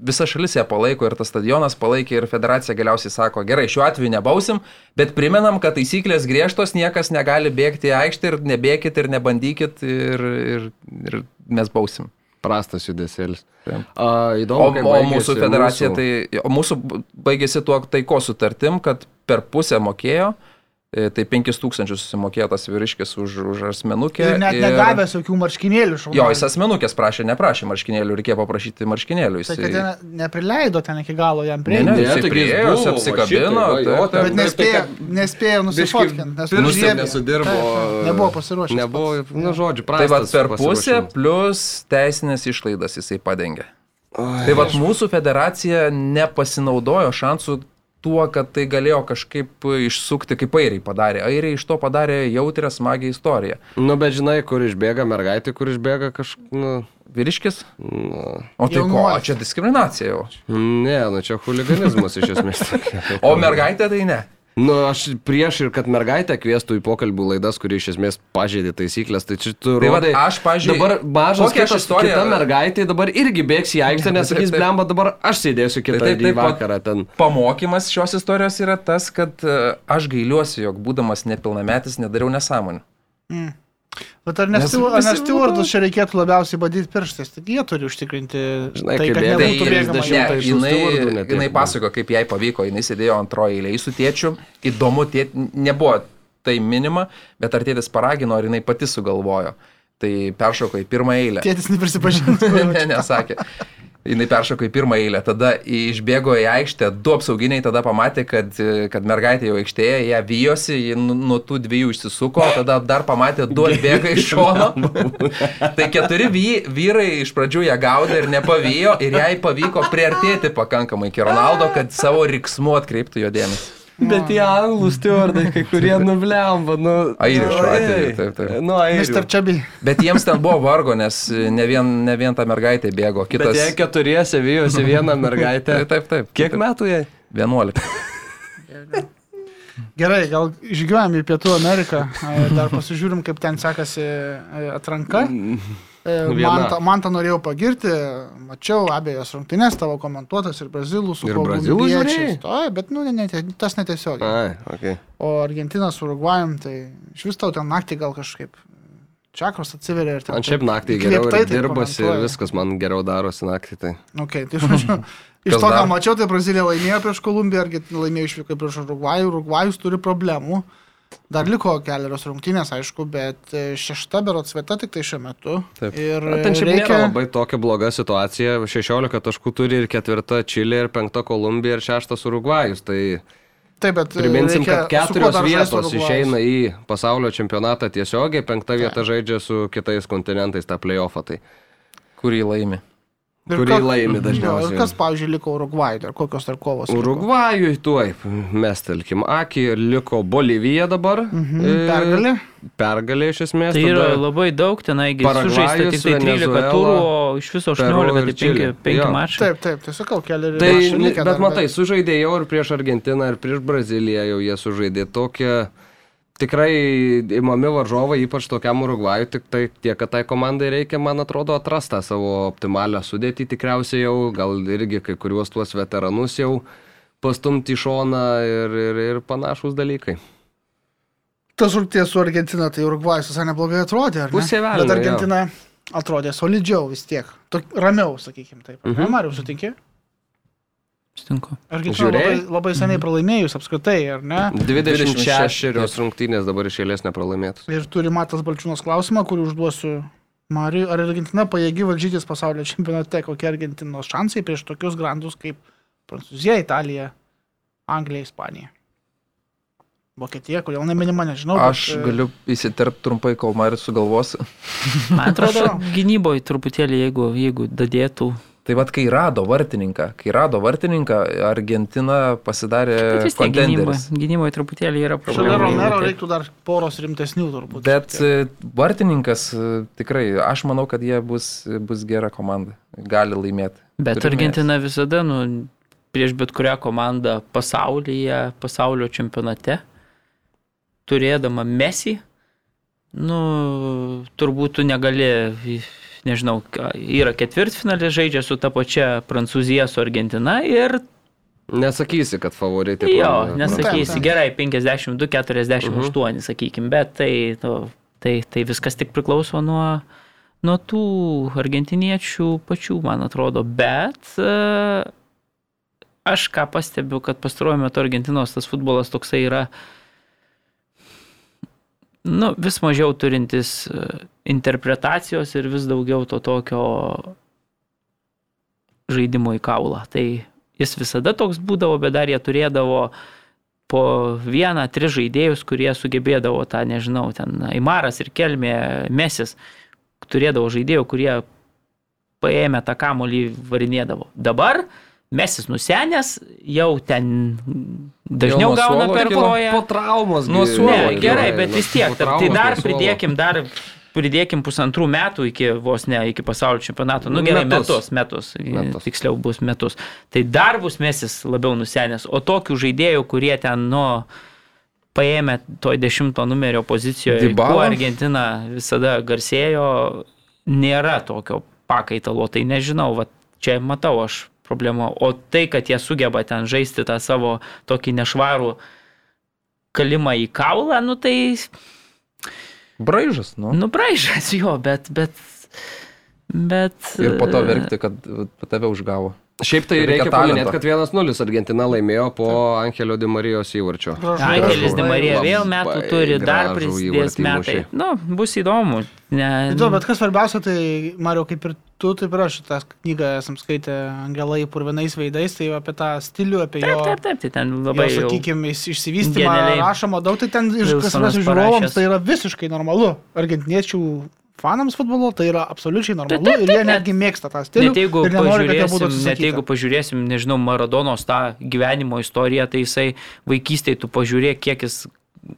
visa šalis ją palaiko ir tas stadionas palaikė ir federacija galiausiai sako, gerai, šiuo atveju nebausim, bet primenam, kad taisyklės griežtos, niekas negali bėgti į aikštę ir nebėkit ir nebandykit ir, ir, ir mes bausim. Prastas judesėlis. A, O, įdomu, o baigėsi mūsų federacija, mūsų- tai o mūsų baigėsi tuo taiko sutartim, kad per pusę mokėjo e, tai 5000 susimokėtas vyriškis už, už asmenukę. Ir net negavęs jokių marškinėlių šau. Jo, jis asmenukės prašė, neprašė marškinėlių, reikėjo paprašyti marškinėlių. Tai Jisai... kad ten neprileido ten iki galo jam Ne, ne, taigi jis priėjo, jis apsikabino, va šitai, va, taip, jo, taip. Bet tai nespėjo, nespėjo nusifotkinti, užriebė. nesudirbo. Nebuvo pasiruošęs. Nebuvo, nu, žodžiu, Tai va per pusę plus teisinės išlaidas jisai padengė. Oi, Tai va mūsų federacija nepasinaudojo šansų tuo, kad tai galėjo kažkaip išsukti, kaip airiai padarė. Airiai iš to padarė jautrę, smagią istoriją. Nu, bet žinai, kur išbėga mergaitė, kur išbėga kažkas, nu, Vyriškis? nu, O tai ko, čia diskriminacija jau. ne, nu čia huliganizmas iš esmės. O mergaitė tai ne. Nu, aš prieš ir kad mergaitę kvieštų į pokalbių laidas, kuri iš esmės pažeidė taisyklės, tai čia tu Tai rodai. aš, pavyzdžiui, Dabar mažas kitas, istoriją- kita mergaitė dabar irgi bėgs į aikštę, nes Taip, sakys, taip. blemba, dabar aš sėdėsiu kitą taip, taip, vakarą ten. Pamokymas šios istorijos yra tas, kad e, aš gailiuosi, jog būdamas nepilnametis nedariau nesąmonių. Bet ar ne Nes stu- ar ne visi- stewardus čia reikėtų labiausiai badyti pirštais? Tik jie turi užtikrinti Žinai, tai, kad bėga nebūtų bėgama. 30 Ne, tai jinai, stewardu ne tiek jinai pasako, kaip jai pavyko, jinai sėdėjo antroje eilėje su tėčiu, įdomu, tėt, nebuvo tai minima, bet ar tėtis paragino, ar jinai pati sugalvojo. Tai peršoko į pirmą eilę. Tėtis neprisipažintų. ne, nesakė. Jinai peršoko į pirmą eilę, tada išbėgo į aikštę, du apsauginiai tada pamatė, kad, kad mergaitė jau aikštėje, ją vyjosi, ji nu- nuo tų dviejų išsisuko, tada dar pamatė, du atbėga iš šono. tai keturi vy, vyrai iš pradžių ją gaudė ir nepavyjo ir jai pavyko priartėti pakankamai iki Ronaldo, kad savo riksmu atkreiptų jo dėmesį. Bet tie anglų stewardai, kai kurie nublemba, nu. Airių šiuo atveju, taip, taip. Nu, Mr. airių. Čabi. Bet jiems ten buvo vargo, nes ne vien, ne vien ta mergaitė bėgo, Bet kitas. jie keturiese vyjosi vieną mergaitę. Taip, taip, taip. Kiek metų jai? 11. Gerai, gal išgyvenam į Pietų Ameriką, dar pasižiūrim, kaip ten sekasi atranka. E, Viena. Man, ta, man tą norėjau pagirti, mačiau abejas rungtynės tavo komentuotas ir brazilų su brazilų? Taip, bet nu, ne, ne, tas netiesiogiai. Ai, okei. O Argentina su Urugvajum, tai iš vis tau ten naktį gal kažkaip čakros atsiveria ir ten. Man šiaip naktį geriau tai dirbasi ir viskas man geriau darosi naktį. Tai. Okay, tai žodžiu, iš to, ką mačiau, tai Brazilija laimėjo prieš Kolumbiją, Argentina laimėjo išvykai prieš Urugvajų, Urugvajus turi problemų. Dar liko kelios rungtynės, aišku, bet e, šešta berots vieta tik tai šiuo metu. Taip. Ir Na, ten šiaip reikia... labai tokia bloga situacija. 16 taškų turi ir ketvirta Čilė, ir penkta Kolumbija, ir šeštas Urugvajus. Tai Taip, bet e, priminsim, kad keturios vietos išeina į pasaulio čempionatą tiesiogiai, penkta vieta žaidžia su kitais kontinentais tą playoffą. Tai Kurį laimi. Ir kurį kas- laimi Jo, dažniausiai. Ir kas, pavyzdžiui, liko Urugvajui, dar kokios dar kovos? Urugvajui tuoj, mes telkim akį, liko Bolivija dabar. Mhm, E, Pergalė. Pergalė iš esmės. Tai yra labai daug, tenai sužaista tik tai 13 Venezuela, turų, o iš viso Peru 18, ir tai Čilė. 5, 5 Jo. mačai. Taip, taip, tai sakau, keli Tai, bet matai, sužaidė jau ir prieš Argentiną, ir prieš Braziliją jau jie sužaidė tokią. Tikrai įmami varžovai, ypač tokiam Urugvajui, tik tai tiek, kad tai komandai reikia, man atrodo, atrastą savo optimalią sudėtį tikriausiai jau, gal irgi kai kuriuos tuos veteranus jau pastumti į šoną ir, ir, ir panašus dalykai. Tas rungtynės su Argentina, tai Urugvajus visai neblogai atrodė, ar ne? Pusė velnio, Bet Argentina atrodė solidžiau vis tiek. Tok, ramiau, sakykime taip. Mhm. Mariu, sutinki? Sutinku. Argentina labai, labai seniai pralaimėjus apskritai, ar ne? 26 rungtynės dabar iš eilės nepralaimėtos. Ir turi Matas Balčiūnas klausimą, kurį užduosiu Mariui. Ar Argentina pajėgi varžytis pasaulio čempionate? Kokie Argentinos šansai prieš tokius grandus kaip Prancūzija, Italija, Anglija, Ispanija? Vokietija, kodėl neminima, nežinau. Aš bet, galiu įsiterpti trumpai, kol Maris sugalvos. Man atrodo, gynyboje truputėlį, jeigu, jeigu dadėtų. Tai vad, kai rado vartininką, kai rado vartininką, Argentina pasidarė gynyboje, kontenderis. gynyboje truputėlį yra Šalia problemų. Romero reiktų dar poros rimtesnių turbūt. Bet e, vartininkas e, tikrai, aš manau, kad jie bus, bus gera komanda, gali laimėti. Bet Turime Argentina visada, nu, prieš bet kurią komandą pasaulyje, pasaulio čempionate, turėdama Messi, nu, turbūt tu negali, nežinau, yra ketvirtfinalė žaidžia su ta pačia Prancūzija, su Argentina ir Nesakysi, kad favoritai. jo, pralaimėjo. nesakysi, taip. gerai, 52-48, sakykim, bet tai, nu, tai, tai viskas tik priklauso nuo, nuo tų argentiniečių pačių, man atrodo, bet e, aš ką pastebiu, kad pastaruoju metu Argentinos tas futbolas toksai yra nu, vis mažiau turintis e, interpretacijos ir vis daugiau to tokio žaidimo į kaulą. Tai jis visada toks būdavo, bet dar jie turėdavo po vieną, tris žaidėjus, kurie sugebėdavo tą, nežinau, ten Aimaras ir Kelmė Mesis, turėdavo žaidėjų, kurie paėmę tą kamolį varinėdavo. Dabar Mesis nusenęs, jau ten dažniau nuo gauna per koją. Po traumos. Nuo suolo Ne, gerai, bet vis tiek, po tai dar pridėkim, dar pridėkim pusantrų metų iki vos ne, iki pasaulio čempionato. Nu gerai, Metus. metus, metus, tiksliau bus metus. Tai dar bus mesis labiau nusenęs. O tokių žaidėjų, kurie ten, nu, paėmė toj dešimto numerio pozicijoje, kuo Argentina visada garsėjo, nėra tokio pakaitalo. Tai nežinau, va, čia matau aš problemą. O tai, kad jie sugeba ten žaisti tą savo tokį nešvarų kalimą į kaulą, nu tai Braižas, nu. Nu, braižas jo, bet, bet, bet. Ir po to e, verkti, kad tave užgavo. Šiaip tai Reikia reikia paminėti, kad 1-0 Argentina laimėjo po Angelio Di Marijos įvarčio. Angelis Di Marija vėl metų turi, dar prisidės metai. įmušė. Nu, bus įdomu. Ne, Įdomu, bet kas svarbiausia, tai Mario, kaip ir tu, taip ir aš tą knygą esam skaitę Angelai purvinais veidais, tai apie tą stilių, apie Taip, jo, taip, taip, tai ten jo labai jau. sakykime, išsivystymą rašoma daug, tai ten iš kas mes žiūrovams tai yra visiškai normalu. Argentiniečių fanams futbolo tai yra absoliučiai normalu taip, ir jie taip, netgi mėgsta tą stilių. Net jeigu, nenori, net jeigu pažiūrėsim, nežinau, Maradonos tą gyvenimo istoriją, tai jisai vaikystėje tu pažiūrėk, kiek jis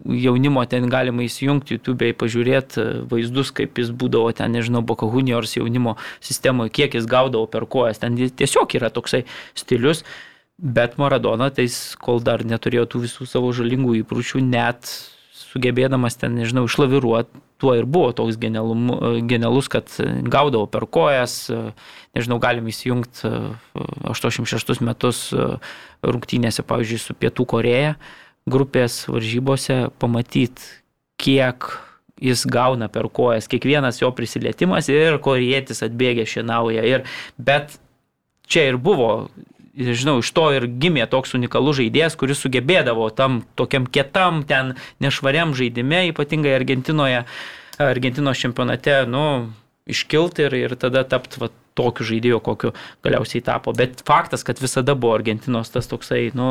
jaunimo ten galima įsijungti YouTube, pažiūrėti vaizdus, kaip jis būdavo ten, nežinau, Boka Juniors jaunimo sistemoje, kiek jis gaudavo per kojas. Ten tiesiog yra toksai stilius. Bet Maradona, tai jis, kol dar neturėjo tų visų savo žalingų įprūčių, net sugebėdamas ten, nežinau, išlaviruoti, tuo ir buvo toks genialumu- genialus, kad gaudavo per kojas, nežinau, galim įsijungti 86 metus rungtynėse, pavyzdžiui, su Pietų Koreja grupės varžybose, pamatyti, kiek jis gauna per kojas, kiekvienas jo prisilietimas ir korietis atbėgė šienauja. Ir, bet čia ir buvo, žinau, iš to ir gimė toks unikalus žaidėjas, kuris sugebėdavo tam tokiam kietam, ten nešvariam žaidime, ypatingai Argentinoje, Argentinos čempionate, nu, iškilti ir, ir tada tapti va, tokiu žaidėju, kokiu galiausiai tapo. Bet faktas, kad visada buvo Argentinos tas toksai, nu,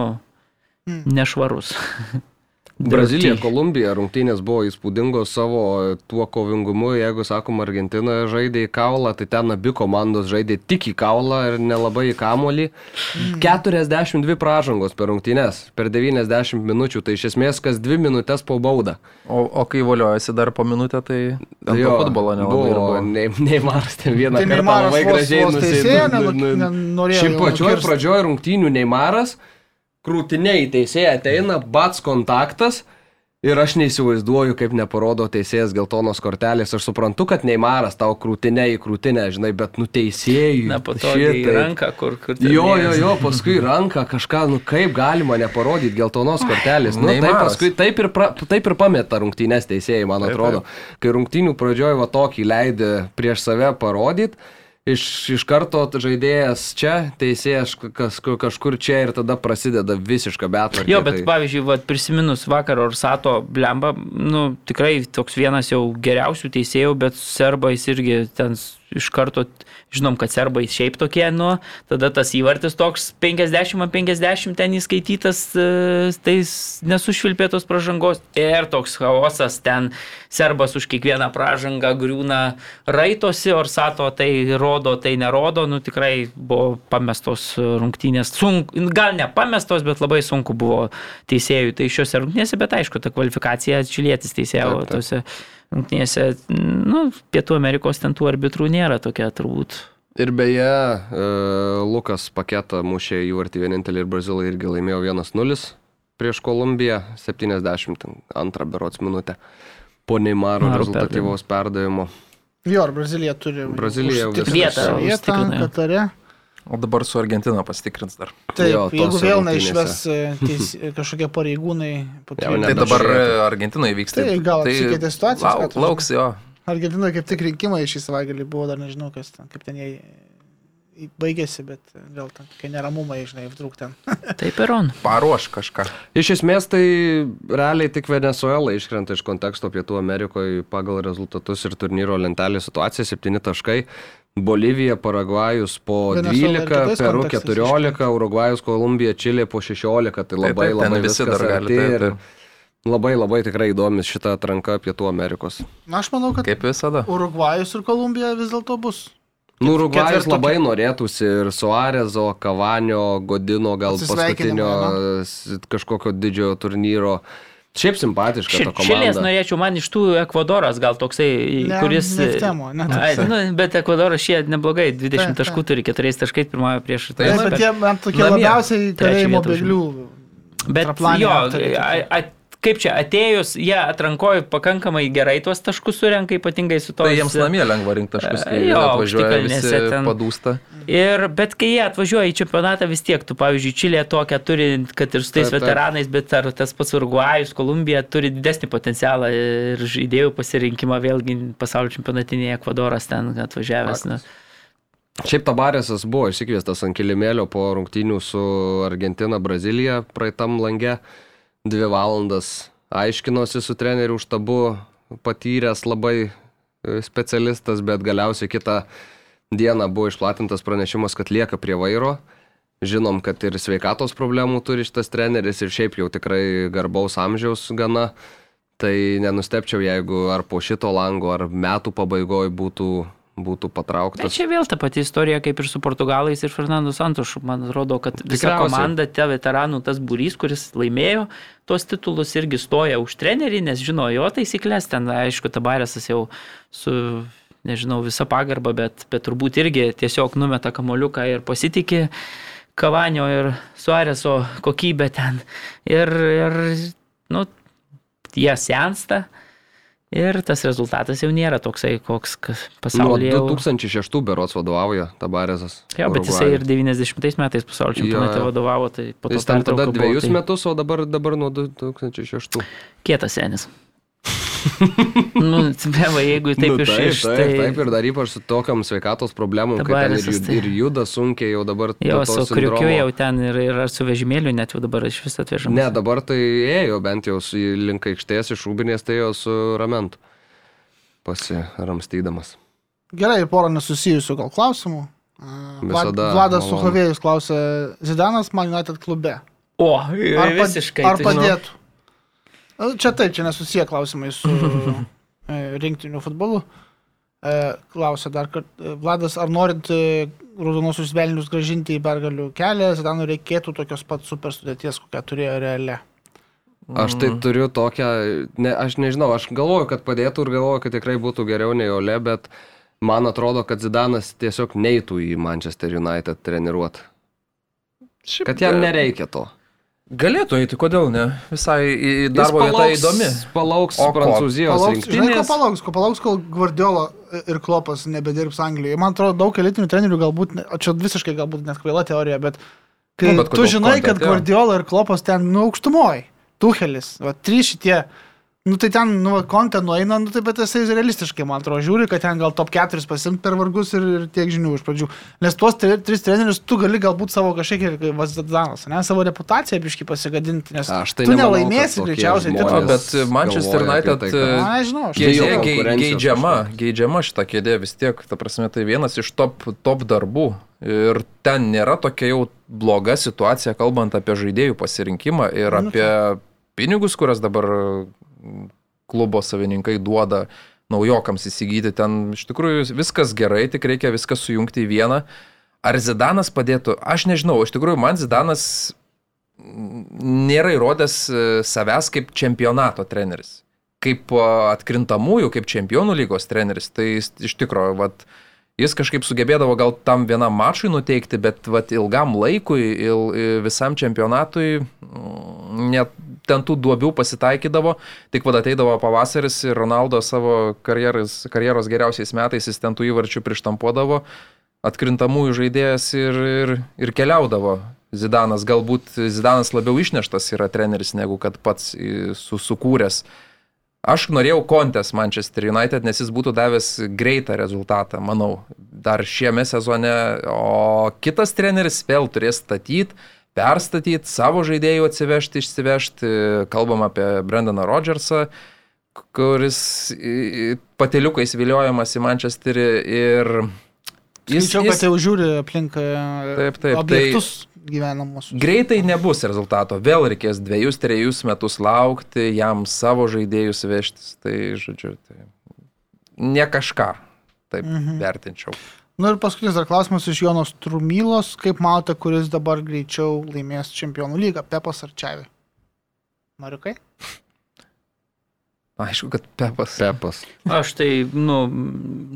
Hmm. nešvarus. Brazilija. Kolumbija rungtynės buvo įspūdingos savo tuo kovingumu. Jeigu, sakom, Argentina žaidė į kaulą, tai ten abi komandos žaidė tik į kaulą ir nelabai į kamolį. 42 pražangos per rungtynės, per 90 minučių, tai iš esmės kas 2 minutės po baudą. O, o kai voliojasi dar po minutę, tai to futbolo nelabai ir buvo. buvo. Nei, Neimaras ten vieną Tai kartą labai gražiai vos nusi- teisėją nu- nu- Šiaip pačioj pradžioj rungtynių Neimaras, krūtiniai teisėjai ateina, bats kontaktas. Ir aš neįsivaizduoju, kaip neparodo teisėjas geltonos kortelės. Aš suprantu, kad Neimaras tau krūtinė į krūtinę, žinai, bet nuteisėjai. Na, po to į ranką, kur, kur ten Jo, jo, jo, paskui ranką kažką, nu kaip galima neparodyti geltonos kortelės. Nu, taip, paskui taip ir, pra, taip ir pameta rungtynės teisėjai, man Taip, atrodo. Kai rungtynių pradžioj va tokį leidė prieš save parodyti, iš, iš karto žaidėjas čia, teisėjas kas, kažkur čia ir tada prasideda visiška betvarkė. Jo, bet tai- pavyzdžiui, vat, prisiminus vakar Orsato blemba, nu, tikrai toks vienas jau geriausių teisėjų, bet serbais irgi ten iš karto, žinom, kad serbai šiaip tokie, nu, tada tas įvartis toks 50 ant 50 ten įskaitytas, tai nesušvilpėtos pražangos ir toks chaosas, ten serbas už kiekvieną pražangą griūna raitosi, Orsato tai rodo, tai nerodo, nu tikrai buvo pamestos rungtynės, sunk, gal ne pamestos, bet labai sunku buvo teisėjų tai šiuose rungtynėse, bet aišku, ta kvalifikacija čilietis teisėjo Taip, taip. Tose rungtynėse, nu, Pietų Amerikos ten tų arbitrų nėra tokia turbūt. Ir beje, e, Lukas paketą mušė į vartį vienintelį ir Brazilai irgi laimėjo 1-0 prieš Kolumbiją, 72 berots minutę. Po Neymaro Maro rezultatyvaus perdavimo. Jo, ar Brazilija turi Brazilija vietą vietą. Katare. O dabar su Argentina pasitikrins dar. Taip, Jo, jeigu vėl rungtynėse. neišves e, teis, kažkokie pareigūnai po Jau Tai dabar žiūrėti. Argentinoje vyksta. Tai gal apsikeitė situacijos, ką Lauk, tu lauks jo. Argentinoje kaip tik rinkimai šį savaitgalį buvo, dar nežinau, kas ten, kaip ten jie baigėsi, bet vėl ten, kai neramumai, žinai, vdruk ten. Taip ir on. Paruoš kažką. Iš esmės tai realiai tik Venezuela iškrenta iš konteksto Pietų Amerikoje pagal rezultatus ir turnyro lentelės situacija 7 taškai. Bolivija, Paragvajus po Venesuela ir 12, kitais Peru kontekstais 14, Urugvajus, Kolumbija, Čilė po 16, tai labai taip, ten labai visi dar gali, taip, ir taip. Labai labai tikrai įdomi šita atranka Pietų Amerikos. Na, aš manau, kad Kaip visada. Urugvajus ir Kolumbija vis dėlto bus. Nu, Urugvajus labai norėtųsi ir Suarezo, Kavanio, Godino, gal paskutinio kažkokio didžiojo turnyro. Šiaip simpatiška ta Ši- Čilės komanda. norėčiau, man iš tų Ekvadoras gal toksai, Ne, kuris... Neftemo, ne. Ai, nu, bet Ekvadoras šie neblogai, 20 Taip, taškų turi, 4 taškai pirmąją prieš Tai- Taip, bet jie man tokie labiausiai kalėjimo bėglių. Bet jo, aktoriai tokie. a, a, kaip čia atėjus, jie atrankojo pakankamai gerai tuos taškus surenka, ypatingai su to. Tai jiems namie lengva rinkti taškus, kai Jo, atvažiuoja visi ten. padūsta. Ir, bet kai jie atvažiuoja į čempionatą vis tiek, tu pavyzdžiui, Čilė tokia turi, kad ir su tais Taip, taip. veteranais, bet ar tas pats Urugvajus, Kolumbija turi didesnį potencialą ir žaidėjų pasirinkimą vėlgi pasaulio čempionatinėje Ekvadoras ten atvažiavęs. Na. Šiaip Tabaresas buvo išsikviestas ant kilimėlio po rungtynių su Argentina, Brazilija praeitam lange. Dvi valandas aiškinosi su treneriu štabu, patyręs labai e, specialistas, bet galiausiai kitą dieną buvo išplatintas pranešimas, kad lieka prie vairo. Žinom, kad ir sveikatos problemų turi šitas treneris ir šiaip jau tikrai garbaus amžiaus gana. Tai nenustepčiau, jeigu ar po šito lango, ar metų pabaigoje būtų, būtų Bet patrauktas. čia vėl ta pati istorija kaip ir su Portugalais ir Fernando Santošu. Man atrodo, kad visa Tikriausiai. komanda, tie veteranų, tas būrys, kuris laimėjo tuos titulus, irgi stoja už trenerį, nes žino jo taisyklės. Ten, aišku, Tabaresas jau su, nežinau, visa pagarba, bet, bet turbūt irgi tiesiog numeta kamoliuką ir pasitikė Kavanio ir Suareso kokybę ten. Ir, ir nu, jie sensta. Ir tas rezultatas jau nėra toksai, koks Nuo pasaulyje. jau- 2006 berots vadovauja Tabaresas. Jo, bet jisai ir 90 metais pasaulio čempionate vadovavo, tai po to Jis ten tada dviejus tai metus, o dabar, dabar nuo 2006. Kietas senis. nu, beva, jeigu taip Nu, iš taip, taip, tai... taip, ir dar ypač su tokiam sveikatos problemom, kai ten ir, jud, tai- ir juda sunkiai jau dabar. Jo, su kriukiu jau ten ir, ir ar su vežimėliu net jau dabar iš vis atvežamas. Ne, dabar tai ėjo bent jau su link aikštės iš Rūbinės, tai ėjo su ramentu. Pasiramstydamas. Gerai, porą nesusijusių gal klausimų. A, Vlad- Visada Vladas malonu. Suchovėjus klausė, Zidanas Man United klube. O, Ar, pad- visiškai. ar tu žinau. Na, Čia taip, čia nesusiję klausimai su e, rinktiniu futbolu. E, Klausė dar kartą, Vladas, ar norint e, raudonosius velnius gražinti į pergalių kelią, Zidanui reikėtų tokios pat super sudėties, kokią turėjo realią. Aš tai turiu tokią, ne, aš nežinau, aš galvoju, kad padėtų ir galvoju, kad tikrai būtų geriau nei Ole, bet man atrodo, kad Zidanas tiesiog neitų į Manchester United treniruoti. Šiaip Kad jam nereikia to. Galėtų eiti, kodėl ne? Visai darbo vietą įdomi. Palauks O? Prancūzijos Palauks, žinai, ko rinktinės. palauks, ko palauks, kol Guardiola ir Klopas nebedirbs Anglijoje. Man atrodo, daug elitinių trenerių galbūt, ne- o čia visiškai galbūt net kvaila teorija, bet kai Nu, bet tu žinai, Conte kad? Guardiola ir Klopas ten nu aukštumoji, Tuhelis, va, trys šitie, nu tai ten, nu, kontė nueina, nu tai bet jisai realistiškai, man atrodo, žiūri, kad ten gal top 4 pasimt per vargus ir, ir tiek žinių iš pradžių. Nes tuos tre, tris trenerius tu gali galbūt savo kažkiek ir Vazdanas, ne, savo reputaciją biškai pasigadinti, nes Aš tai tu nemanau, kad nelaimėsi greičiausiai titulo. Bet Manchester galvoja apie United, tai, kad- e, Na, nežinau, aš Geidžia, Dėl gei, geidžiama, geidžiama šitą kėdė vis tiek, ta prasme, tai vienas iš top, top darbų. Ir ten nėra tokia jau bloga situacija, kalbant apie žaidėjų pasirinkimą ir Nu, apie pinigus, kurias dabar klubo savininkai duoda naujokams įsigyti. Ten iš tikrųjų viskas gerai, tik reikia viską sujungti į vieną. Ar Zidanas padėtų? Aš nežinau, iš tikrųjų man Zidanas nėra įrodęs e, savęs kaip čempionato treneris kaip a, atkrintamųjų, kaip čempionų lygos treneris, tai iš tikrųjų, vat, jis kažkaip sugebėdavo gal tam vienam mačui nuteikti, bet vat, ilgam laikui, il, visam čempionatui mm, net ten tų duobių pasitaikydavo, tik vad ateidavo pavasaris ir Ronaldo savo karjeros, karjeros geriausiais metais jis ten tų įvarčių prištampuodavo, atkrintamųjų žaidėjas ir, ir, ir keliaudavo. Zidanas, galbūt Zidanas labiau išneštas yra treneris, negu kad pats i, su, sukūręs. Aš norėjau Kontės Manchester United, nes jis būtų davęs greitą rezultatą, manau. dar šiame sezone, o kitas treneris vėl turės statyti, perstatyti, savo žaidėjų atsivežti, išsivežti. Kalbam apie Brendaną Rodžersą, kuris pateliukais viliojamas į Manchesterį ir jis, Skaičiau, kad jau žiūri aplink e, Taip, taip, objektus gyvenamus. greitai nebus rezultato, vėl reikės dviejus, trejus metus laukti, jam savo žaidėjus vežtis, tai žodžiu, tai ne kažką, taip mhm. vertinčiau. Na ir paskutinis dar klausimas iš Jonos Trumylos. Kaip matote, kuris dabar greičiau laimės čempionų lygą? Pepas ar Čiavi? Mariukai? Aišku, kad Pepas. Pepas. Aš tai, nu,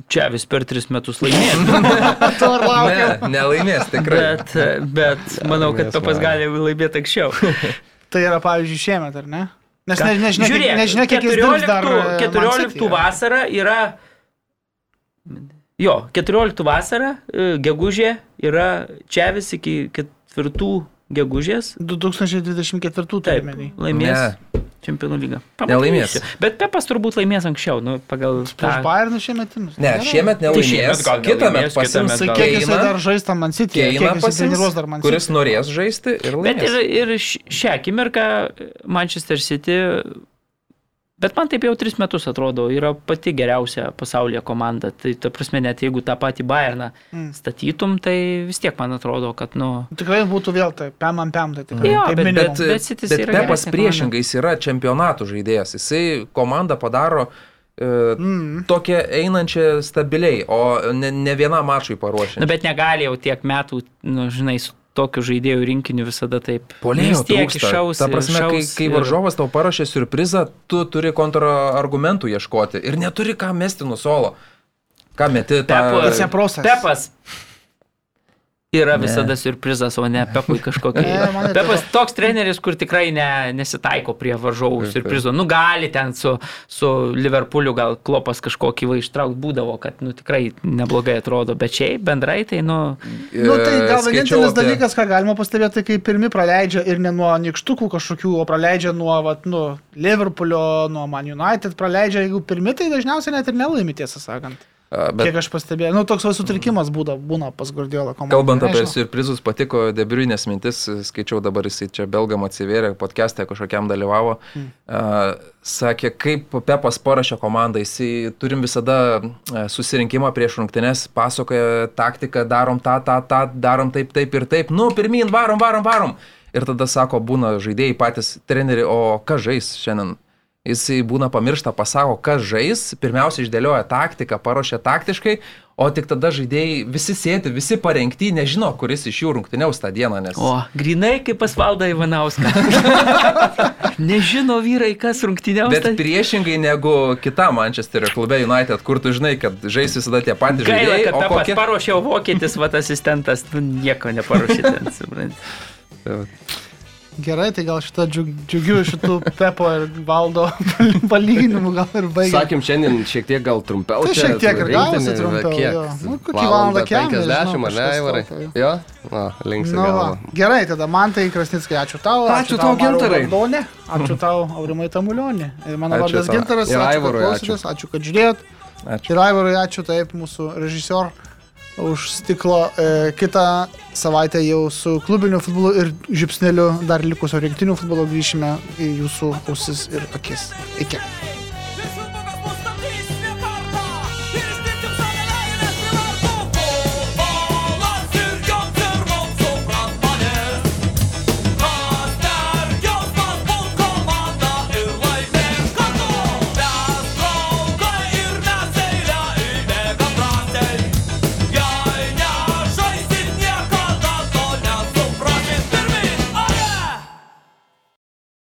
čia vis per tris metus laimėjau. To ar laukiam? Ne, nelaimės tikrai. Bet, bet manau, kad Laimės Pepas gali laimėti anksčiau. Tai yra, pavyzdžiui, šiemet, ar ne? Nes ne, nežinia, kiek, Žiūrėk, nežinia, kiek jis dirbs dar. e, Man 14 Cityje. vasarą yra. Jo, 14 vasarą, e, gegužė yra čia vis iki 4 gegužės. 2024 Taip, turime. laimės čempionų lygą. Nelaimės. Bet Pepas turbūt laimės anksčiau, nu, pagal Prieš. Bayernų šiemet. ims. Ne, šiemet Tai šiemet nelaimės, gal kitą metą pasims Tai kiek jisai Keiną, dar žais tam Man City? Keiną Kiek jisai pasims, dar Man City? kuris norės žaisti ir Bet ir, laimės. ir šią akimirką Manchester City, bet man taip jau tris metus atrodo, yra pati geriausia pasaulyje komanda. Tai ta prasme, net jeigu tą patį Bayerną Mm. statytum, tai vis tiek man atrodo, kad, nu... Tikrai būtų vėl tai, pam ant pam, tai tikrai. Jo, kaip bet- minimum. Bet, Bet bet yra Pepas priešingai jis yra čempionatų žaidėjas. Jisai komandą padaro e, Mm. tokią einančią stabiliai, o ne, ne vienam mačui paruošia. Nu, bet negali jau tiek metų, nu, žinai, su tokiu žaidėjų rinkiniu visada taip. Polėjo tiek išaus. Ta prasme, kai, išaus kai ir- varžovas tau paruošia surprizą, tu turi kontrargumentų ieškoti ir neturi ką mesti nuo solo. Ką meti? tą- Pepo- It's a process. Pepas yra Ne. visada surprizas, o ne Pepui kažkokia. Ne, Pepas toks treneris, kur tikrai ne, nesitaiko prie varžovų surprizo. Nu, gali ten su, su Liverpooliu gal klopas kažkokį va ištraukt būdavo, kad nu, tikrai neblogai atrodo, bet šiaip bendrai tai, nu, Nu, tai E, gal vienintelis apie- dalykas, ką galima pastebėti, tai kai pirmi praleidžia ir ne nuo nikštukų kažkokių, o praleidžia nuo, vat, nu, Liverpoolio, nuo Man United, praleidžia, jeigu pirmi, tai dažniausiai net ir nelaimi, tiesą sakant. Bet... Kiek aš pastebėjau, nu, toks sutrikimas būna, būna pas Guardiola komandą. Kalbant apie surprizus, patiko Debriuinės mintis, skaičiau dabar jisai čia belgam atsivėrė, podcast'e kažkokiam dalyvavo. Hmm. Uh, sakė, kaip Pepas parašė komandą, jisai turim visada susirinkimą prieš rungtynes, pasakoja taktiką, darom tą, tą, tą, darom taip, taip ir taip, nu, pirmin, varom, varom, varom. Ir tada sako, būna žaidėjai patys treneriai, o kas žais šiandien? Jisai būna pamiršta, pasako, kas žais, pirmiausia išdėlioja taktiką, paruošia taktiškai, o tik tada žaidėjai visi sėdi, visi parengti, nežino, kuris iš jų rungtyniaus tą dieną, nes... o, grinai kaip pas valdą Ivanauską. Nežino vyrai, kas rungtyniaus. Bet priešingai negu kita Manchesterio klube United, kur tu žinai, kad žais visada tie patys Gaila, žaidėjai, kad o Pepas kokie... paruošiau vokietis, va asistentas, nu, nieko neparuošė ten, suprantate. Gerai, tai gal šitą džiug, džiugiu šitų Pepo ir Valdo palyginimų gal ir baigiam. Sakėm, šiandien šiek tiek gal trumpiau. Tai šiek tiek ir gavosi trumpiau, kiek? Nu, kokį Valandą valandą kem, 50, nežinau, ar ne, tokio, Jo? Na, linksi Nu. Gerai, tada man tai Krasnickai, ačiū tau. Ačiū tau, Gintarai. Valdonė, ačiū tau, Aurimai Tamulionė. Mano Ačiū vardas. Gintaras, Ir ačiū, kad klausėtės, ačiū, kad žiūrėjot. Ačiū. Ir Aivarui ačiū taip mūsų režisior už stiklo. E, kitą savaitę jau su klubiniu futbolu ir žipsneliu dar likusio rinktinių futbolo grįšime į jūsų ausis ir akis. Iki.